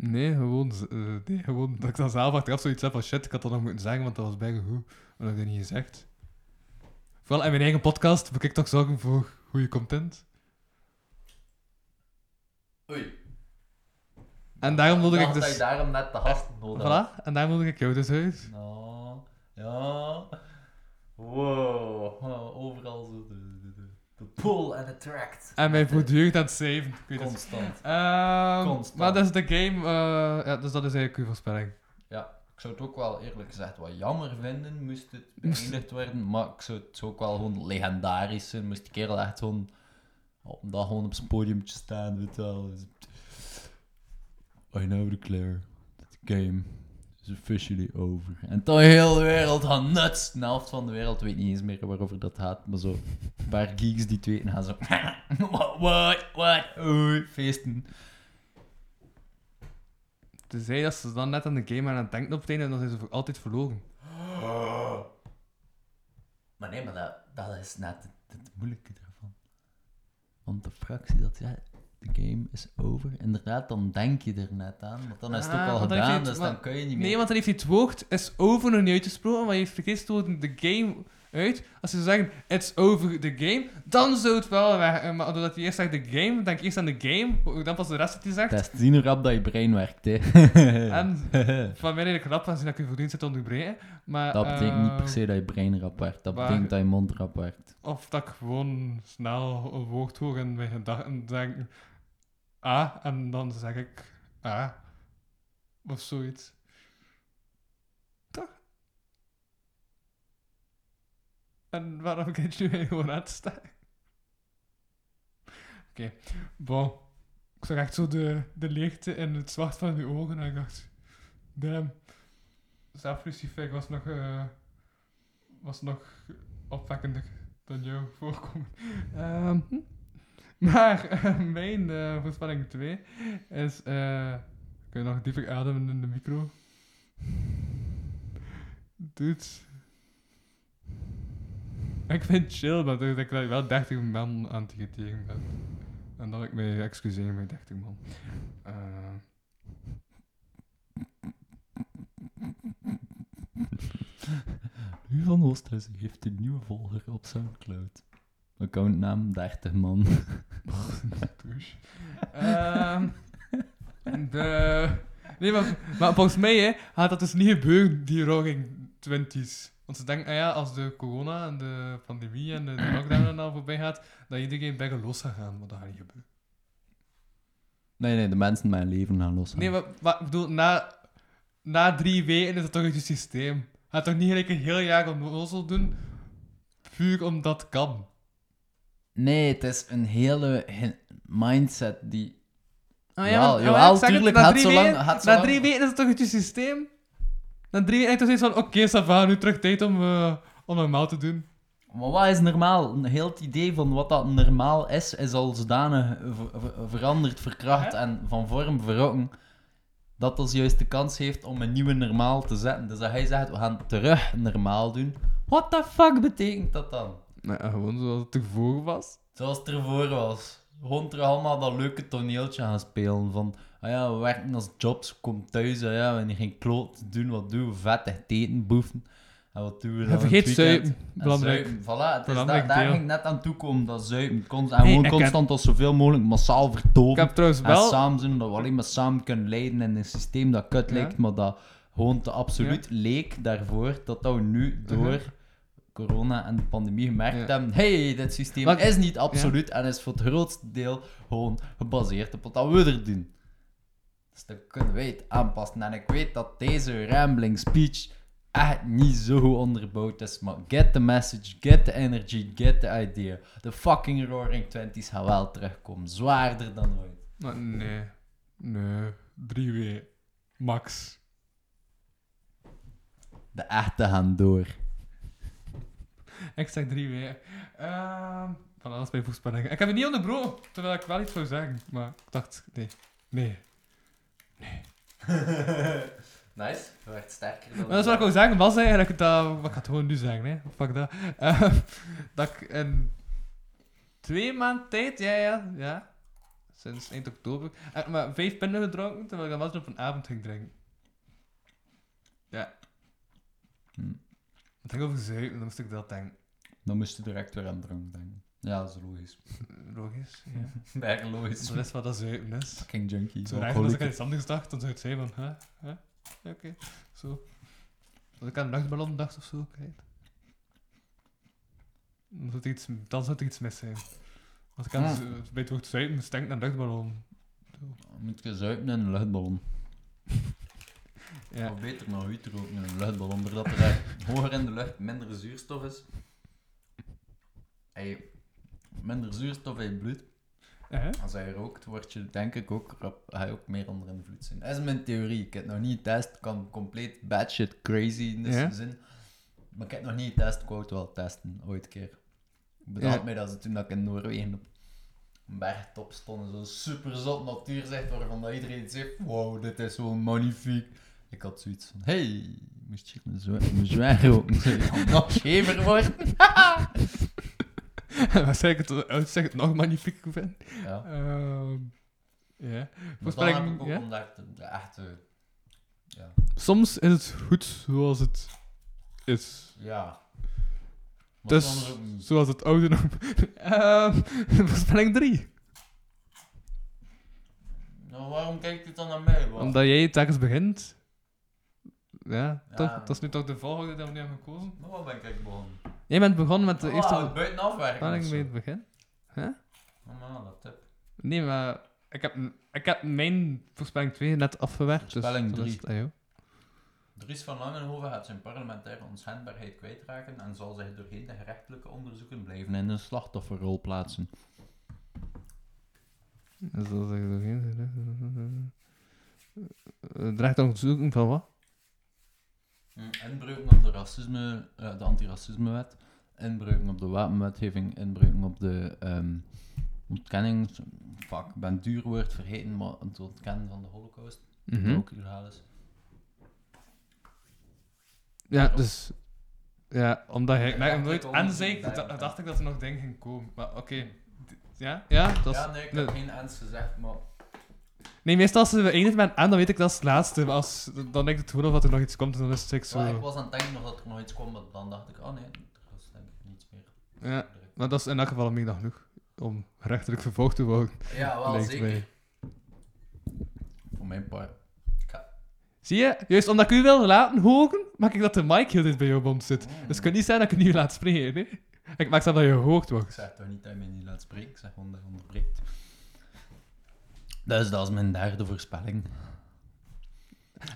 Nee, gewoon, eh, nee, gewoon dat ik dan zelf achteraf zoiets heb van shit, ik had dat nog moeten zeggen, want dat was bijna goed. Maar dat heb ik dat niet gezegd. Vooral in mijn eigen podcast moet ik toch zorgen voor goede content. Oei. En daarom wilde ik dat dus... je daarom net de gasten nodig had. Voilà, en daarom wilde ik jou dus uit. Nou, ja. Wow. [LAUGHS] Overal zo de pull and attract. En mij voortdurend aan het saven. Constant. Ehm, Constant. maar dat is de game, eh, ja, dus dat is eigenlijk uw voorspelling. Ja, ik zou het ook wel eerlijk gezegd wat jammer vinden moest het [LAUGHS] beëindigd worden, maar ik zou het ook wel gewoon legendarisch zijn. Moest die kerel echt gewoon op een dag gewoon op zijn podiumtje staan, weet wel. Dus- I now declare that the game is officially over. En dan heel de wereld gaat nuts. De helft van de wereld weet niet eens meer waarover dat gaat, maar zo een paar geeks die het weten gaan zo [LAUGHS] what, what, what, oei, feesten. Tenzij dat ze dan net aan de game aan het denken op het einde en dan zijn ze voor altijd verloren. Maar nee, maar dat, dat is net het, het moeilijke ervan. Want de fractie dat ja, de game is over, inderdaad, dan denk je er net aan. Want dan is het ook Ah, al gedaan, dus het- dan kun je niet meer. Nee, want dan heeft hij het woord is over nog niet uitgesproken, maar heeft vergist door de game uit. Als ze zeggen, it's over the game, dan zou het wel werken. Maar doordat je eerst zegt de game, denk eerst aan de game, dan pas de rest wat hij zegt. Test, zien hoe rap dat je brein werkt, hè. En van mij redelijk rap, aangezien dat je voortdurend zit te onderbreken. Maar, Dat betekent niet per eh, se dat je brein rap werkt. Dat maar- betekent dat je mond rap werkt. Of dat ik gewoon snel een woord hoor en mijn gedachten denk, ah, en dan zeg ik, ah, of zoiets. Toch? En waarom kijk je mij gewoon aan te staren? Oké, bon. Ik zag echt zo de, de leegte in het zwart van uw ogen en ik dacht, damn. Zelf was nog, eh, was nog opwekkender dan jou voorkomen. Hm. [LAUGHS] maar eh, mijn eh, voorspelling 2 is... eh kun je nog dieper ademen in de micro? Dude. Ik vind het chill, maar dat ik wel 30 man aan het irriteren ben. En dat ik mij excuseer met 30 man. [LAUGHS] Nu van Oosthuizen heeft een nieuwe volger op Soundcloud. Accountnaam 30 man. [LAUGHS] Ehm, de... Nee, maar, maar volgens mij hè, gaat dat dus niet gebeuren, die rogging 20s. Want ze denken, ah ja, als de corona en de pandemie en de, de lockdown en al voorbij gaat, dat iedereen bijna los gaat gaan. Maar dat gaat niet gebeuren. Nee, nee, de mensen mijn leven gaan los. Nee, maar, maar ik bedoel, na, na drie weken is het toch je systeem. Gaat toch niet gelijk een heel jaar onnozel doen, puur omdat het kan. Nee, het is een hele mindset die... Ah Jawel, maar- jawel, ik zeg het, tuurlijk, gaat drie zo lang- zo Na drie weken is het toch uit je systeem? Na drie weken is het zoiets van, oké, va, nu terug tijd om, eh, om normaal te doen. Maar wat is normaal? Een heel het idee van wat dat normaal is, is al zodanig ver- ver- veranderd, verkracht en van vorm verrokken, dat dat juist de kans heeft om een nieuwe normaal te zetten. Dus dat hij zegt, we gaan terug normaal doen. What the fuck betekent dat dan? Nee, gewoon zoals het ervoor was. Zoals het ervoor was. Gewoon terug allemaal dat leuke toneeltje gaan spelen. Van, ah ja, we werken als jobs, kom thuis, ah ja, we hebben geen kloot doen, wat doen we? Vettig eten, boeven. En wat doen we dan En vergeet zuipen, En belangrijk. zuipen, Voilà, het is Belangrijk daar, ging ik net aan toekomen, dat zuipen. Const, en gewoon heb- constant als zoveel mogelijk massaal vertoven. Ik heb trouwens En wel... samen zijn, dat we alleen maar samen kunnen leiden in een systeem dat kut Ja. lijkt, maar dat gewoon te absoluut leek daarvoor, dat dat we nu door Mhm. Corona en de pandemie gemerkt Ja. hebben, hey, dit systeem Maar- is niet absoluut en is voor het grootste deel gewoon gebaseerd op wat dat we er doen. Dus dan kunnen wij het aanpassen. En ik weet dat deze rambling speech echt niet zo goed onderbouwd is, maar get the message, get the energy, get the idea. De fucking Roaring Twenties gaan wel terugkomen, zwaarder dan ooit. Maar nee. Nee. Drie weken. Max. De echte gaan door. Ik zeg drie weken. Ehm van alles bij voorspellingen. Ik heb het niet onderbroken, terwijl ik wel iets zou zeggen. Maar ik dacht, nee. Nee. [LAUGHS] Nice, je werd sterker dan Maar dat is wat ik wou zeggen, was eigenlijk dat... Ik ga het gewoon nu zeggen, hè. Fuck dat. Ehm, [LAUGHS] dat ik in twee maanden tijd, ja, ja, ja. Sinds eind oktober. heb ik maar vijf pinnen gedronken, terwijl ik dan wel op een avond ging drinken. Ja. Hm. Het ging over zuipen, dan moest ik dat denken. Dan moest je direct weer aan drank denken. Ja, dat is logisch. [LAUGHS] Logisch, ja. [LAUGHS] Erg logisch. Dat is wat dat zuipen is. Fucking junkie. Zo raar als ik aan iets anders dacht, dan zou het zijn van, hè? hè? Oké, zo. Als ik aan een luchtballon dacht of zo, kijk. Dan zou, er iets, dan zou er iets mis zijn. Als ik aan Ah. bij het woord zuipen denken aan luchtballon. Moet je zuipen in een luchtballon. Ja. Of beter nog uit roken in een luchtballon, doordat er [LAUGHS] hoger in de lucht minder zuurstof is. Hey, minder zuurstof in je bloed. Als hij rookt, word je denk ik ook, rap- ga je ook meer onder invloed zijn. Dat is mijn theorie. Ik heb het nog niet getest. Het kan compleet bad shit crazy in de zin. Maar ik heb het nog niet getest. Ik wou het wel testen, ooit een keer. Ik bedacht mij dat ze toen dat ik in Noorwegen op een bergtop stond. en Zo'n super zot natuurzicht waarvan dat iedereen zegt: Wow, dit is zo magnifiek. Ik had zoiets van: Hey, moest je een zwaar dan nog schever worden? [LAUGHS] [LAUGHS] Wat zeg ik het, uit zeg het nog magnifiek vind? Ja. Ehm ja. Maar dan heb ik ook ja? ontdekt, de- de echte. Ja. Soms is het goed zoals het is. Ja. er Dus, ook niet. zoals het oude nog... [LAUGHS] Ehm, voorspelling 3. Nou, waarom kijkt u dan naar mij? Wat? Omdat jij telkens begint. Ja, Ja. toch? Dat is nu toch de volgorde die we nu hebben gekozen? Maar wat ben ik begonnen? Jij bent begonnen met de Oh, eerste het buitenaf werken. voorspelling of bij zo. het begin. Oh, man, dat tip. Nee, maar ik heb, ik heb mijn voorspelling 2 net afgewerkt. Voorspelling dus, het, ah, joh. Dries van Langenhoven gaat zijn parlementaire onschendbaarheid kwijtraken en zal zich doorheen de gerechtelijke onderzoeken blijven in een slachtofferrol plaatsen. Dat is wel zeggen, geen- Eh, onderzoeken van wat? Inbreuken op de, racisme, eh, de antiracismewet, inbreuken op de wapenwetgeving, inbreuken op de ehm ontkenning. Fuck, ik ben duur woord vergeten, maar het ontkennen van de holocaust. Dat ook illegaal is. Ja, dus... Ja, omdat hij... Ja, Nee, dat nooit ik ja. dacht ik dat er nog dingen gingen komen. Maar oké. Ja? Ja? Dat is, ja, nee, ik nee. heb geen ens gezegd, maar... Nee, meestal als we eindigen met en, dan weet ik dat is het laatste. Maar als, dan denk ik het gewoon of dat er nog iets komt en dan is het zo... Maar ik was aan het denken of dat er nog iets kwam, maar dan dacht ik, oh nee, er was denk ik niets meer. Ja, maar dat is in elk geval meer dan genoeg. Om rechtelijk vervolgd te worden. Ja, wel [LAUGHS] zeker. mij. Voor mijn part. Zie je? Juist omdat ik u wil laten horen, maak ik dat de mic heel dit bij jouw mond zit. Dus het kan niet zijn dat ik u niet laat spreken, hè? Ik maak zelf dat je gehoord Ik wordt. zeg toch niet dat je mij niet laat spreken, ik zeg gewoon dat je onderbreekt. Dus dat is mijn derde voorspelling.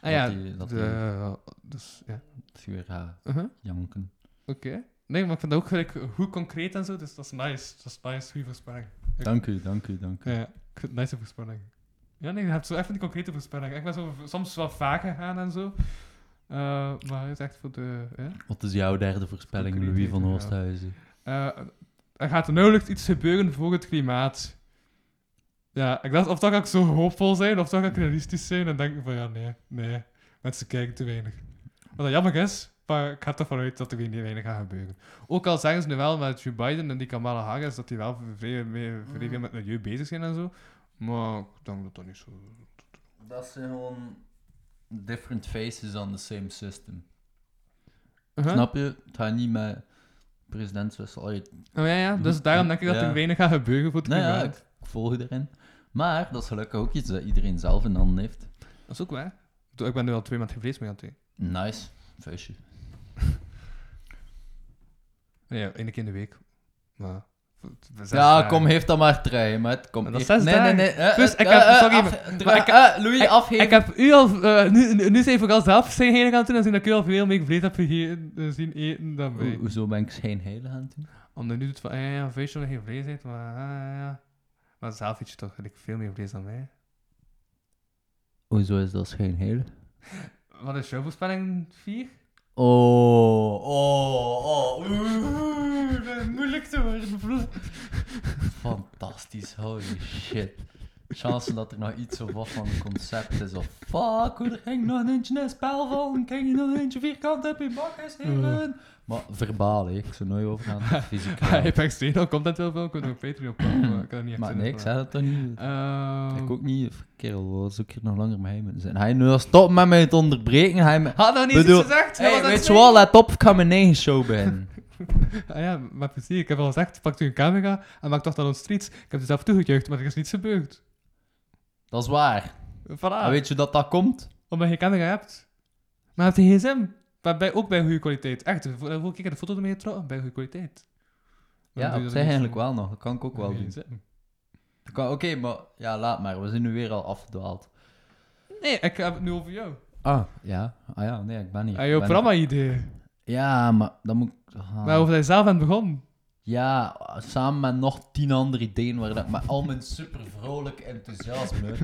Ah ja, Dat die- dat de- die- dus ja. Dat weer gaat Uh-huh. janken. Oké. Nee, maar ik vind dat ook gelijk goed concreet en zo, dus dat is nice. Dat is nice, goede voorspelling. Ik- Dank u, dank u, dank u. Ja, ik vind nice voorspelling. Ja, nee, je hebt zo even die concrete voorspelling. Ik ben zo soms wel vaak gegaan en zo. Eh, maar het is echt voor de... Wat is jouw derde voorspelling, Louis van. Oosthuizen? Eh, er gaat er nauwelijks iets gebeuren voor het klimaat. Ja, ik dacht of dat ga ik zo hoopvol zijn, of dat ga ik realistisch zijn. En denk ik van ja, nee, nee. Mensen kijken te weinig. Wat dat jammer is, maar ik ga ervan uit dat er niet weinig gaat gebeuren. Ook al zeggen ze nu wel met Joe Biden en die Kamala Harris dat die wel vrij, veel met milieu bezig zijn en zo. Maar ik denk dat dat niet zo... Dat zijn gewoon different faces on the same system. Uh-huh. Snap je? Het gaat niet met presidentswissel. Allee, Oh ja, ja, dus daarom denk ik dat Ja. er weinig gaat gebeuren voor het Nou ja, klimaat. ik ik volg je erin. Maar dat is gelukkig ook iets dat iedereen zelf in handen heeft. Dat is ook waar. Ik ben nu al twee maanden geen vlees meer aan het eten. Nice. Vuistje. [LAUGHS] Nee, één keer in de week. Maar... Ja, dagen. kom, heeft dat maar trein, Maar heeft- zes nee, nee, nee. eh, eh, ik heb- sorry, af- maar- ik heb- Louis, ik- afgeven. Ik heb u al... eh, nu, nu, zijn vooral zelf zijn heen gaan doen, en zien dat ik u al veel meer vlees heb gegeten, zien eten dan Ho- wij. Hoezo ben ik schijnheilig aan het doen? Omdat nu doet van, ja, ja, dat geen vlees eet, maar ja, ja. Maar zelf eet je toch gelijk veel meer vlees dan mij. Hoezo is dat schijnheilig? [LAUGHS] Wat is jouw voorspelling 4? Oh, oh, oh. Oeh, dat is moeilijk te worden. Fantastisch, holy shit. Chance dat er nog iets of wat van een concept is. Of fuck, hoe er ging nog eentje in een spel van. Kijk je nog eentje vierkant op je bak is, heren. Maar verbaal, hè. ik zou nooit overgaan [LAUGHS] fysiek. Ben extreem al content wel veel, ik op Patreon op komen, maar ik kan niet echt Maar nee, ik zei dat toch niet. Ehm, Ik ook niet. Kerel, zou ik hier nog langer mee moeten zijn? Hij nu al stoppen met mij te onderbreken. Hij. Had nog niet gezegd? Weet je wel, let op, ik ga mijn eigen show beginnen. [LAUGHS] Ah ja, maar precies. Ik heb al gezegd, pak u een camera en maak toch dan ons streets. Ik heb er zelf toegejuicht, maar er is niets gebeurd. Dat is waar. Voilà. En weet je dat dat komt? Omdat je camera hebt. Maar het gsm. Maar bij, ook bij goede kwaliteit. Echt, vorige keer de foto ermee getrokken, bij goede kwaliteit. Dan Ja, je dat niet eigenlijk wel nog. Dat kan ik ook wel doen. gsm. Oké, maar ja, laat maar. We zijn nu weer al afgedwaald. Nee, ik heb het nu over jou. Ah, ja. Ah ja, nee, ik ben niet. Ah, jouw ben- programma-idee. Ja, maar dan moet ik... ah. Maar over dat je zelf bent begonnen. Ja, samen met nog tien andere ideeën waar dat ik met al mijn super vrolijk enthousiasme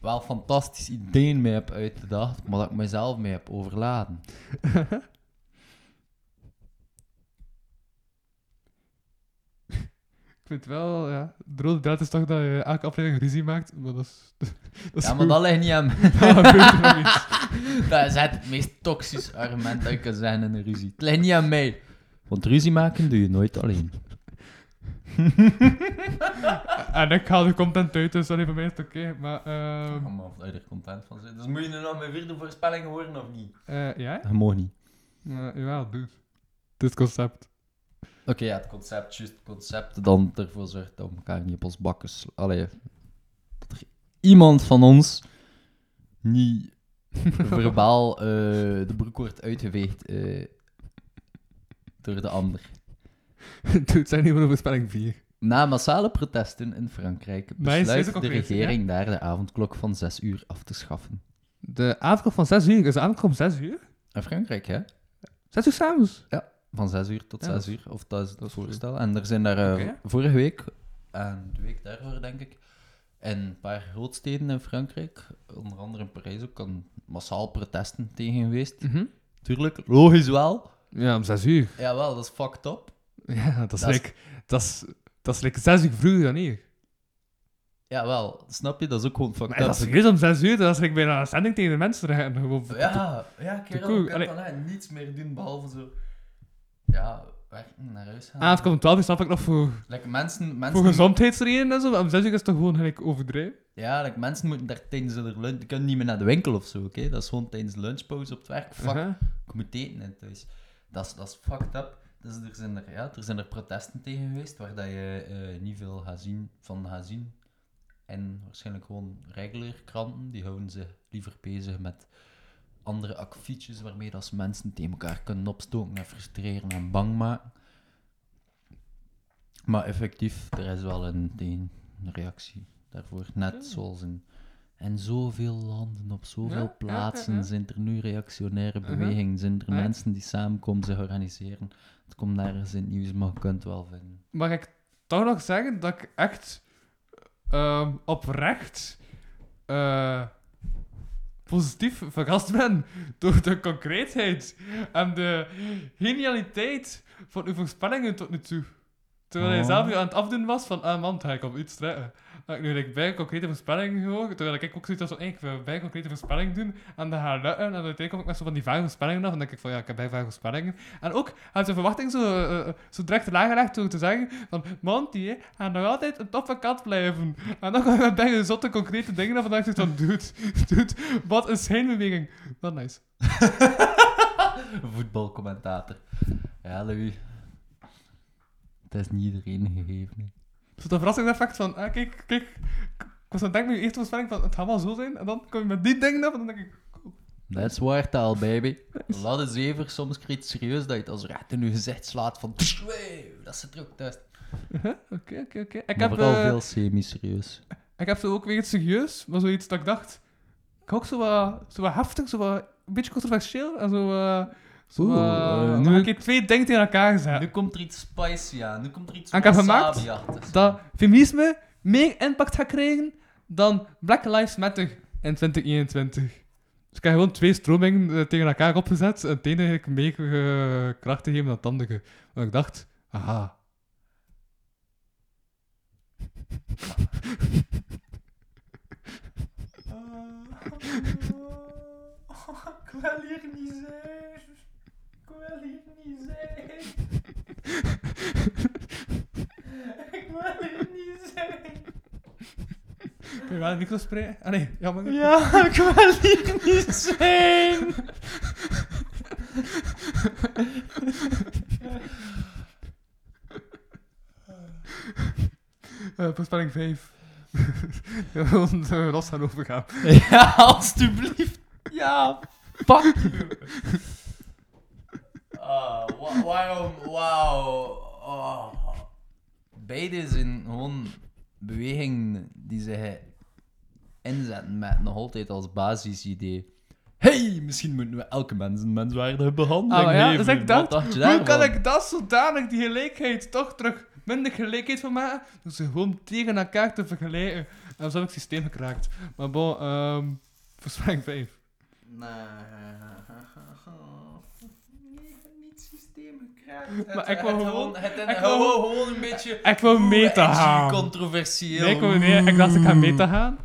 wel fantastische ideeën mee heb uitgedacht, maar dat ik mezelf mee heb overladen. Ik vind wel, ja. De rode draad is toch dat je elke aflevering ruzie maakt. Maar dat is... [LAUGHS] Dat is Ja, maar goed. [LAUGHS] dat ligt niet aan mij. Dat is het meest toxische argument dat ik kan zeggen in een ruzie. Het ligt niet aan mij. Want ruzie maken doe je nooit alleen. [LAUGHS] En ik haal de content uit, dus sorry, voor mij is het oké. Maar, ehm of uit er content van zijn. Dus moet je nu nog mijn vierde voorspelling horen of niet? eh, ja? Dat mag niet. Uh, jawel, dude. Het is het concept. Oké, ja, het concept, juist het concept, dan ervoor zorgt dat we elkaar niet op ons bakken Allee, dat er iemand van ons niet [LAUGHS] verbaal eh, de broek wordt uitgeveegd eh, door de ander. [LAUGHS] Het zijn niet van over spelling 4. Na massale protesten in Frankrijk besluit de regering daar de avondklok van 6 uur af te schaffen. De avondklok van 6 uur. Is de avondklok om 6 uur? In Frankrijk, hè? 6 uur s'avonds? Van 6 uur tot Ja, 6 dat uur, of dat is het voorstel. En er zijn daar eh, vorige week, en de week daarvoor denk ik, in een paar grootsteden in Frankrijk, onder andere in Parijs ook, kan massaal protesten tegen geweest. Mhm. Tuurlijk, logisch wel. Ja, om 6 uur. Jawel, dat is fucked up. Ja, dat is Dat like... Dat is... Dat is like 6 uur vroeger dan hier. Jawel, snap je? Dat is ook gewoon fucked Maar up. dat is serieus om 6 uur. Dat is like bijna een zending tegen de mensen. Gewoon... Ja, ja, kerel, cool. je kunt Allee. dan niets meer doen behalve zo... Ja, werken, naar huis gaan. Ah, het komt om 12 uur snap ik nog voor, Like, mensen, voor mensen, gezondheidsredenen en zo. Om 6 uur is het toch gewoon gelijk overdreven. ja, like, mensen moeten daar tijdens de lunch... Die kunnen niet meer naar de winkel of zo, oké? Dat is gewoon tijdens de lunchpauze op het werk. Fuck, ik moet eten in thuis. Dat is, dat is fucked up. Dus er zijn er, ja, er zijn er protesten tegen geweest, waar dat je eh, niet veel gaat zien, van gaat zien. En waarschijnlijk gewoon regular kranten, die houden zich liever bezig met andere akfietjes waarmee dat ze mensen tegen elkaar kunnen opstoken en frustreren en bang maken. Maar effectief, er is wel een tegenreactie daarvoor. Net zoals in, in zoveel landen, op zoveel Ja, plaatsen, ja, ja. zijn er nu reactionaire Uh-huh. bewegingen. Zijn er Ja. mensen die samenkomen, zich organiseren. Het komt nergens in het nieuws, maar je kunt het wel vinden. Mag ik toch nog zeggen dat ik echt ehm, oprecht eh, positief verrast ben door de concreetheid en de genialiteit van uw voorspellingen tot nu toe. Terwijl hij Oh. zelf aan het afdoen was van, ah man, ga ik op iets trekken. Dat ik nu bij concrete voorspelling gehoord, terwijl ik ook zoiets hey, ik wil bij concrete voorspelling doen, en dat gaat lukken, en uiteindelijk kom ik met zo van die vage voorspellingen af, en dan denk ik van, ja, ik heb bij vage voorspellingen. En ook, had zijn verwachting zo, eh, eh, zo direct laag gelegd door te zeggen van, Monty, hè, gaat nog altijd een toffe kat blijven. En dan ga ik bij een zotte concrete dingen en dan denk ik van, dude, [LAUGHS] dude, wat een schijnbeweging. Wel nice. [LAUGHS] Voetbalcommentator. Ja, Louis. Het is niet iedereen gegeven. Zo dat verrassingseffect van, ah, kijk, kijk, ik was aan het denken je eerste voorspelling van, het gaat wel zo zijn, en dan kom je met die dingen af, en dan denk ik, That's wartaal, baby. Laat het zever, soms het serieus dat je het als recht in je gezicht slaat van... "Wee, Dat zit er ook thuis. huh, oké, oké, oké. Ik Maar heb... vooral eh, veel semi-serieus. Ik heb zo ook weer iets serieus, maar zoiets dat ik dacht... Ik ook zo wat, zo wat heftig, zo wat, een beetje controversieel. En zo, eh zo Oeh, eh, nu- ik heb twee dingen tegen elkaar gezet. Nu komt er iets spicy aan. Nu komt er iets En ik heb gemaakt. Dat feminisme meer impact gaat krijgen dan Black Lives Matter in 2021. Dus ik heb gewoon twee stromingen eh, tegen elkaar opgezet. En het ene heb ik meer eh, kracht te geven dan het andere. Want ik dacht, aha. [LAUGHS] Ik wil hier niet zijn. Ik wil hier niet zijn. [LAUGHS] Ik wil hier niet zijn. Kun je wel de micro spreken? Ah nee, jammer. Ja, ik wil hier niet zijn. Eh, voorspelling 5. Gewoon uh, los gaan overgaan. Ja, alstublieft. Ja, fuck you. Ah, wa- waarom, wauw. Oh. Beide zijn gewoon bewegingen die ze inzetten met nog altijd als basisidee. hey, misschien moeten we elke mens een menswaardige behandeling Ah, maar ja, geven. dus ik dacht, Wat dacht je hoe daarvan? kan ik dat zodanig, die gelijkheid, toch terug minder gelijkheid van maken? Door ze gewoon tegen elkaar te vergelijken. En zo heb ik het systeem gekraakt. Maar bon, ehm voorspelling 5. Nee. Niet Maar ik wou gewoon- Het, het, ik gewoon, wou- gewoon een beetje... Ik wou meta gaan. controversieel. Nee, ik, wou- nee, ik dacht ik ga meta gaan.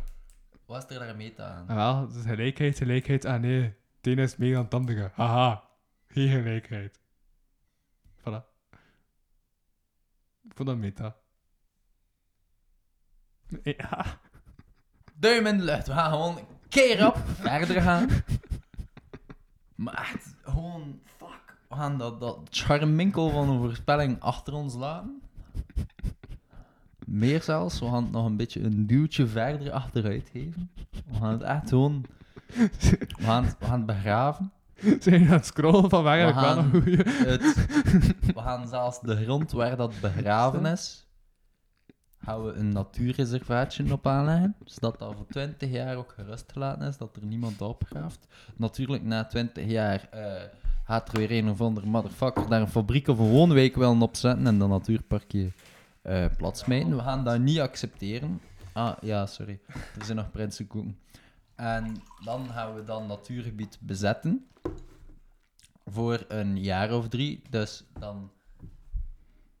Wat is er daar meta aan? Ah, wel, is gelijkheid, gelijkheid. Ah nee, het ene is meer dan het andere. Haha, geen gelijkheid. Voilà. Ik vond dat meta. Ja. [LAUGHS] Duim in de lucht. We gaan gewoon keer op verder gaan. Maar echt, gewoon. We gaan dat, dat charminkel van een voorspelling achter ons laten. Meer zelfs, we gaan het nog een beetje een duwtje verder achteruit geven. We gaan het echt gewoon... We gaan het, we gaan het begraven. Zijn je aan het scrollen van waar We wel gaan, een goeie... het, we gaan zelfs de grond waar dat begraven is, gaan we een natuurreservaatje op aanleggen, zodat dat voor 20 jaar ook gerustgelaten is, dat er niemand opgraaft. Natuurlijk, na 20 jaar eh, gaat er weer een of ander motherfucker daar een fabriek of een woonwijk willen opzetten en dat natuurparkje plat smijten. We gaan dat niet accepteren. Ah, ja, sorry. Er zijn nog prinsenkoeken. En dan gaan we dan natuurgebied bezetten voor een jaar of drie. Dus dan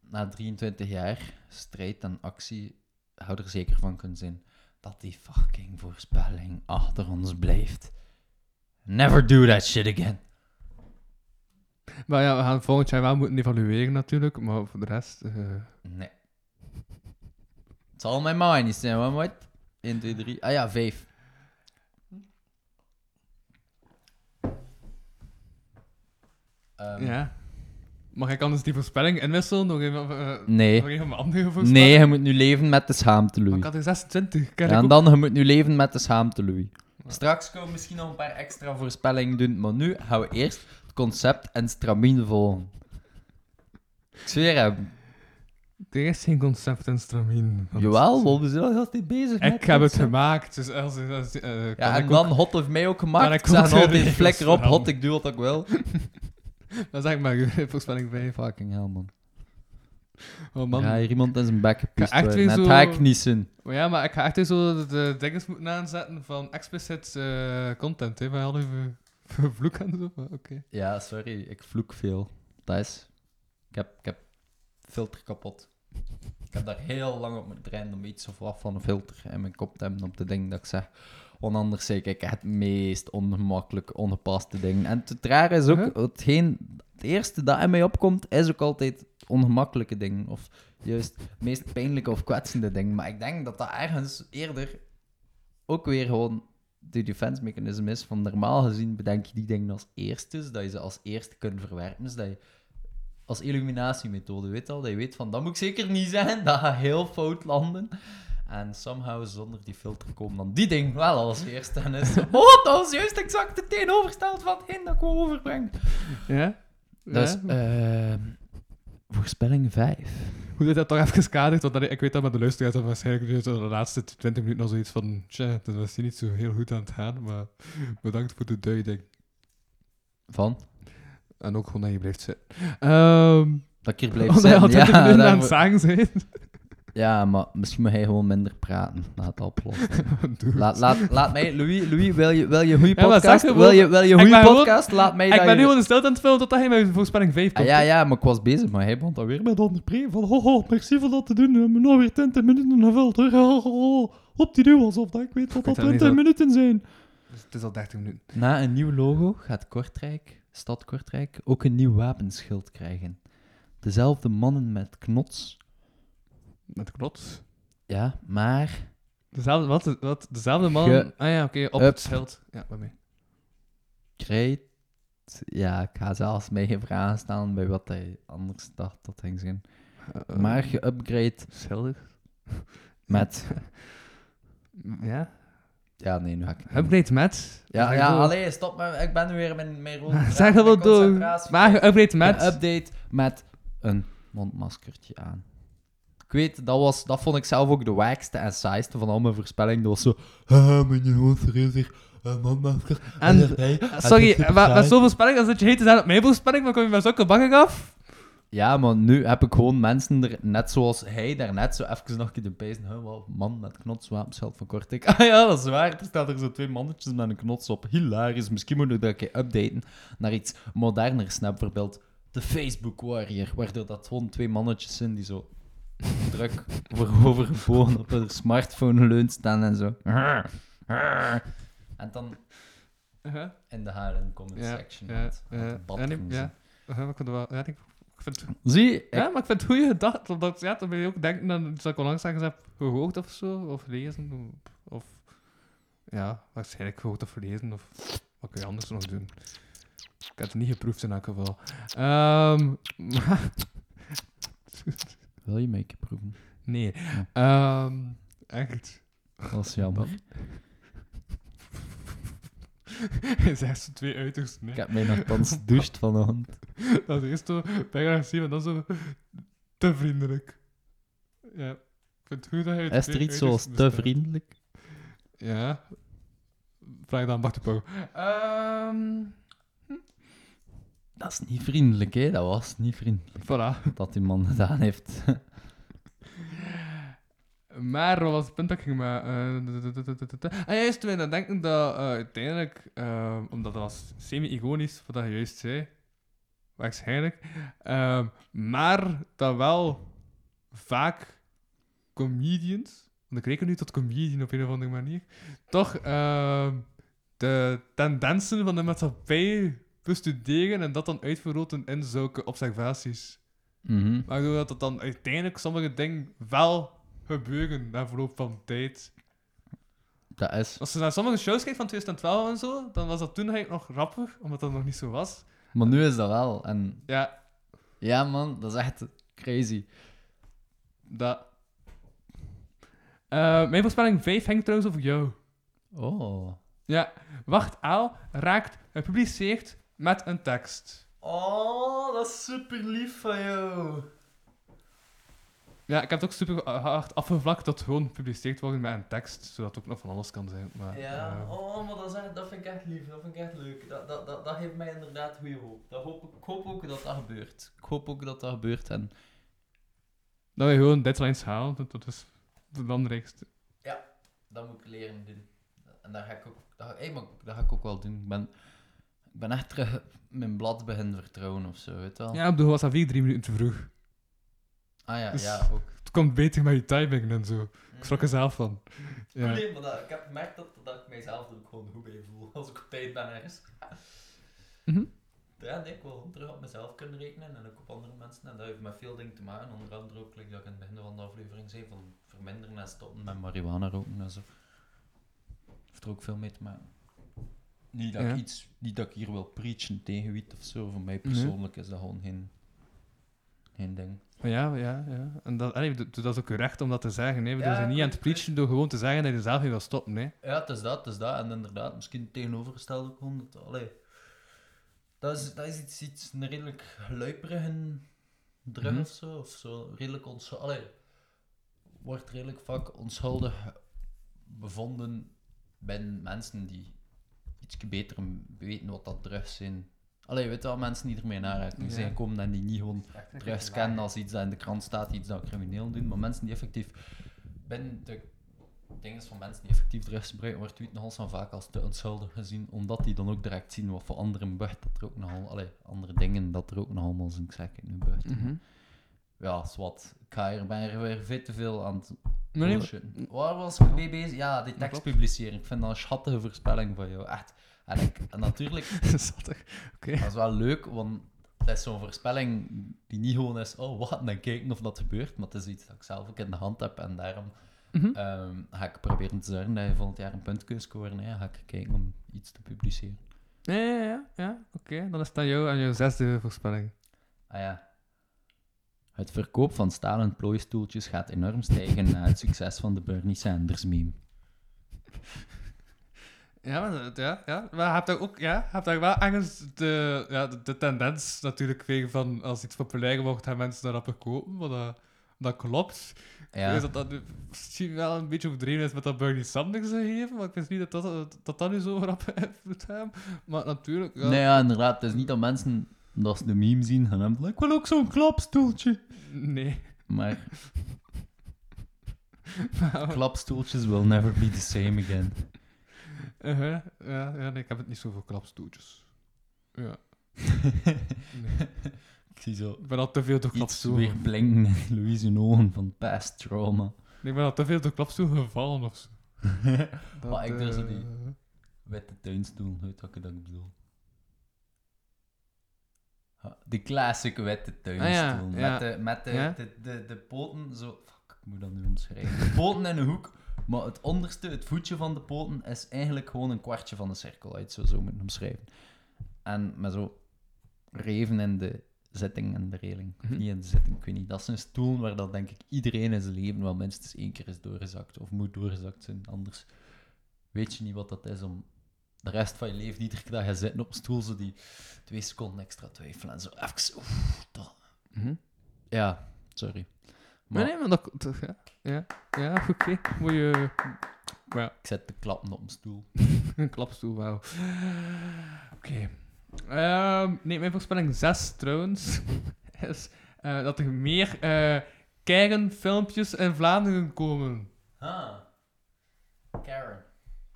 na 23 jaar strijd en actie hou er zeker van kunnen zijn dat die fucking voorspelling achter ons blijft. Never do that shit again. Maar ja, we gaan volgend jaar wel moeten evalueren natuurlijk, maar voor de rest... eh, Nee. Het zal mijn mind niet zijn, wat moet? 1, 2, 3. Ah ja, 5. Ehm, ja. Mag ik anders die voorspelling inwisselen? Nog even, eh, Nee. nog even een andere voorspelling? Nee, je moet nu leven met de schaamte, Maar Louis. ik had er 26. Kan Ja, ik en ook- dan, je moet nu leven met de schaamte, Louis. Straks komen we misschien nog een paar extra voorspellingen doen, maar nu gaan we eerst concept en stramien volgen. Ik zweer hem. Er is geen concept in Stramien. want- Jawel, wel, we zijn al heel bezig met Ik heb het gemaakt, dus als... als eh, kan Ja, en ik dan ook, hot of mij ook gemaakt. ik zeg altijd regels flikker op, hot, ik doe wat [LAUGHS] [LAUGHS] ik wil. Dan zeg ik maar, voorspelling 5. Fucking hell, man. Oh man. Ja, hier iemand in zijn bek gepiest echt weer zo- ga ik niezen. Maar ja, maar ik ga echt weer zo de dingen moeten aanzetten van explicit eh, content, hè, van al uw [LAUGHS] vloek en zo. Oké. Ja, sorry, ik vloek veel. Dat is... Ik heb, ik heb filter kapot. Ik heb daar heel lang op moeten trainen om iets of wat van een filter in mijn kop te hebben op de dingen dat ik zeg. Want anders zeg ik het meest ongemakkelijk, ongepaste dingen. En het rare is ook, Huh? hetgeen, het eerste dat in mij opkomt, is ook altijd ongemakkelijke dingen. Of juist het meest pijnlijke of kwetsende dingen. Maar ik denk dat dat ergens eerder ook weer gewoon de defense mechanism is. Van normaal gezien bedenk je die dingen als eerste, zodat je ze als eerste kunt verwerpen. Dus dat je als illuminatiemethode, weet al, dat je weet van, dat moet ik zeker niet zijn, [LAUGHS] dat gaat heel fout landen. En somehow zonder die filter komen dan die ding wel als eerste. En is [LAUGHS] oh, dat juist exact het tegenovergesteld van hetgeen dat ik wil overbrengen. Ja? Dus, Ja? Voorspelling 5. Hoe dit dat toch even kadert, want ik weet dat met de luisteraars dat waarschijnlijk dus de laatste 20 minuten al zoiets van, tja, het is misschien niet zo heel goed aan het gaan, maar bedankt voor de duiding. Van? En ook gewoon dat je blijft zitten. Ehm Dat ik hier blijf zitten. 20 minuten aan het zagen bent. Ja, maar misschien moet hij gewoon minder praten. Laat het oplossen. [LAUGHS] Laat, laat, laat mij, Louis, Louis wil, je, wil je goede [LAUGHS] Ja, podcast? zeg wil je, wil je goede gewoon- podcast? Laat mij Ik ben nu je- gewoon stilte aan het vullen totdat hij met voorspelling 5 Ah, komt. ja, ja, maar ik was bezig, maar hij begon dan weer met onderbreken van oh, oh, merci voor dat te doen. We hebben nog weer 20 minuten gevuld. Oh, oh. Op die duw, alsof dat ik weet dat dat niet 20 zo- minuten zijn. Dus het is al 30 minuten. Na een nieuw logo gaat Kortrijk, stad Kortrijk, ook een nieuw wapenschild krijgen. Dezelfde mannen met knots. Met knots. Ja, maar Dezelfde, wat, wat, dezelfde man. Ge- ah ja, oké, op Up. het schild. Ja, bij mij. Great. Ja, ik ga zelfs mij geen vragen stellen bij wat hij anders dacht dat ging zijn. Eh, Maar geupgrade Schildig. [LAUGHS] met... Ja. Ja, nee, nu ga ik Upgrade met. Ja, ja door. allee, stop me. Ik ben nu weer mijn, mijn draad, [LAUGHS] Zeg mijn wel door. Maar geupgrade met. Een update met een mondmaskertje aan. Ik weet, dat, was, dat vond ik zelf ook de wackste en saaiste van al mijn voorspellingen. Dat was zo... Haha, mijn hier. Een mandmasker. En- Sorry, maar met saai. zoveel spelling, als dat je heet te zijn op mijn voorspelling, dan kom je met zulke bangen af. Ja, maar nu heb ik gewoon mensen er, net zoals hij daarnet, zo even nog een keer de. Huh, wat, man met knots, wapenschild van Kortrijk. [LAUGHS] Ah ja, dat is waar. Er staan er zo twee mannetjes met een knots op. Hilarisch. Misschien moet ik dat een keer updaten naar iets moderner. Snap bijvoorbeeld de Facebook Warrior, waardoor dat gewoon twee mannetjes zijn die zo druk voorovergebogen [LAUGHS] op hun smartphone leun staan en zo. En dan Uh-huh. in de haren comment Ja, section. ja, ja. de bad Ja, nee, gaan ja. zien. Ik vind het wel... Ja, ik, ik vind het... Zie, ik- Ja, maar ik vind het goede gedachte. Omdat, ja, dan ben je ook denken aan iets dat ik onlangs ergens heb gehoord of zo. Of gelezen. Of... ja, waarschijnlijk gehoord of gelezen. Of wat kun je anders nog doen? Ik heb het niet geproefd in elk geval. Ehm, [LAUGHS] Wil je keer proeven? nee. Ehm, echt. Dat is jammer. [LAUGHS] Hij zegt zo twee uitersten. hè. Ik heb mij nogthans gedoucht vanochtend. Dat is zo bijna agressief en dan zo te vriendelijk. Ja. Ik vind het goed dat je Is er iets zoals te vriendelijk? Ja. Vraag dan Bart de Pauw. Ehm, Dat is niet vriendelijk, hè? Dat was niet vriendelijk. voilà. Dat die man gedaan heeft. Maar wat was het punt dat ik ging maken? Eh, ah, juist toen dan denken dat eh, uiteindelijk, eh, omdat dat was semi-ironisch, wat je juist zei, waarschijnlijk, maar dat wel vaak comedians, want ik reken nu tot comedian op een of andere manier, toch de tendensen van de maatschappij bestuderen en dat dan uitvergroten in zulke observaties. Mhm. Waardoor dat het dan uiteindelijk sommige dingen wel gebeuren na verloop van tijd. Dat is... Als je naar sommige shows kijkt van 2012 en zo, dan was dat toen eigenlijk nog grappig, omdat dat nog niet zo was. Maar nu is dat wel. En Ja, ja, man, dat is echt crazy. dat. Eh, mijn voorspelling 5 hangt trouwens over jou. Oh. Ja, Wacht Aal raakt gepubliceerd met een tekst. Oh, dat is super lief van jou. Ja, ik heb het ook super hard afgevlakt tot gewoon gepubliceerd worden met een tekst, zodat het ook nog van alles kan zijn. Maar, Ja, eh, oh, maar dat, is echt, dat vind ik echt lief. Dat vind ik echt leuk. Dat, dat, dat, dat geeft mij inderdaad goede hoop. Dat hoop ik, hoop ook dat dat gebeurt. Ik hoop ook dat dat gebeurt. En dat we gewoon deadlines halen, dat- dat is het belangrijkste. dat moet ik leren doen. En dat ga ik ook, dat, ga- hey, maar dat ga ik ook wel doen. Ik ben, ben echt terug mijn blad beginnen vertrouwen of zo, weet je wel. Ja, ik bedoel, was dat weer drie minuten te vroeg. Ah ja, Dus- ja, ook. Het komt beter met je timing en zo. Ik schrok er zelf van. Ja. Nee, maar dat, ik heb gemerkt dat, dat ik mijzelf er ook gewoon goed bij voel [LAUGHS] als ik op tijd ben ergens. Mhm. Ja, nee, ik wil gewoon terug op mezelf kunnen rekenen en ook op andere mensen. En dat heeft met veel dingen te maken. Onder andere ook, like dat ik in het begin van de aflevering zei, van verminderen en stoppen met marihuana roken en zo. Heeft er ook veel mee te maken. Niet dat, Ja. ik, iets, niet dat ik hier wil preachen tegen wiet of zo. Voor mij persoonlijk is dat gewoon geen, geen ding. Ja, ja, ja. En dat, allee, dat is ook recht om dat te zeggen. Hè. We Ja, zijn niet aan het preachen door gewoon te zeggen dat je zelf niet wil stoppen. Hè. Ja, het is dat, het is dat. En inderdaad, misschien tegenovergestelde ook gewoon. Dat, allee, dat, is, dat is iets, iets een redelijk luiperige drug Mhm. of zo. Of zo redelijk onschuldig. Wordt redelijk vaak onschuldig bevonden bij mensen die iets beter weten wat dat drugs zijn. Allee, weet wel, mensen die ermee naraken Ja. zijn komen en die niet gewoon drugs kennen als iets dat in de krant staat, iets dat crimineel doen, maar mensen die effectief binnen de dingen van mensen die effectief drugs gebruiken, wordt het nogal zo vaak als te onschuldig gezien, omdat die dan ook direct zien wat voor anderen buigt dat er ook nogal, allee, andere dingen dat er ook nog allemaal zijn, ik zeg het nu buigt. Mhm. Ja, zwart. Ik ga hier, ben er weer veel te veel aan het Nee, nee. Waar was ik mee bezig? Ja, die tekst publiceren. Ik vind dat een schattige voorspelling van jou, echt. En, ik, en natuurlijk, [LAUGHS] dat is toch- Oké. dat is wel leuk, want het is zo'n voorspelling die niet gewoon is, oh wat, en dan kijken of dat gebeurt, maar het is iets dat ik zelf ook in de hand heb en daarom ehm, ga ik proberen te zorgen dat je volgend jaar een puntkeus scoren. Hè. Ga ik kijken om iets te publiceren. Ja, ja, ja. ja. Oké, dan is het aan jou aan jouw zesde voorspelling. Ah ja. Het verkoop van stalen plooistoeltjes gaat enorm stijgen na het succes van de Bernie Sanders meme. Ja, maar, ja, ja. maar je hebt daar ook ja, je hebt daar wel ergens de, ja, de, de tendens natuurlijk weer van als iets populair wordt, gaan mensen daarop verkopen. Maar dat, dat klopt. Ik Ja. weet dat dat nu misschien wel een beetje overdreven is met dat Bernie Sanders gegeven, maar ik wist niet dat dat, dat, dat nu zo rap [LAUGHS] hebben. Maar natuurlijk, ja. Nee, ja, inderdaad. Het is niet dat mensen, dat ze de meme zien, gaan hebben ik wil ook zo'n klapstoeltje. Nee. Maar [LAUGHS] klapstoeltjes will never be the same again. Uh-huh. ja, ja, nee, ik heb het niet zo voor klapstoeltjes. Ja. [LAUGHS] Nee. Ik zie zo Ik ben al te veel door iets klapstoel. weer blinken in Louise ogen van past trauma. Nee, ik ben al te veel door klapstoel gevallen of zo. [LAUGHS] Dat, Maar ik durf zo eh, niet. Witte tuinstoel, weet wat ik bedoel? De classic witte tuinstoel. Ah, ja, Met, de, met de, de, de, de poten zo... Fuck, ik moet dat nu omschrijven. De poten in een hoek, maar het onderste, het voetje van de poten, is eigenlijk gewoon een kwartje van de cirkel. Uit zo zo moeten omschrijven. En met zo Reven in de zitting en de reling. Of Mhm. niet in de zitting, ik weet niet. Dat zijn stoelen waar dat denk ik iedereen in zijn leven wel minstens één keer is doorgezakt. Of moet doorgezakt zijn. Anders weet je niet wat dat is om de rest van je leven iedere keer dat je zit op een stoel zo die twee seconden extra twijfelen en zo even... Oef, dat... Mhm. Ja, sorry. Maar Nee, nee, maar dat... dat- ja, ja, ja oké. Moet je... Maar ja, ik zet te klappen op een stoel. [LAUGHS] een klapstoel, wauw. Oké. Ehm, nee, mijn voorspelling 6 trouwens [LAUGHS] is eh, dat er meer eh Karen-filmpjes in Vlaanderen komen. Ah. Karen.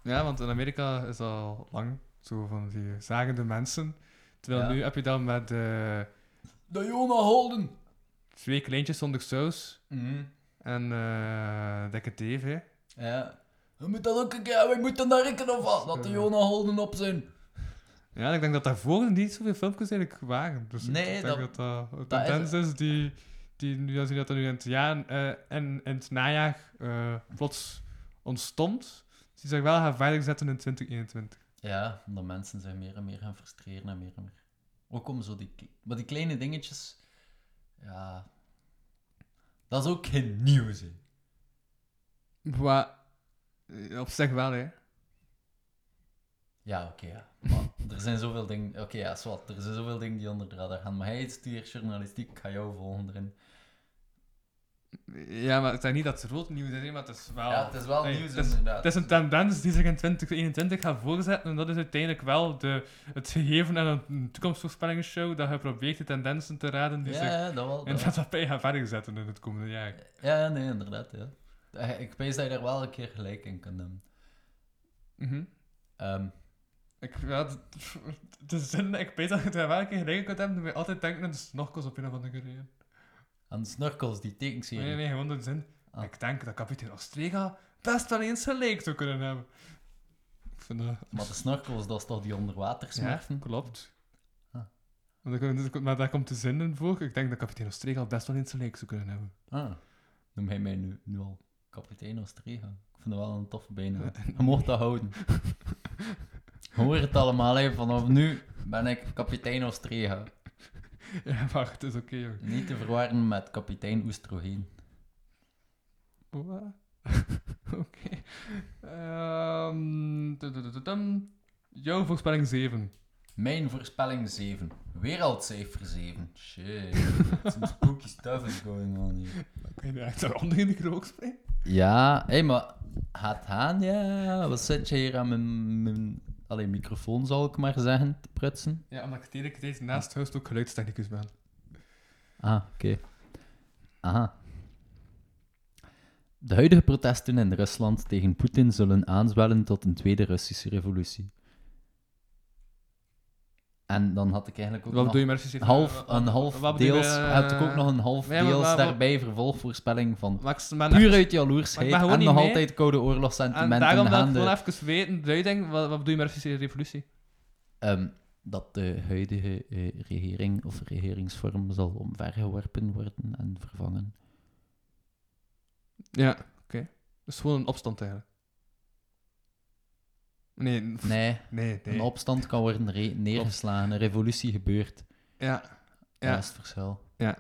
Ja, want in Amerika is dat al lang zo van die zagende mensen. Terwijl Ja. nu heb je dan met eh, De Jona Holden. twee kleintjes zonder saus Mhm. en eh dikke tv. Ja. We moeten dat ook een keer, we moeten daar rekenen of wat, dat de Jona Holden op zijn. Ja, ik denk dat daarvoor niet zoveel filmpjes eigenlijk waren. Dus Nee, ik denk dat- dat dat een dat tendens is, die, die nu als je dat er nu in het, jaar, eh, in, in het najaar eh, plots ontstond. Die zich wel gaan verder zetten in 2021. Ja, omdat mensen zich meer en meer gaan frustreren en meer en meer. Ook om zo die, maar die kleine dingetjes, ja, dat is ook geen nieuws, hè. Maar eh, op zich wel, hè. Ja, oké, ja. Maar er zijn zoveel dingen, oké, ja, zwart, er zijn zoveel dingen die onder de radar gaan. Maar hij studeert journalistiek, ik ga jou volgen erin. Ja, maar het is niet dat het rood nieuws is, maar het is wel... Ja, het is wel Nee, nieuws, het is- inderdaad. Het is een tendens die zich in 2021 gaat voorzetten. En dat is uiteindelijk wel de, het gegeven aan een toekomstvoorspellingsshow. Dat je probeert de tendensen te raden die ja, zich ja, dat wel. in Dat de wel. maatschappij gaan verder zetten in het komende jaar. Ja, nee, inderdaad, ja. Eh, Ik weet dat je daar wel een keer gelijk in kan hebben. Mhm. Ehm, Ik, ja, de, de zin, ik weet dat je daar wel een keer gelijk kunt hebben, dan moet je altijd denken aan de snorkels op een of andere reden. Aan de snorkels, die tekenserie. nee, nee, gewoon de zin. Ah. Ik denk dat kapitein Ostrega best wel eens gelijk zou kunnen hebben. Ik vind dat... Maar de snorkels, dat is toch die onderwatersmurfen? Ja, klopt. Ah. Maar, daar, komt- de zin in voor. Ik denk dat kapitein Ostrega best wel eens gelijk zou kunnen hebben. Ah, noem hij mij nu, nu al kapitein Ostrega. Ik vind dat wel een toffe bijnaam. [LAUGHS] Je mocht dat houden. Hoor het allemaal, hè. vanaf nu ben ik kapitein Ostrega. Ja, maar het is oké, joh. Niet te verwarren met kapitein Oestrogeen. Wat? [LAUGHS] Oké. Ehm, tududududum. Jouw voorspelling 7. Mijn voorspelling 7. Wereldcijfer 7. Shit. [LAUGHS] Some spooky stuff is going on hier. Kun je echt onder in de krook springen? Ja, hé, maar gaat gaan, ja. Wat zit je hier aan mijn, mijn allee, microfoon, zal ik maar zeggen, te prutsen? Ja, omdat ik tijd naast huis ook geluidstechnicus ben. Ah, oké. Aha. De huidige protesten in Rusland tegen Poetin zullen aanzwellen tot een tweede Russische revolutie. En dan had ik eigenlijk ook Wat nog je met half, een half wat deels, eh, had ik ook nog een half ja, maar deels daarbij vervolgvoorspelling van ben puur echt- uit jaloersheid en nog mee. altijd Koude En Oorlogssentimenten daarom dat ik gewoon even weten, duiding, wat, wat bedoel je met Russische revolutie? Ehm, dat de huidige eh, regering of regeringsvorm zal omvergeworpen worden en vervangen. Ja, oké. Dus gewoon een opstand eigenlijk. Nee, Nee, [LAUGHS] nee, nee. een opstand kan worden neergeslagen, een revolutie gebeurt. Ja, Dat ja. is het verschil. Nee,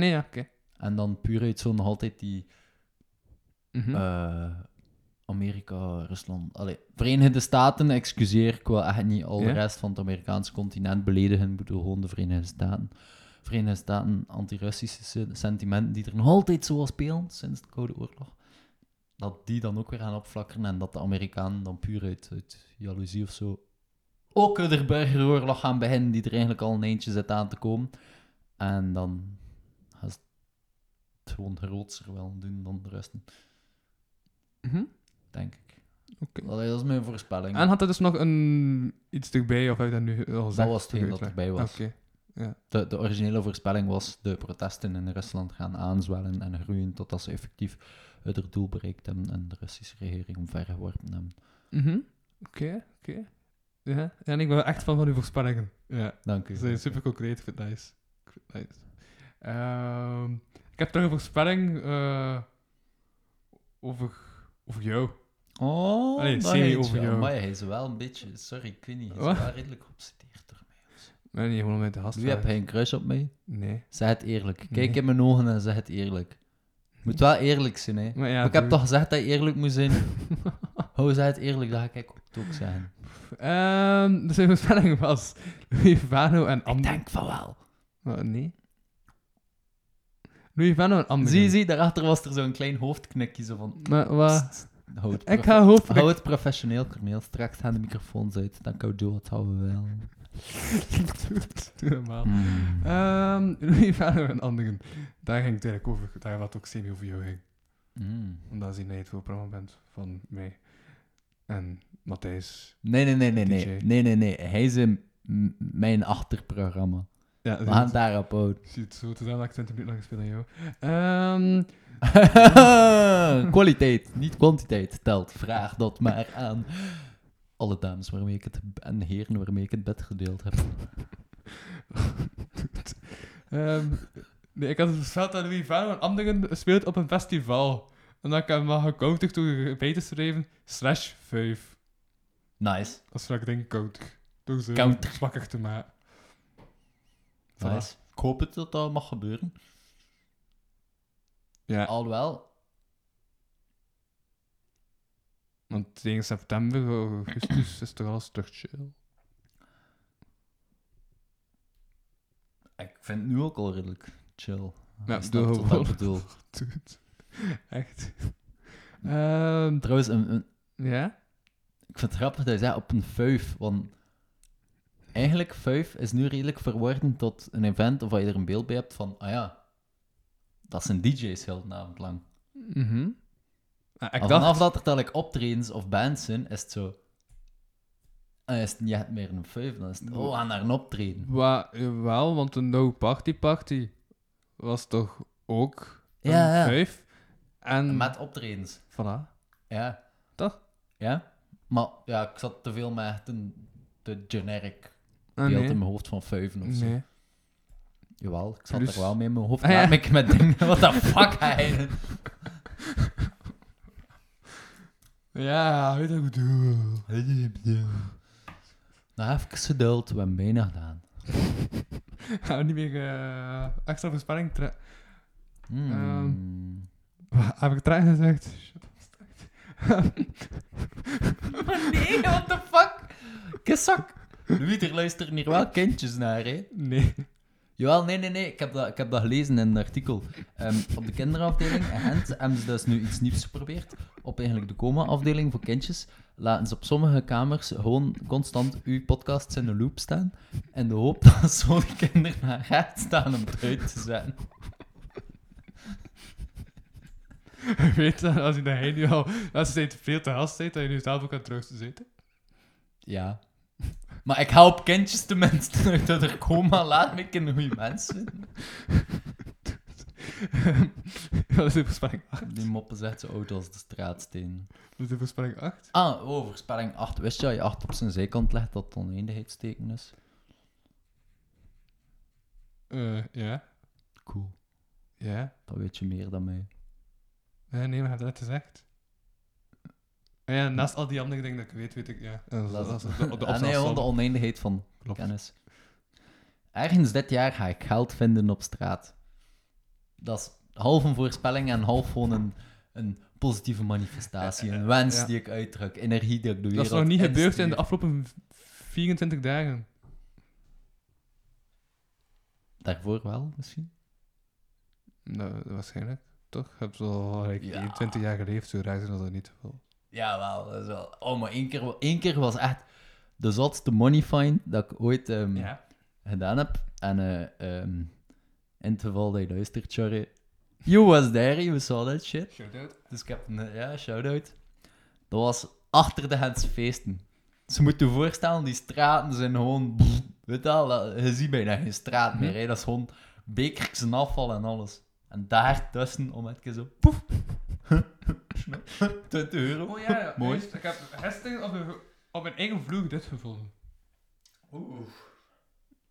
nee, ja, oké. En dan puur uit zo nog altijd die Mhm. eh, Amerika, Rusland, allee, Verenigde Staten, excuseer, ik wil echt niet al de Ja? rest van het Amerikaanse continent beledigen, ik bedoel gewoon de Verenigde Staten. Verenigde Staten, anti-Russische se- sentimenten die er nog altijd zo spelen sinds de Koude Oorlog, dat die dan ook weer gaan opflakkeren en dat de Amerikanen dan puur uit, uit jaloezie of zo ook de burgeroorlog gaan beginnen die er eigenlijk al een eentje zit aan te komen. En dan gaan ze het gewoon grootser wel doen dan de rest, Mhm. denk ik. Allee, dat is mijn voorspelling. En had er dus nog een, iets erbij, of heb je dat nu al gezegd? dat was hetgeen dat erbij was. Oké. De, de originele voorspelling was de protesten in Rusland gaan aanzwellen en groeien totdat ze effectief het doel bereikt en de Russische regering omvergeworpen hebben. Mhm. Oké, oké. Ja, en ik ben echt van van uw voorspellingen. Ja. Dank u. Ze zijn super concreet, ik vind het nice. Ik vind het nice. Ehm, ik heb toch een voorspelling eh, over, over jou. Oh, Allee, dat serie over jou. Maar hij is wel een beetje... Sorry, ik weet niet. Hij is Wat? wel redelijk geobsedeerd door mij. of zo. Nee, niet gewoon met de gast. Wie heb hij een crush op mij? Nee. Zeg het eerlijk. Kijk Nee. in mijn ogen en zeg het eerlijk. Moet wel eerlijk zijn, hè. Maar ja, Maar ik heb toch gezegd dat je eerlijk moet zijn? Hoe zeg het eerlijk, dat ga ik ook zeggen. Ehm, dus de voorspelling was Louis Vano en Ik Amber. denk van wel. Oh, nee. Louis Vano en Amber. Zie, je, zie, daarachter was er zo'n klein hoofdknikje zo van... Maar wat? Houd Ik ga hoofd... hou het professioneel, Corneel. Straks gaan de microfoons uit. Dan kan ik doen wat we wel. Maar. Mm. Ehm, [LAUGHS] Louis Vano en anderen. Daar ging het eigenlijk over. Daar wat ook semi over jou ging. Mm. Omdat je het voorprogramma bent van mij. En Matthijs. Nee, nee, nee, nee, nee. DJ. Nee, nee, nee. Hij is mijn achterprogramma. Ja, We gaan het daarop houden. Ziet zo te zijn dat ik 20 minuten lang gespeeld aan jou. Ehm, [LAUGHS] Kwaliteit, niet kwantiteit, telt. Vraag dat maar aan alle dames waarmee ik het, en heren waarmee ik het bed gedeeld heb. [LAUGHS] ehm, nee, ik had het voorspeld dat Louis Vano en anderen speelt op een festival. En dan heb ik hem maar gecounterd door bij te schrijven slash 5. Nice. Dat is wat ik denk counter. Door ze zwakker te maken. Voilà. nice. Ik hoop het dat dat mag gebeuren. Ja, Alhoewel, want tegen september, augustus is toch alles terug chill. ik vind het nu ook al redelijk chill. Ja, snapt doe wat ik bedoel. [LAUGHS] Dude. Echt. Ehm, Trouwens, een, een- ja? ik vind het grappig dat je zei op een vijf, want eigenlijk vijf is nu redelijk verworden tot een event of waar je er een beeld bij hebt van, ah ja, dat zijn DJ's heel de avond lang. Mhm. Ah, ik dacht... vanaf dat er telkens optredens of bands zijn, is het zo. Dan is het niet meer een vijf, dan is het, oh, we gaan naar een optreden. Wa wel, want een No Party Party was toch ook een Ja, vijf? En... Met optredens. Voilà. Ja. Toch? Ja. Maar ja, ik zat te veel met een te generic Ah, beeld nee. in mijn hoofd van vijven of zo. Nee. Jawel, ik zat Plus- er wel mee in mijn hoofd. Ah, [LAUGHS] ja. Met dingen, what the fuck, hij. [LAUGHS] Ja, weet je wat ik bedoel. Nou, even geduld, we hebben bijna gedaan. [LAUGHS] Gaan we niet meer eh, extra voorspelling trekken? Hmm. Heb ik trein gezegd? [LAUGHS] nee, what the fuck? Kissak. Louis, er luisteren hier wel kindjes naar, hè? Nee. Jawel, nee, nee, nee. Ik heb dat, ik heb dat gelezen in een artikel. Ehm, op de kinderafdeling in Gent hebben ze dus nu iets nieuws geprobeerd. Op eigenlijk de coma-afdeling voor kindjes laten ze op sommige kamers gewoon constant uw podcasts in de loop staan. In de hoop [LAUGHS] dat zo de kinderen naar gaat staan om het uit te zetten. [LAUGHS] Je weet dat als je hij nu al... Als je veel te gast zit, dat je nu zelf ook aan terug te zitten. Ja. Maar ik help kindjes tenminste uit dat er coma. Laat me [LAUGHS] in goede mensen. Wat is de voorspelling 8? Die moppen zegt zo oud als de straatsteen. Wat is de voorspelling 8? Ah, oh, voorspelling 8. Wist je dat je 8 op zijn zijkant legt dat het oneindigheidsteken is? Eh, ja. Cool. Ja. Dat weet je meer dan mij. Nee, nee, maar dat net gezegd? Ah ja, naast al die andere dingen dat ik weet, weet ik, ja. Dat is- Dat dat is is de- de Ah, nee, gewoon de oneindigheid van Klopt. kennis. Ergens dit jaar ga ik geld vinden op straat. Dat is half een voorspelling en half gewoon een, een positieve manifestatie. Een [LAUGHS] wens Ja. die ik uitdruk. Energie die ik de Dat is nog niet gebeurd in de afgelopen v- 24 dagen. Daarvoor wel, misschien? Nou, waarschijnlijk. Toch? Je hebt al like, Ja. 21 jaar geleefd, zo raar zijn dat niet veel. Ja, wel. Dat is wel. Oh, maar één keer, één keer was echt de zotste money find dat ik ooit ehm, gedaan heb. En eh ehm, in het geval dat je luistert, sorry. You was there, you saw that shit. Shout-out. Dus ik heb een, ja, shout-out. Dat was achter de Gentse feesten. Ze moeten je voorstellen, die straten zijn gewoon... weet je wel, je ziet bijna geen straat meer. Hè. Dat is gewoon bekertjes en afval en alles. En daar tussen, om het keer zo... Poef. 20 euro. Oh ja, [LAUGHS] Mooi. juist. Ik heb gisteren op, een- op mijn eigen vloer dit gevonden. Oeh.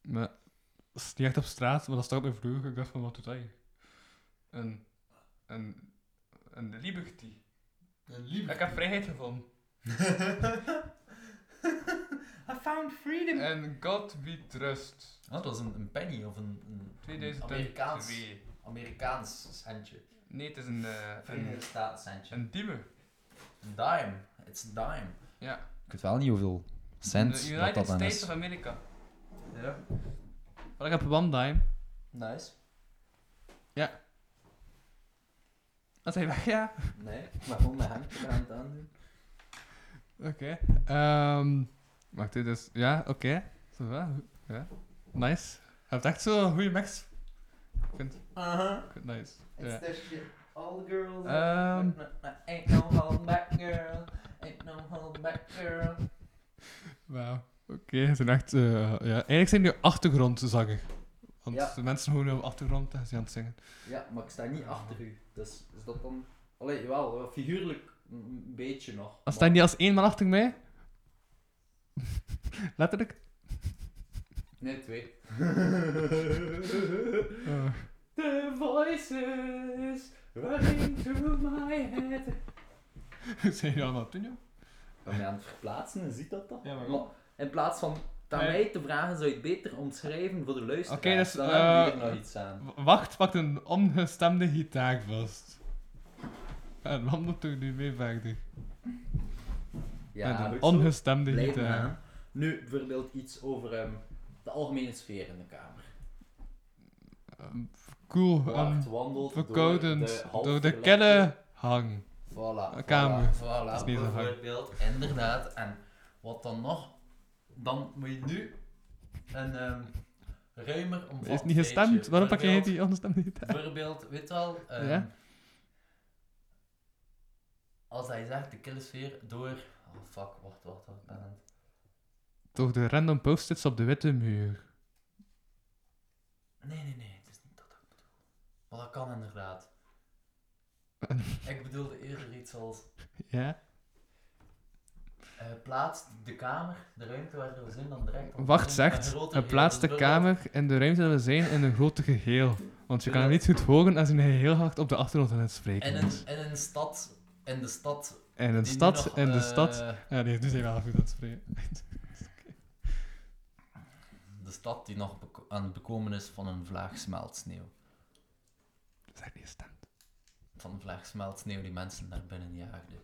Maar dat is niet echt op straat, maar dat staat op mijn vloer. Ik dacht van, wat doet hij? Een... Een... Een liberty. Ik heb vrijheid gevonden. [LAUGHS] I found freedom En God We Trust. Oh, dat was een, een penny of een, een 2002. Amerikaans, Amerikaans centje. Nee, het is een, eh, een, Verenigde Staten centje. een diepe. Een dime. It's a dime. Ja. Ik weet wel niet hoeveel cent De dat United dat dan States is. of America. Ja. Maar ik heb one dime. Nice. Wat hij weg, ja? Nee, maar gewoon mijn handje aan het aandoen. Oké. Ehm wacht, dit is... Ja, oké. Zo, ja. ja. Nice. Je hebt echt zo'n goede mix. Ik vind Uh-huh. het nice. It's that shit. All the girls. Ehm. Ain't no hold back girl. Ain't no hold back girl. Wauw. Oké, het zijn echt... eh, ja. Eigenlijk zijn die achtergrondzanger. Want Ja. de mensen horen op achtergrond en ze aan het zingen. Ja, maar ik sta niet achter u. Dus is dat dan... Allee, wel, figuurlijk een beetje nog. Als staan die als één man achter mij? [LAUGHS] Letterlijk? Nee, twee. [LAUGHS] Eh, The voices running through my head. [LAUGHS] zijn jullie allemaal toen, joh? Ben je aan het verplaatsen en ziet dat dan? Ja, maar Maar in plaats van aan mij te vragen, zou je het beter omschrijven voor de luisteraars. Oké, dus, Dan we eh, hier nog iets aan. Wacht, pakt een ongestemde gitaar vast. En wandelt er nu mee verder. Ja, Met een ongestemde gitaar. Nu bijvoorbeeld iets over ehm, de algemene sfeer in de kamer. Ehm, cool. En wandelt verkoudend. door de, Door de kelle hang. Voilà, Een kamer. Voilà, Dat is niet zo hard. bijvoorbeeld. Inderdaad. En wat dan nog? Dan moet je nu een ehm, ruimer omvat Is niet gestemd? Waarom pak Bijvoorbeeld- die ongestemde gitaar? Bijvoorbeeld, weet je wel, ehm, Ja? als hij zegt de kille sfeer door... Oh fuck, wacht, wacht, wacht. ik ben aan het- Door de random post-its op de witte muur. Nee, nee, nee, het is niet dat ik bedoel. Maar dat kan inderdaad. [LAUGHS] ik bedoelde eerder iets als... Ja? eh plaats de kamer, de ruimte waar we zijn, dan direct... op Wacht, zegt. een En plaats de kamer in de ruimte dat we zijn in een grote geheel. Want je kan hem niet goed horen als hij heel hard op de achtergrond aan het spreken In een, is. in een stad... In de stad... In een stad, in de eh, stad. Ja, nee, nu zijn we wel goed aan het spreken. De stad die nog aan het bekomen is van een vlaag smeltsneeuw. Echt niet gestemd. Van een vlaag smeltsneeuw die mensen naar binnen jaagde.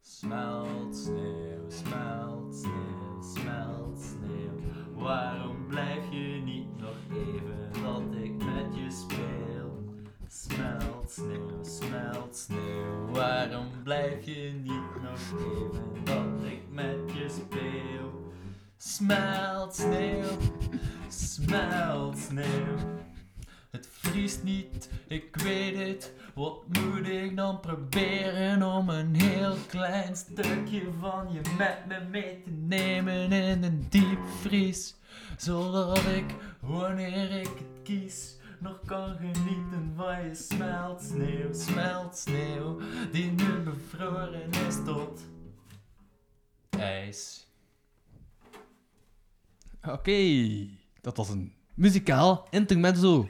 Smelt sneeuw, smelt sneeuw, smelt sneeuw. Waarom blijf je niet nog even dat ik met je speel? Smelt sneeuw, smelt sneeuw. Waarom blijf je niet nog even dat ik met je speel? Smelt sneeuw, smelt sneeuw. Het vriest niet, ik weet het. Wat moet ik dan proberen om een heel klein stukje van je met me mee te nemen in een diepvries? Zodat ik, wanneer ik het kies, nog kan genieten van je smelt sneeuw, smelt sneeuw, die nu bevroren is tot ijs. Oké, dat was een muzikaal intermezzo.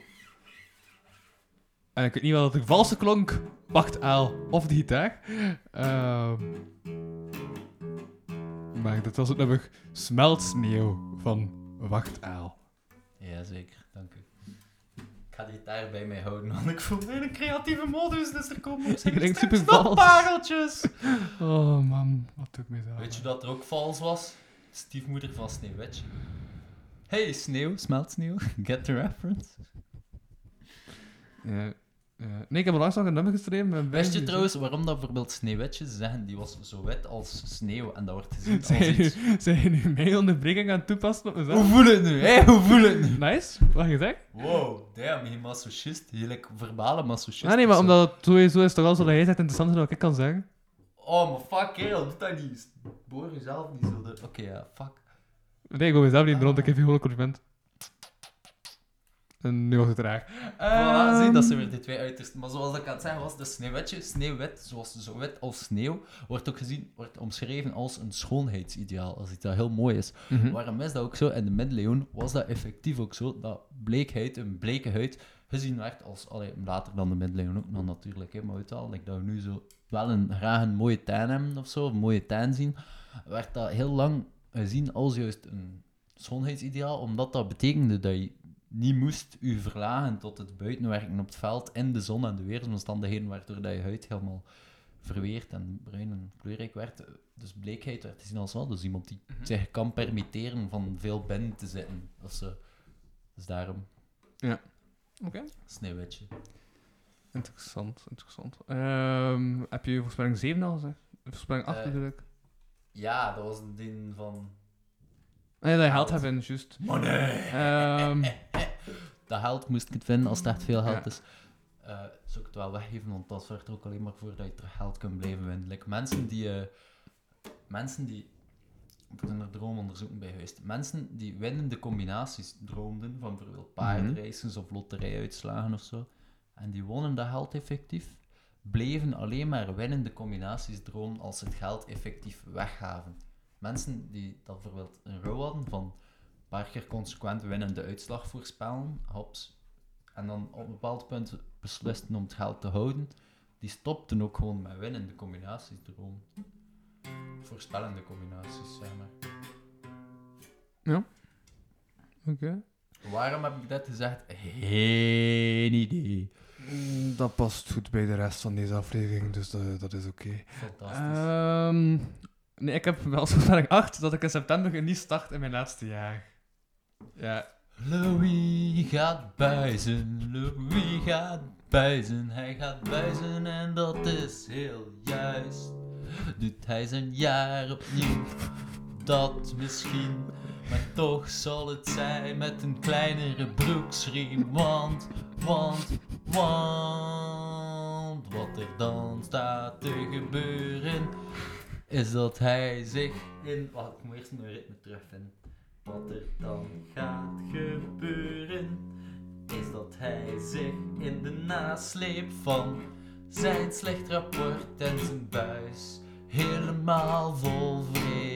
En ik weet niet wat het valse klonk. Wacht, Aal. Of de gitaar. Ehm maar dat was het nummer Smeltsneeuw van Wacht, Aal. Jazeker, dank u. Ik ga die daar bij mij houden, want ik voel me in een creatieve modus, dus er komen op zijn [LAUGHS] super vals. pareltjes. Oh man, wat doe ik me zo. Weet je dat er ook vals was? Stiefmoeder van Sneeuwwitje. Hey, sneeuw, smelt sneeuw. [LAUGHS] Get the reference. Ja, ja. Nee, ik heb onlangs nog een nummer geschreven. Wist je trouwens waarom dat bijvoorbeeld Sneeuwwitje ze zeggen die was zo wit als sneeuw en dat wordt gezien als Zijn iets... nu, [LAUGHS] zijn je nu mijn onderbreking aan het toepassen op mezelf? Hoe voel het nu? Hé, hoe voel het nu? Nice, wat je zegt? Wow, damn, je masochist. Je like verbale masochist. Ah nee, maar omdat het sowieso is toch wel zo dat jij zegt interessant is dan wat ik kan zeggen. Oh, maar fuck, kerel, doe dat niet. Boor jezelf niet zo. Oké, ja, fuck. Nee, ik wil mezelf niet rond, ik geef je gewoon een compliment. En nu was het raar. Voilà, zie, Ehm, dat zijn weer die twee uitersten. Maar zoals ik aan het zeggen was, de sneeuwwitje, sneeuwwit, zoals zo wit als sneeuw, wordt ook gezien, wordt omschreven als een schoonheidsideaal, als iets dat heel mooi is. mhm. Waarom is dat ook zo? In de middeleeuwen was dat effectief ook zo, dat bleekheid, een bleke huid, gezien werd als, allee, later dan de middeleeuwen ook nog natuurlijk, hè, maar weet wel, like dat we nu zo wel een, graag een mooie tuin hebben of zo, een mooie tuin zien, werd dat heel lang gezien als juist een schoonheidsideaal, omdat dat betekende dat je niet moest je verlagen tot het buitenwerken op het veld in de zon en de weersomstandigheden, waardoor dat je huid helemaal verweerd en bruin en kleurrijk werd. Dus bleekheid werd gezien als wel. Dus iemand die zich kan permitteren van veel binnen te zitten. Of zo. Dus daarom. Oké. Sneeuwwitje. Interessant, interessant. Ehm, heb je voorspelling 7 al gezegd? Voorspelling 8 Eh, natuurlijk. Ja, dat was een ding van... Ja, dat je geld hebt in, juist. Money! Ehm, [LAUGHS] dat geld moest ik het vinden als het echt veel geld Ja. is. eh zou ik het wel weggeven, want dat zorgt er ook alleen maar voor dat je terug geld kunt blijven winnen. Like, mensen die... eh, mensen die... Er zijn er droomonderzoeken bij geweest. Mensen die winnende combinaties droomden, van bijvoorbeeld paardenraces of loterijuitslagen of zo, en die wonnen dat geld effectief, bleven alleen maar winnende combinaties dromen als ze het geld effectief weggaven. Mensen die dat bijvoorbeeld een row hadden van een paar keer consequent winnende uitslag voorspellen, hops, en dan op een bepaald punt beslisten om het geld te houden, die stopten ook gewoon met winnende combinaties dromen. Voorspellende combinaties, zeg maar. Oké. Waarom heb ik dat gezegd? Geen idee. Mm, Dat past goed bij de rest van deze aflevering, dus dat, dat is oké. Fantastisch. Ehm, nee, ik heb wel [LAUGHS] voorspelling 8 dat ik in september niet start in mijn laatste jaar. Ja. Louis gaat buizen, Louis gaat buizen, hij gaat buizen en dat is heel juist. Doet hij zijn jaar opnieuw, dat misschien, maar toch zal het zijn met een kleinere broeksriem, want, want, want, wat er dan staat te gebeuren, is dat hij zich in... Wacht, ik moet eerst mijn ritme terugvinden. Wat er dan gaat gebeuren, is dat hij zich in de nasleep van zijn slecht rapport en zijn buis helemaal vol vreet.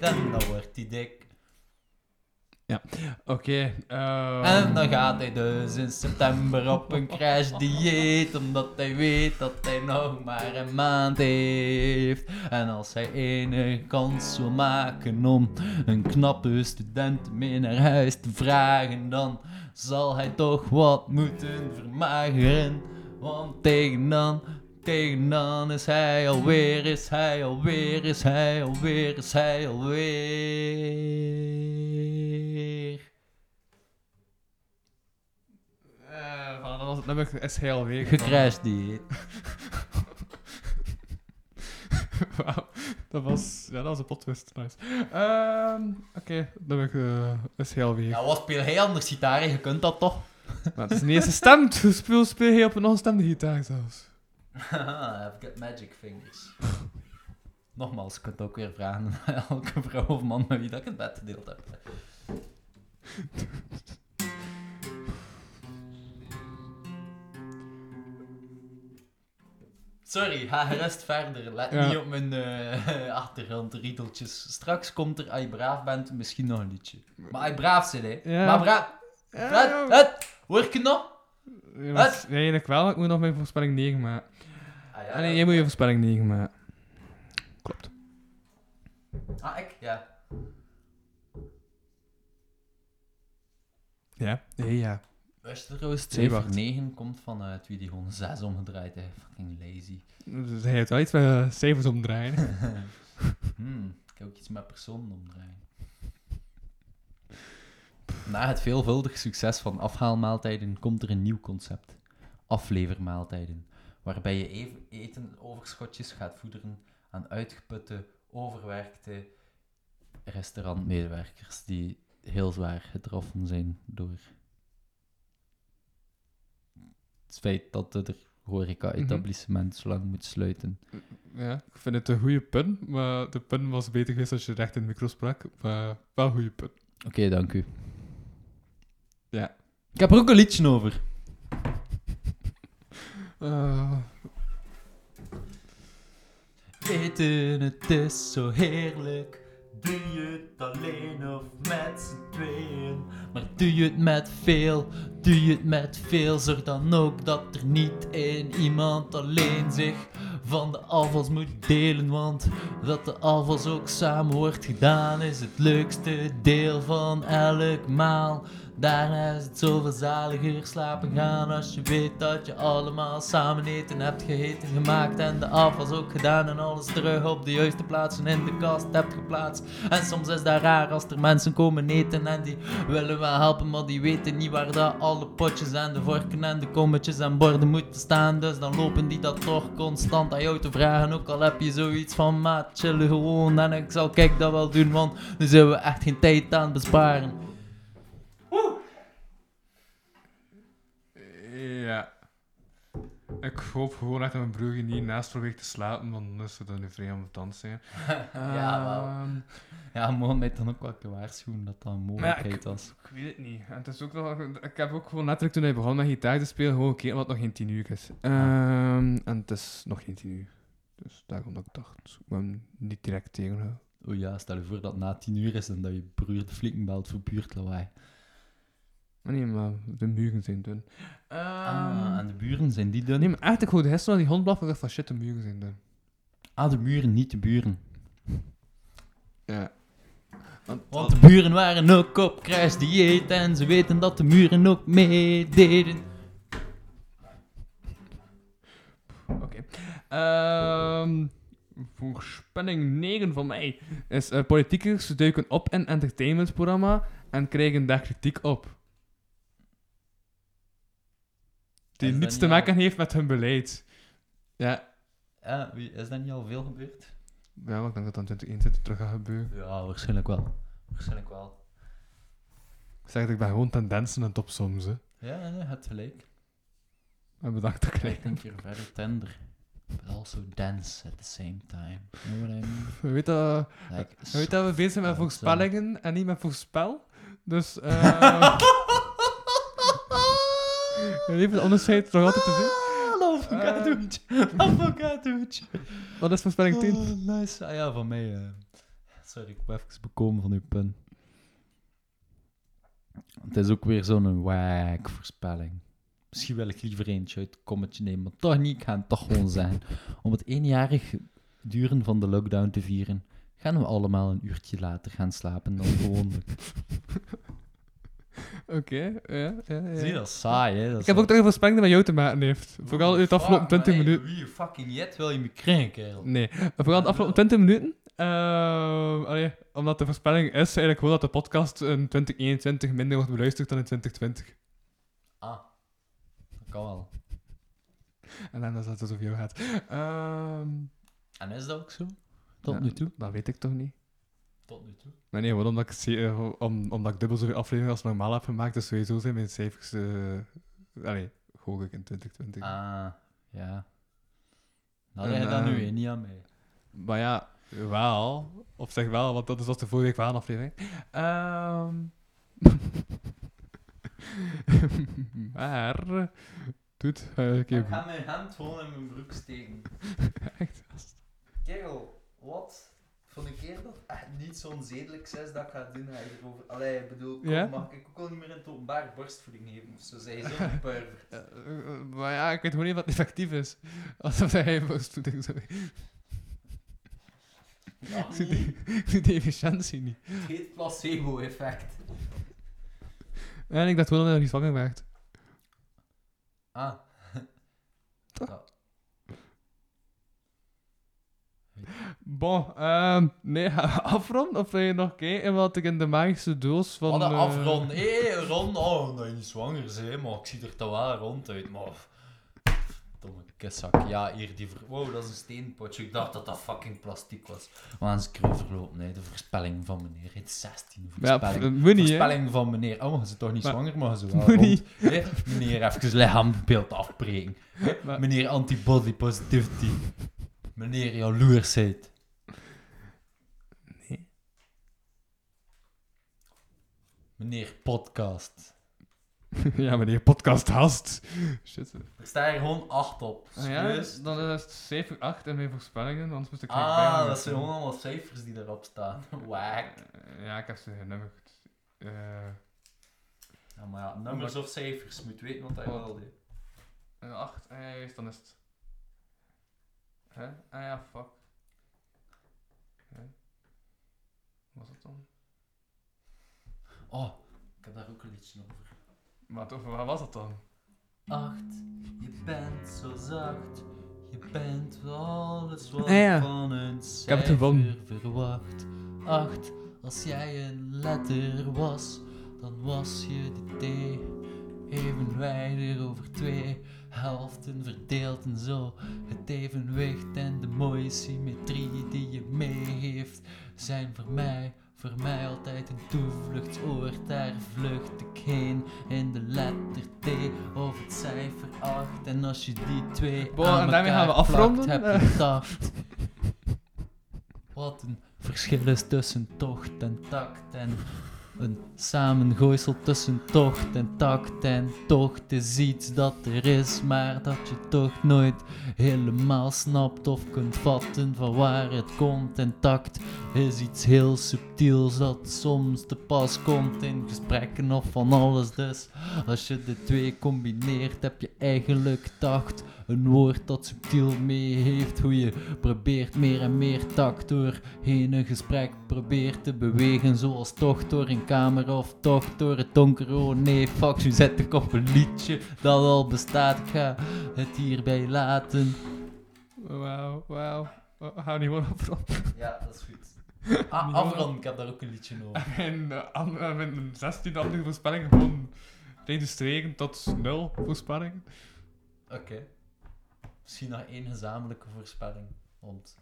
En dan wordt hij dik. Oké. ehm, En dan gaat hij dus in september op een crash dieet, omdat hij weet dat hij nog maar een maand heeft. En als hij enige kans wil maken om een knappe student mee naar huis te vragen, dan zal hij toch wat moeten vermageren. Want tegen dan, tegen dan is hij alweer, is hij alweer, is hij alweer, is hij alweer. eh, van, dat was het nummer is heel weer. Gecrashed dieet. Wauw. Dat was... Ja, dat was een plot twist. Nice. Ehm, Oké, nummer eh, is heel weer. Ja, wat speel hij anders gitaar? Je kunt dat toch? Maar het is niet eens gestemd. [LAUGHS] Hoe speel, speel je op een ongestemde gitaar zelfs? Haha, I've got magic fingers. Nogmaals, je kunt ook weer vragen aan [LAUGHS] elke vrouw of man met wie dat ik het bed gedeeld heb. [LAUGHS] Sorry, ga gerust verder. Let Ja. niet op mijn [LAUGHS] achtergrondriedeltjes. Straks komt er, als je braaf bent, misschien nog een liedje. Maar als je braaf zit, hè. Ja. Maar braaf... Ja. Wat? Hoor ik je nog? Ja, dat nee, eigenlijk wel. Ik moet nog mijn voorspelling 9 maken. Ah, ja, Ah, nee, jij moet je voorspelling 9 maken. Klopt. Ah, ik? Ja. Ja? Nee, ja. Wist je trouwens, Nee, cijfer wacht. 9 komt van eh twee die gewoon een 6 omgedraaid heeft. Fucking lazy. Dus hij heeft wel iets met cijfers omdraaien. [LAUGHS] Hmm, ik heb ook iets met personen omdraaien. Na het veelvuldig succes van afhaalmaaltijden komt er een nieuw concept. Aflevermaaltijden. Waarbij je even eten overschotjes gaat voederen aan uitgeputte, overwerkte restaurantmedewerkers die heel zwaar getroffen zijn door het feit dat er horeca-etablissement zo lang moet sluiten. Ja, ik vind het een goede pun, maar de pun was beter geweest als je recht in de micro sprak. Maar wel een goede pun. Oké, dank u. Ja. Ik heb er ook een liedje over. [LAUGHS] Eh, Eten, het is zo heerlijk. Doe je het alleen of met z'n tweeën? Maar doe je het met veel, doe je het met veel. Zorg dan ook dat er niet één iemand alleen zich van de afvals moet delen. Want dat de afvals ook samen wordt gedaan is het leukste deel van elk maal. Daarna is het zoveel zaliger slapen gaan als je weet dat je allemaal samen eten hebt geheten, gemaakt en de afwas ook gedaan en alles terug op de juiste plaatsen in de kast hebt geplaatst. En soms is dat raar als er mensen komen eten en die willen wel helpen, maar die weten niet waar dat alle potjes en de vorken en de kommetjes en borden moeten staan. Dus dan lopen die dat toch constant aan jou te vragen, ook al heb je zoiets van maat, chillen gewoon en ik zal kijk dat wel doen, want nu zijn we echt geen tijd aan besparen. Ja. Ik hoop gewoon echt dat mijn broer hier niet naast probeert te slapen, want dan is het dan nu vrij ambetant zijn. [LAUGHS] Ja, wel. Ehm, Ja, mogen mij dan ook wel een waarschuwen dat dat een mogelijkheid was. Ik weet het niet. En het is ook nog, ik heb ook gewoon letterlijk toen hij begon met gitaar te spelen, gewoon gekeken wat nog geen 10 uur is. Ehm, en het is nog geen 10 uur. Dus daarom dat ik dacht, ik moet hem niet direct tegenhouden. O ja, stel je voor dat het na tien uur is en dat je broer de flikken belt voor buurtlawaai. Maar nee, maar de muren zijn dun. Ah, Ehm, en de buren, zijn die dun? Nee, maar echt, ik hoorde gisteren die hond blaffen, dacht van shit, de muren zijn dun. Ah, de buren, niet de buren. Ja. Want de buren waren ook op kruisdieet en ze weten dat de muren ook meededen. Oké. Ehm, voorspelling 9 van mij is eh politiekers duiken op in entertainmentprogramma en krijgen daar kritiek op. Die niets niet te al- maken heeft met hun beleid. Ja, Ja, is dat niet al veel gebeurd? ja maar ik denk dat dat in 2021 terug gaat gebeuren. Ja, waarschijnlijk wel. Waarschijnlijk wel. Ik zeg dat ik ben gewoon tendensen en top soms. Hè. Ja, nee, hebt gelijk. En bedankt dat ik Kijk een keer verder tender. But also dance at the same time. You know what I mean? Je weet dat, Like, je weet dat we bezig zijn met voorspellingen en niet met voorspel. Dus, [LAUGHS] eh Even het onderscheid toch altijd te doen. Ah, avocadoetje. Avocadoetje. Wat is voorspelling 10? Oh, nice. Ah ja, van mij. eh. Sorry, ik ben even bekomen van uw pun. Het is ook weer zo'n wack voorspelling. Misschien wil ik liever eentje uit het kommetje nemen, maar toch niet. Ik ga het toch gewoon zeggen. Om het eenjarig duren van de lockdown te vieren, gaan we allemaal een uurtje later gaan slapen dan gewoonlijk. [LAUGHS] [LAUGHS] Oké, ja, ja, ja. Zie je, dat is saai, hè? Dat Ik heb ook toch een voorspelling die met jou te maken heeft. Vooral uit de afgelopen 20 minuten. Wie fucking jet wil je me krijgen, kerel? Nee, vooral de afgelopen 20 minuten. Ehm, allee, omdat de voorspelling is eigenlijk gewoon dat de podcast in 2021 minder wordt beluisterd dan in 2020. Ah, dat kan wel. En dan is dat dus over jou gaat. Ehm, En is dat ook zo? Tot ja, nu toe? Dat weet ik toch niet. Tot nu toe. Maar nee, gewoon omdat ik, ze- eh, om, omdat ik dubbel zoveel afleveringen als normaal heb gemaakt, dus sowieso zijn mijn cijfers... eh allee, hoog ik in 2020. Ah, ja. Nou, En, leg je dat nu ehm, weer niet aan mij. Maar ja, wel. Op zich wel, want dat is als de vorige week wel een aflevering. Ehm [LAUGHS] maar... Doet, uh, Ik ga mijn hand gewoon in mijn broek steken. [LAUGHS] Echt? Kerel, wat? Van een keer dat echt niet zo'n zedelijk is dat ik ga doen, ga je erover... Allee, ik bedoel, kom, Ja? mag ik ook al niet meer in het openbaar borstvoeding geven of zo, zei zo'n pervert. [LAUGHS] Eh, eh, maar ja, ik weet gewoon niet wat effectief is. Alsof hij borstvoeding zou Ja, Ik zie die- [LAUGHS] ik zie die efficiëntie niet. het heet placebo-effect. En ik dacht wel dat hij nog niet zwanger werd. Ah. Toch? Ja. Bon, ehm nee, [LAUGHS] afronden of wil je nog kijken wat ik in de magische doos van... Wat een eh, afrond. Hé, rond. Oh, dat je niet zwanger bent, maar ik zie er toch wel rond uit. Maar... Domme kiszak. Ja, hier die... Ver... Wow, dat is een steenpotje. Ik dacht dat dat fucking plastic was. Maar eens keer verlopen, hè. De voorspelling van meneer. Het is 16 Ja, pff, voorspelling. moet niet, hè. voorspelling van meneer. Oh, maar ze toch niet Maar- zwanger, maar ze [LAUGHS] wel rond. niet. Meneer, even lichaambeeld afbreken. Maar- Meneer antibody positivity. Meneer jaloersheid. Nee. Meneer podcast. [LAUGHS] ja, meneer podcast hast. Shit. Er staat er gewoon 8 op. Ah, ja, Serieus? dan is het 7, 8 in mijn voorspellingen, anders moest ik Ah, dat zijn gewoon allemaal cijfers die erop staan. [LAUGHS] Wack. Eh, Ja, ik heb ze genummerd. Eh, Ja, maar ja, nummers of cijfers, je moet weten wat hij wilde. Een 8, ah ja, juist, dan is het. Hè? Ah ja, fuck. Hè? Wat was het dan? Oh, ik heb daar ook een liedje over. Wat, over wat was het dan? Acht, je bent zo zacht. Je bent alles wat Ah ja. ik van een heb het cijfer verwacht. Acht, als jij een letter was, dan was je de T. Evenwijdig over twee helften verdeeld en zo. Het evenwicht en de mooie symmetrie die je meegeeft, zijn voor mij, voor mij altijd een toevluchtsoord. Daar vlucht ik heen in de letter T of het cijfer 8. En als je die twee Bon, aan en daarmee gaan we plakt, heb je [LAUGHS] tacht. Wat een verschil is tussen tocht en tact en een samengooisel tussen tocht en tact en tocht is iets dat er is, maar dat je toch nooit helemaal snapt of kunt vatten van waar het komt. En tact is iets heel subtiels dat soms te pas komt in gesprekken of van alles. Dus als je de twee combineert, heb je eigenlijk tact. Een woord dat subtiel mee heeft hoe je probeert meer en meer tact doorheen een gesprek probeert te bewegen. Zoals toch door een kamer of toch door het donker. Oh nee, fuck, nu zet ik op een liedje dat al bestaat. Ik ga het hierbij laten. Wauw, wauw. Gaan niet gewoon afronden. Ja, dat is goed. [LAUGHS] Ah, ik heb daar ook een liedje over. [LAUGHS] En uh, met een 16 andere voorspellingen gewoon registreren tot 0 voorspellingen. Oké. Misschien nog één gezamenlijke voorspelling. Om het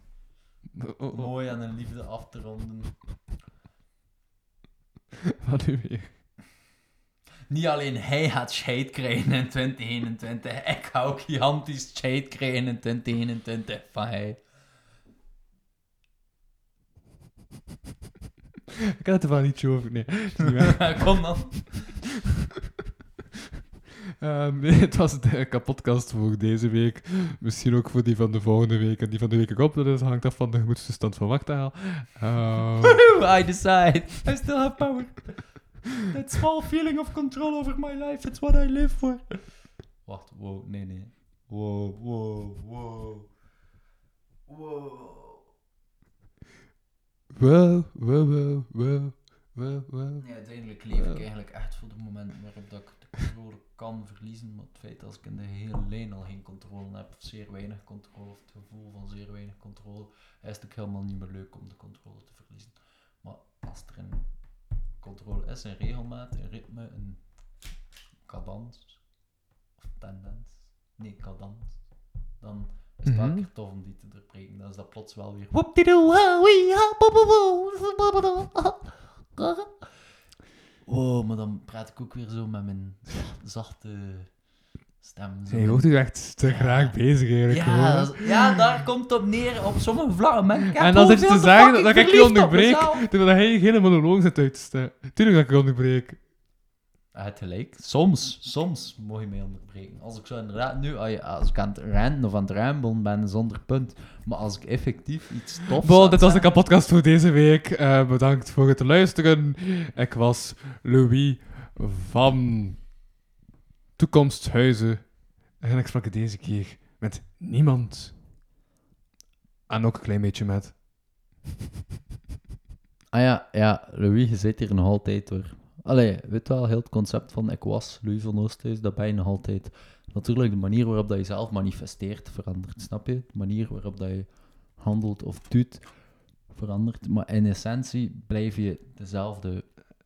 Oh, oh, mooi aan een liefde af te ronden. [LAUGHS] Wat nu weer? Niet alleen hij gaat scheid krijgen in 2021, ik ga ook gigantisch scheid krijgen in 2021 van hij. Ik had het er wel niet over. Nee, [LAUGHS] niet. Kom dan. Ehm, nee, [LAUGHS] het was de kapotkast voor deze week. Misschien ook voor die van de volgende week en die van de week erop. Dat is, hangt af van de gemoedstoestand van Wachtaal. Ehm I decide. I still have power. That small feeling of control over my life, it's what I live for. Wacht, wow, nee, nee. Wow, wow, wow. Wow. wow, wow, wow, wow, wow, wow. Nee, uiteindelijk leef ik eigenlijk echt voor de momenten waarop dat ik controle kan verliezen. Maar het feit dat ik in de hele lijn al geen controle heb, of zeer weinig controle, of het gevoel van zeer weinig controle, is het ook helemaal niet meer leuk om de controle te verliezen. Maar als er een controle is, een regelmaat, een ritme, een cadans, of tendens, nee, cadans, dan is het wel keer tof om die te doorbreken. Dan is dat plots wel weer Wow, maar dan praat ik ook weer zo met mijn zachte stem. Zo Je wordt echt te graag bezig eigenlijk. ja, ja, daar komt het op neer op sommige vlakken. En dan gewoon zit je te zeggen dat ik je onderbreek, terwijl hij hele monoloog zit uit te stellen. Tuurlijk dat ik je onderbreek. Heeft gelijk. Soms, soms mag je mij onderbreken. Als ik zo inderdaad nu, als ik aan het renten of aan het ruimbelen ben, zonder punt. Maar als ik effectief iets tofs Bon, dit was de het kapotkast voor deze week. Eh, bedankt voor het luisteren. Ik was Louis van Toekomsthuizen. En ik sprak deze keer met niemand. En ook een klein beetje met... Ah ja, ja, Louis, je zit hier nog altijd hoor. Allee, weet wel, heel het concept van ik was Louis van Oosthuis, dat ben je nog altijd. Natuurlijk, de manier waarop dat je zelf manifesteert verandert, snap je? De manier waarop dat je handelt of doet verandert. Maar in essentie blijf je dezelfde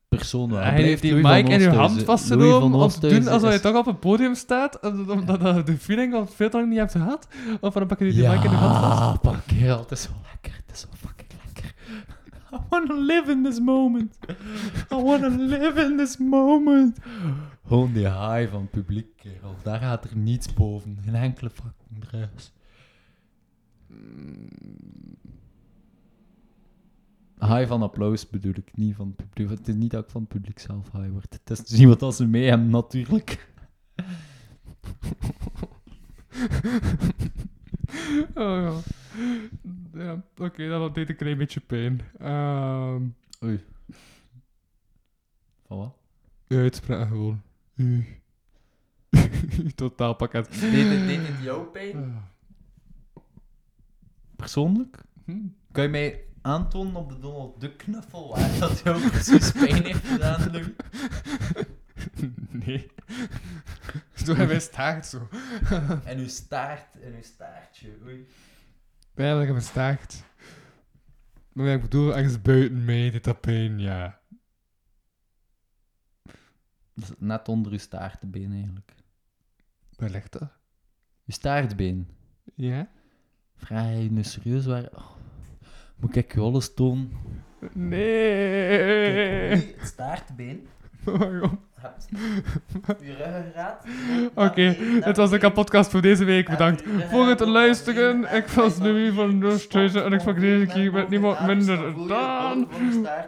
persoon. wel. Hij Blijft heeft die Louis mic in uw hand vastgenomen om te doen alsof je toch op een podium staat, omdat je de feeling al veel te lang niet hebt gehad. Of dan pak je die mic in uw hand vast. Ja, pakkeer, het is zo lekker, het is. I wanna live in this moment. I wanna live in this moment. Gewoon die high van het publiek, kerel. Daar gaat er niets boven. Geen enkele fucking druis. High van applaus bedoel ik, niet van het publiek. Het is niet dat ik van het publiek zelf high word. Het is zien wat als ze mee hebben, natuurlijk. [LAUGHS] [LAUGHS] Oh ja. Ja, oké, dat deed een klein beetje pijn. Ehm Oei. Van wat? je uitspraak gewoon. [LAUGHS] Totaalpakket. Deed het, deed het jou pijn? Persoonlijk? Hm? Kan je mij aantonen op de Donald Duck knuffel waar dat jou [LAUGHS] precies pijn heeft gedaan? [LAUGHS] Nee. [LAUGHS] Zo hebben [LAUGHS] wij staart zo. En uw staart, en uw staartje, oei. Pijnlijk hebben staart. Maar ik bedoel, ergens buiten mij dit dat pijn, ja. Dat net onder uw staartbeen eigenlijk. Waar ligt dat? Uw staartbeen. Ja? Vraag je nu serieus waar... Oh. Moet ik je alles tonen? Nee. Kijk, staartbeen. [LAUGHS] Waarom? [LAUGHS] Ruggengraat. Oké, dit was de kapotkast voor deze week. Bedankt voor het luisteren. Ik was Louis van Doosthuizen en ik sprak deze keer met niemand minder dan...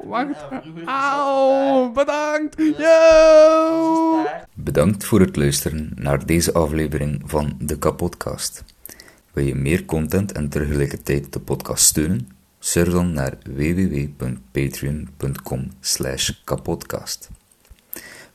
Wacht. Auw, bedankt. Yo! Bedankt voor het luisteren naar deze aflevering van de Kapodcast. Wil je meer content en tegelijkertijd de podcast steunen? Surf dan naar www.patreon.com kapodcast.